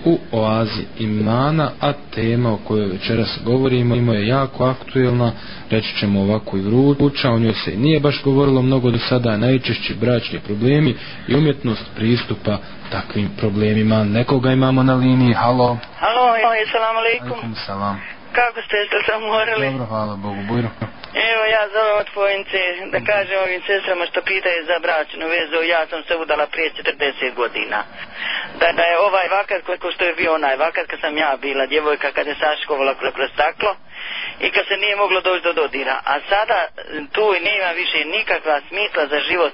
u oazi imana, a tema o kojoj večeras govorimo ima je jako aktuelna, reći ćemo ovako i vruća, o njoj se i nije baš govorilo mnogo do sada, najčešći bračni problemi i umjetnost pristupa takvim problemima. Nekoga imamo na liniji, halo. Halo, halo, salam alaikum. Alaikum, salam. Kako ste, ste se morali? Dobro, hvala Bogu, bujro. Evo ja zovem od pojence da kažem ovim sestrama što pitaju za bračnu vezu, ja sam se udala prije 40 godina. Da, da je ovaj vakat kako što je bio onaj vakat kad sam ja bila djevojka kad je saškovala kroz staklo i kad se nije moglo doći do dodira. A sada tu nema više nikakva smisla za život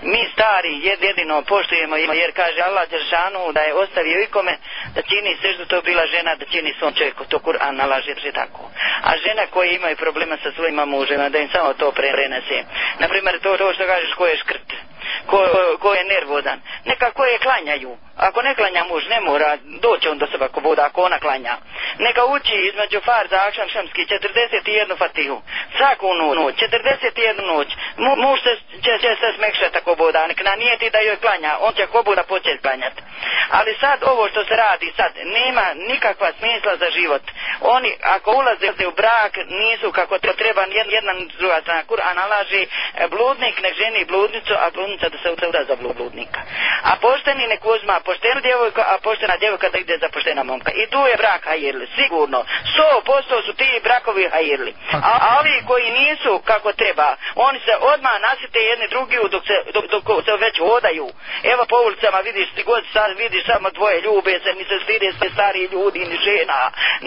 mi stari jedino poštujemo ima jer kaže Allah Đeršanu da je ostavio ikome da čini sve što to bila žena da čini svom čovjeku to Kur'an nalaže že tako a žena koja ima problema sa svojima mužima da im samo to pre prenese naprimjer to, to što kažeš ko je škrt ko, ko, ko je nervodan neka koje klanjaju ako ne klanja muž, ne mora doći on do sebe ako voda, ako ona klanja. Neka uči između far za akšam šamski 41 fatihu. Svaku noć, 41 noć. Mu, muž se, će, će se smekšati tako voda, nek na nijeti da joj klanja, on će ko buda početi klanjati. Ali sad ovo što se radi, sad, nema nikakva smisla za život. Oni, ako ulaze u brak, nisu kako to treba, jedna, jedna druga strana kura, a nalaži e, bludnik, nek ženi bludnicu, a bludnica da se uda za bludnika. A pošteni nek uzma poštenu djevojku, a poštena djevojka da ide za poštena momka. I tu je brak hajirli, sigurno. 100% su ti brakovi hajirli. A, a ovi koji nisu kako treba, oni se odma nasite jedni drugi dok se, dok, dok se već odaju. Evo po ulicama vidiš, ti god sad vidiš samo dvoje ljube, se ni se stide sve stari ljudi ni žena.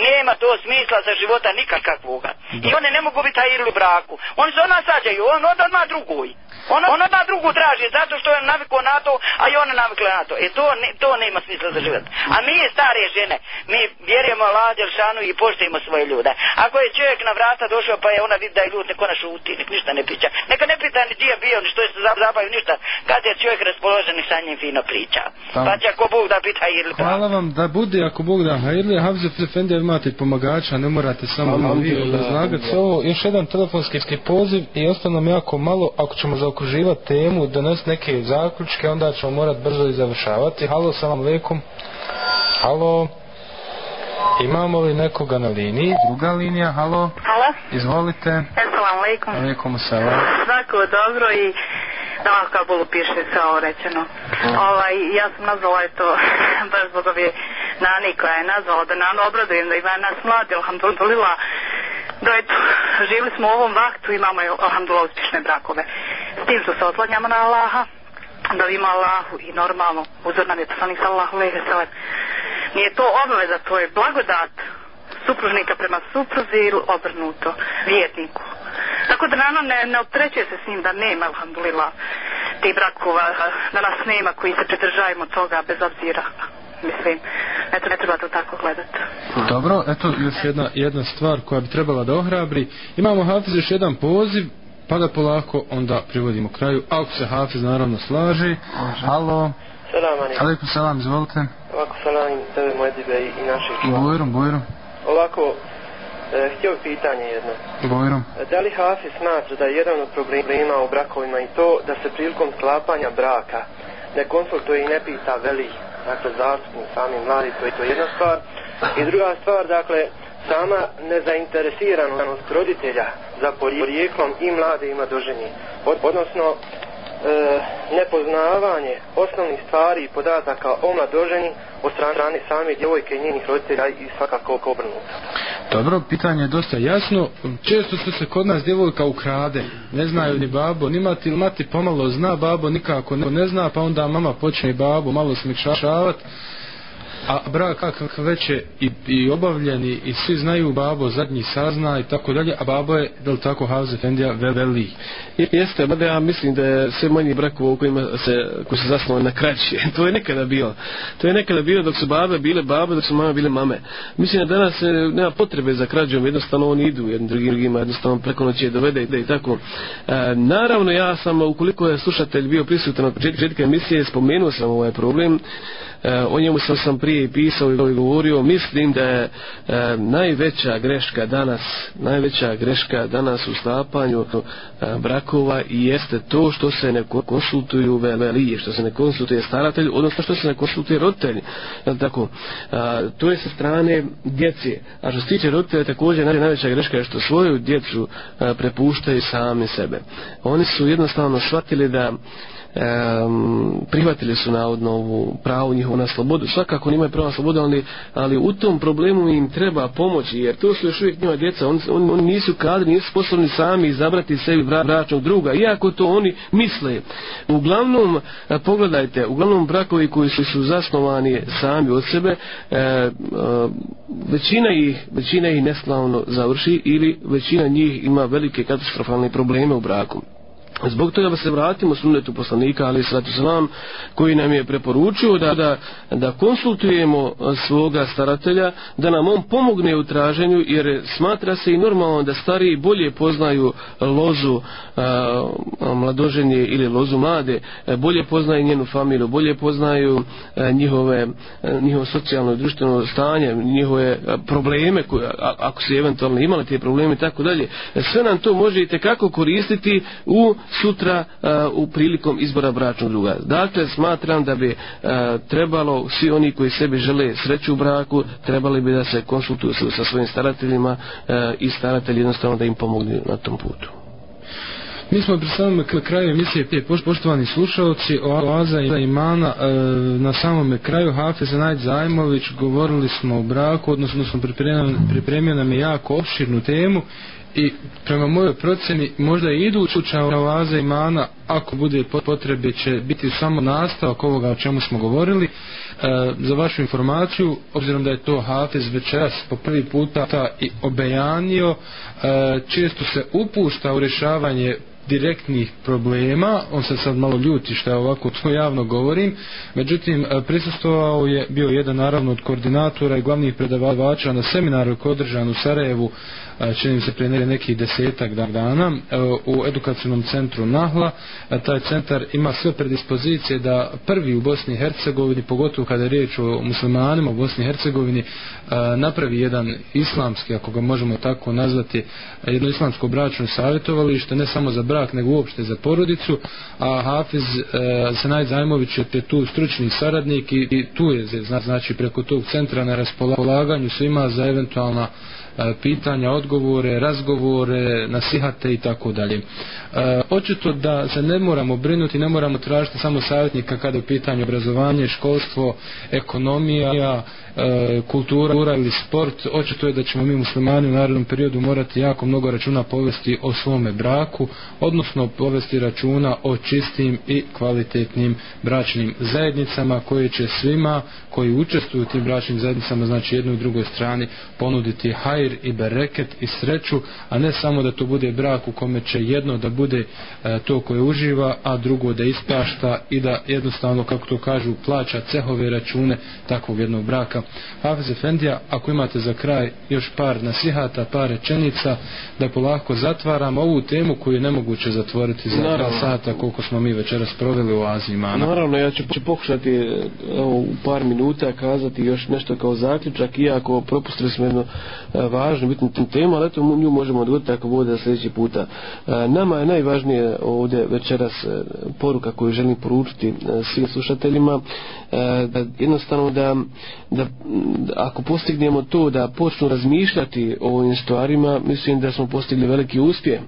Nema to smisla za života nikakvoga. I one ne mogu biti hajirli u braku. Oni se ona sađaju, on odma drugoj. Ona, ona drugu traži, zato što je navikla na to, a i ona navikla na to. E to ne, to nema smisla za život. A mi stare žene, mi vjerujemo Allah, Đelšanu i poštujemo svoje ljude. Ako je čovjek na vrata došao pa je ona vidi da je ljud, neko ona šuti, nek ništa ne priča. Neka ne pita ni gdje bio, ni što je se zabavio, ništa. Kad je čovjek raspoložen i sa njim fino priča. Tam. Pa će ako Bog da bita ili pa. Hvala vam da bude ako Bog da. A ili Havze Frefende imate pomagača, ne morate samo Hvala, vi razlagati. Da, da, da. Ovo, još jedan telefonski poziv i ostanom jako malo, ako ćemo zaokruživati temu, donesti neke zaključke, onda ćemo morati brzo i završavati. Hvala Halo, salam alaikum. Halo. Imamo li nekoga na liniji? Druga linija, halo. Halo. Izvolite. Salam alaikum. Alaikum salam. Svako dobro i da vam Kabulu piše kao rečeno. Hmm. Ovaj, ja sam nazvala to [laughs] baš zbog ove nani koja je nazvala da nam obradujem da ima nas mladi, alhamdulillah. Da eto, živili smo u ovom vaktu i imamo, alhamdulillah, uspješne brakove. S tim što se otlanjamo na Allaha da ima Allahu i normalno uzor nam je poslanik sallahu lehe sallam nije to obaveza, to je blagodat supružnika prema supruzi ili obrnuto vjetniku tako da nama ne, ne optreće se s njim da nema alhamdulila te brakova, da nas nema koji se pridržajemo toga bez obzira mislim, eto ne treba to tako gledati dobro, eto još jedna, jedna stvar koja bi trebala da ohrabri imamo Hafiz još jedan poziv pa da polako onda privodimo kraju. Ako se Hafiz naravno slaže. Halo. Salam alaikum. Alaikum salam, izvolite. Ovako salam tebe, moje dibe i, i naše čuva. Bojrom, bojrom. Ovako, e, htio pitanje jedno. Bojrom. Eh, da li Hafiz smatra da je jedan od problema u brakovima i to da se prilikom sklapanja braka ne konsultuje i ne pita veli, dakle, zastupni, sami mladi, to je to jedna stvar. I druga stvar, dakle, Sama nezainteresiranost roditelja za porijeklom i mlade i mladoženje, od, odnosno e, nepoznavanje osnovnih stvari i podataka o mladoženji od strane same djevojke i njenih roditelja i svakako obrnuto. Dobro, pitanje je dosta jasno. Često su se kod nas djevojka ukrade. Ne znaju ni babo, ni mati, mati pomalo zna, babo nikako ne, ne zna, pa onda mama počne babo malo smikšavati a brak kakav već je i, i obavljeni i svi znaju babo zadnji sazna i tako dalje a babo je del tako Havze Fendija veli I, jeste, mada ja mislim da je sve manji brakova u kojima se koji se zasnovali na kraći, [laughs] to je nekada bilo to je nekada bilo dok su babe bile babe dok su mame bile mame mislim da danas se nema potrebe za krađom jednostavno oni idu jednim drugim jednostavno preko noći je dovede ide i tako e, naravno ja sam ukoliko je slušatelj bio prisutan na početku emisije spomenuo sam ovaj problem E, o njemu sam sam prije pisao i govorio, mislim da je e, najveća greška danas, najveća greška danas u stapanju e, brakova i jeste to što se ne konsultuju velije, što se ne konsultuje staratelj, odnosno što se ne konsultuje roditelj. Tako, to je sa strane djece, a što se tiče roditelja također najveća greška je što svoju djecu prepuštaju sami sebe. Oni su jednostavno shvatili da um, prihvatili su navodno ovu pravu njihovu na slobodu. Svakako oni imaju prava sloboda, ali, ali u tom problemu im treba pomoći, jer to su još uvijek njima djeca. Oni, oni, oni nisu kadri, nisu sposobni sami izabrati sebi bra, bračnog druga, iako to oni misle. Uglavnom, e, pogledajte, uglavnom brakovi koji su, su zasnovani sami od sebe, e, e, većina ih, većina ih neslavno završi ili većina njih ima velike katastrofalne probleme u braku. Zbog toga se vratimo sunnetu poslanika Ali Svatu Salam koji nam je preporučio da, da, da konsultujemo svoga staratelja da nam on pomogne u traženju jer smatra se i normalno da stariji bolje poznaju lozu a, mladoženje ili lozu mlade, e, bolje poznaju njenu familiju, bolje poznaju a, e, njihove, a, e, njihovo socijalno i društveno stanje, njihove a, probleme koje, a, ako se eventualno imali te probleme i tako dalje. Sve nam to možete kako koristiti u sutra uh, u prilikom izbora bračnog druga. Dakle, smatram da bi uh, trebalo svi oni koji sebi žele sreću u braku, trebali bi da se konsultuju sa svojim starateljima uh, i staratelji jednostavno da im pomogli na tom putu. Mi smo pri samom kraju emisije te poštovani slušalci o Oaza Imana na samom kraju Hafeza Najd Zajmović govorili smo o braku odnosno smo pripremio nam je jako opširnu temu i prema mojoj proceni možda i idu slučaje oaze imana ako bude potrebe će biti samo nastavak ovoga o čemu smo govorili e, za vašu informaciju obzirom da je to Hafez večeras po prvi puta i obejanio e, često se upušta u rješavanje direktnih problema, on se sad malo ljuti što ja ovako [laughs] to javno govorim, međutim e, prisustovao je bio jedan naravno od koordinatora i glavnih predavača na seminaru koji je održan u Sarajevu čini se pre neki desetak dana e, u edukacijnom centru Nahla. Taj centar ima sve predispozicije da prvi u Bosni i Hercegovini, pogotovo kada je riječ o muslimanima u Bosni i Hercegovini, e, napravi jedan islamski, ako ga možemo tako nazvati, jedno islamsko bračno savjetovalište, ne samo za brak, nego uopšte za porodicu, a Hafiz e, Senaj Zajmović je tu stručni saradnik i tu je znači preko tog centra na raspolaganju svima za eventualna uh, E, pitanja, odgovore, razgovore, nasihate i tako dalje. E, očito da se ne moramo brinuti, ne moramo tražiti samo savjetnika kada je u pitanju obrazovanje, školstvo, ekonomija, uh, E, kultura ili sport, očito je da ćemo mi muslimani u narednom periodu morati jako mnogo računa povesti o svome braku, odnosno povesti računa o čistim i kvalitetnim bračnim zajednicama koje će svima koji učestvuju u tim bračnim zajednicama, znači jednoj i drugoj strani, ponuditi hajr i bereket i sreću, a ne samo da to bude brak u kome će jedno da bude e, to koje uživa, a drugo da ispašta i da jednostavno, kako to kažu, plaća cehove račune takvog jednog braka replika. Hafez Efendija, ako imate za kraj još par nasihata, par rečenica, da polako zatvaram ovu temu koju je nemoguće zatvoriti za Naravno. sata koliko smo mi večeras proveli u Aziji Mana. Naravno, ja ću pokušati e, evo, u par minuta kazati još nešto kao zaključak, iako propustili smo jednu e, važnu, bitnu temu, ali eto nju možemo odgoditi ako bude sljedeći puta. E, nama je najvažnije ovdje večeras poruka koju želim poručiti svim slušateljima da jednostavno da, da ako postignemo to da počnu razmišljati o ovim stvarima, mislim da smo postigli veliki uspjeh.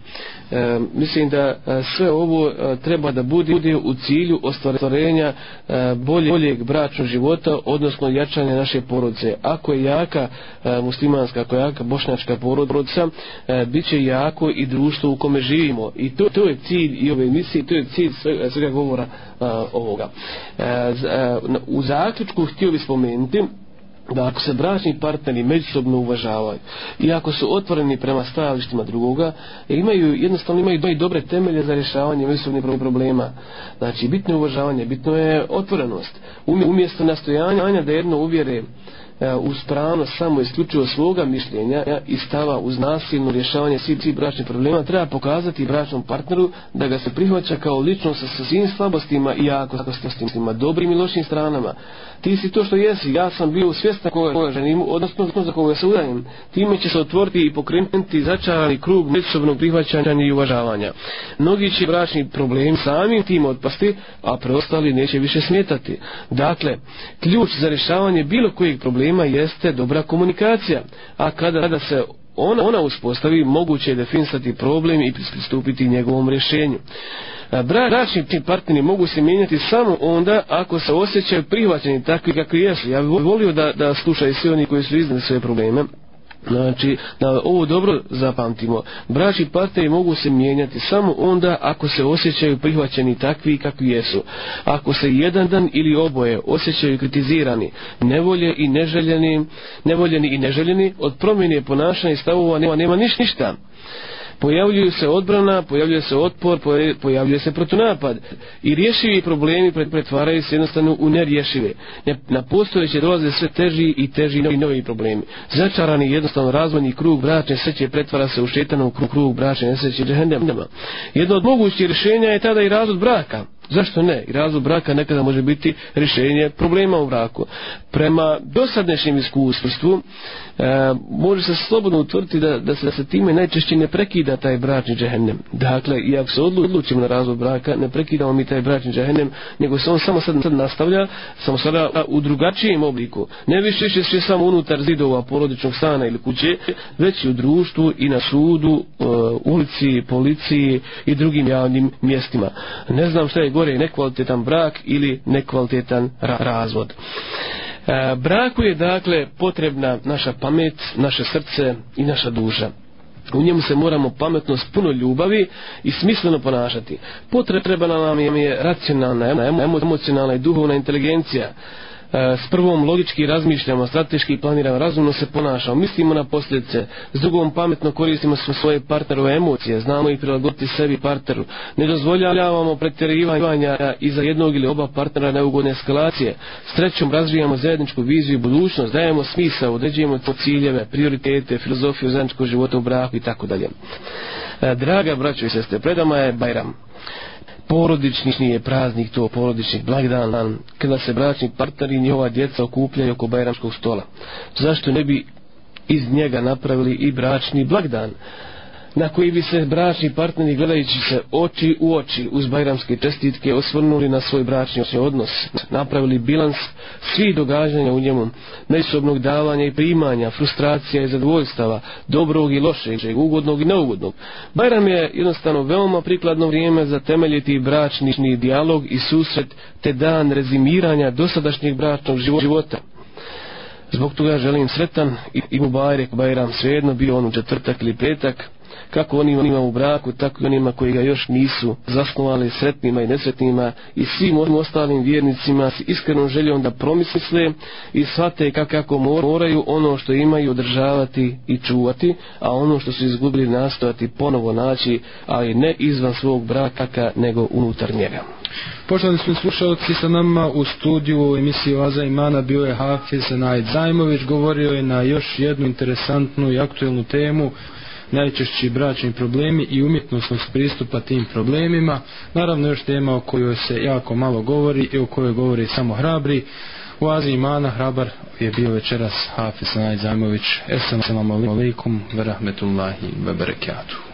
E, mislim da e, sve ovo e, treba da bude u cilju ostvarenja e, boljeg bračnog života, odnosno jačanja naše porodice. Ako je jaka muslimanska, ako je jaka bošnjačka porodica, bit će jako i društvo u kome živimo. I to, to je cilj i ove emisije, to je cilj svega, svega govora ovoga. E, u zaključku htio bih spomenuti da ako se bračni partneri međusobno uvažavaju i ako su otvoreni prema stajalištima drugoga, imaju, jednostavno imaju i dobre temelje za rješavanje međusobnih problema. Znači, bitno je uvažavanje, bitno je otvorenost. Umjesto nastojanja da jedno uvjere E, uspravno samo isključivo svoga mišljenja i stava uz nasilno rješavanje svih svi bračnih problema, treba pokazati bračnom partneru da ga se prihvaća kao lično sa svim slabostima i jako slabostima, dobrim i lošim stranama. Ti si to što jesi, ja sam bio svjestan koga, koga ženim, odnosno za koga se udajem. Time će se otvoriti i pokrenuti začarani krug međusobnog prihvaćanja i uvažavanja. Mnogi će bračni problem samim tim otpasti, a preostali neće više smetati. Dakle, ključ za rješavanje bilo kojeg problema problema jeste dobra komunikacija, a kada, kada se ona, ona uspostavi, moguće je definisati problem i pristupiti njegovom rješenju. Bračni partneri mogu se mijenjati samo onda ako se osjećaju prihvaćeni takvi kakvi jesu. Ja bih volio da, da slušaju svi oni koji su iznali svoje probleme. Znači, da ovo dobro zapamtimo. Braći partneri mogu se mijenjati samo onda ako se osjećaju prihvaćeni takvi kakvi jesu. Ako se jedan dan ili oboje osjećaju kritizirani, nevolje i neželjeni, nevoljeni i neželjeni, od promjene ponašanja i stavova nema, nema niš ništa pojavljuju se odbrana, pojavljuje se otpor, pojavljuje se protunapad. I rješivi problemi pretvaraju se jednostavno u nerješive. Na postojeće dolaze sve teži i teži novi, novi problemi. Začarani jednostavno razvojni krug bračne sreće pretvara se u šetanom krug, krug bračne sreće džahendama. Jedno od mogućih rješenja je tada i razvod braka. Zašto ne? I razvod braka nekada može biti rješenje problema u braku. Prema dosadnešnjem iskustvu e, može se slobodno utvrditi da, da se sa time najčešće ne prekida taj bračni džehennem. Dakle, i ako se odlučimo na razvod braka, ne prekidamo mi taj bračni džehennem, nego se on samo sad, sad nastavlja, samo sada u drugačijem obliku. Ne više će se samo unutar zidova porodičnog stana ili kuće, već i u društvu i na sudu, e, ulici, policiji i drugim javnim mjestima. Ne znam šta je god gore nekvalitetan brak ili nekvalitetan razvod. E, braku je dakle potrebna naša pamet, naše srce i naša duša. U njemu se moramo pametno s puno ljubavi i smisleno ponašati. Potrebna nam je racionalna, emocionalna i duhovna inteligencija. E, s prvom logički razmišljamo, strateški planiramo, razumno se ponašamo, mislimo na posljedice, s drugom pametno koristimo svoje partnerove emocije, znamo i prilagoditi sebi partneru, ne dozvoljavamo pretjerivanja i za jednog ili oba partnera neugodne eskalacije, s trećom razvijamo zajedničku viziju i budućnost, dajemo smisa, određujemo ciljeve, prioritete, filozofiju zajedničkog života u braku i tako dalje. E, draga braćo i sestre, predama je Bajram porodični je praznik to porodični blagdan kada se bračni partneri i njihova djeca okupljaju oko bajramskog stola zašto ne bi iz njega napravili i bračni blagdan na koji bi se bračni partneri gledajući se oči u oči uz bajramske čestitke osvrnuli na svoj bračni odnos, napravili bilans svih događanja u njemu, međusobnog davanja i primanja, frustracija i zadovoljstava, dobrog i lošeg, ugodnog i neugodnog. Bajram je jednostavno veoma prikladno vrijeme za temeljiti bračnični dijalog i susret te dan rezimiranja dosadašnjeg bračnog života. Zbog toga želim sretan i, i mu bajrek, bajram svejedno, bio on u četvrtak ili petak kako onim onima u braku, tako i onima koji ga još nisu zasnovali sretnima i nesretnima i svim onim ostalim vjernicima s iskrenom željom da promisle i shvate kako moraju ono što imaju održavati i čuvati, a ono što su izgubili nastojati ponovo naći, ali ne izvan svog braka, nego unutar njega. Poštovani smo slušalci sa nama u studiju u emisiji Vaza imana bio je Hafiz Najdzajmović, govorio je na još jednu interesantnu i aktuelnu temu najčešći bračni problemi i umjetnostnost pristupa tim problemima. Naravno još tema o kojoj se jako malo govori i o kojoj govori samo hrabri. U Aziji imana hrabar je bio večeras Hafiz Anaj Zajmović. Esselamu alaikum wa rahmetullahi wa barakatuh.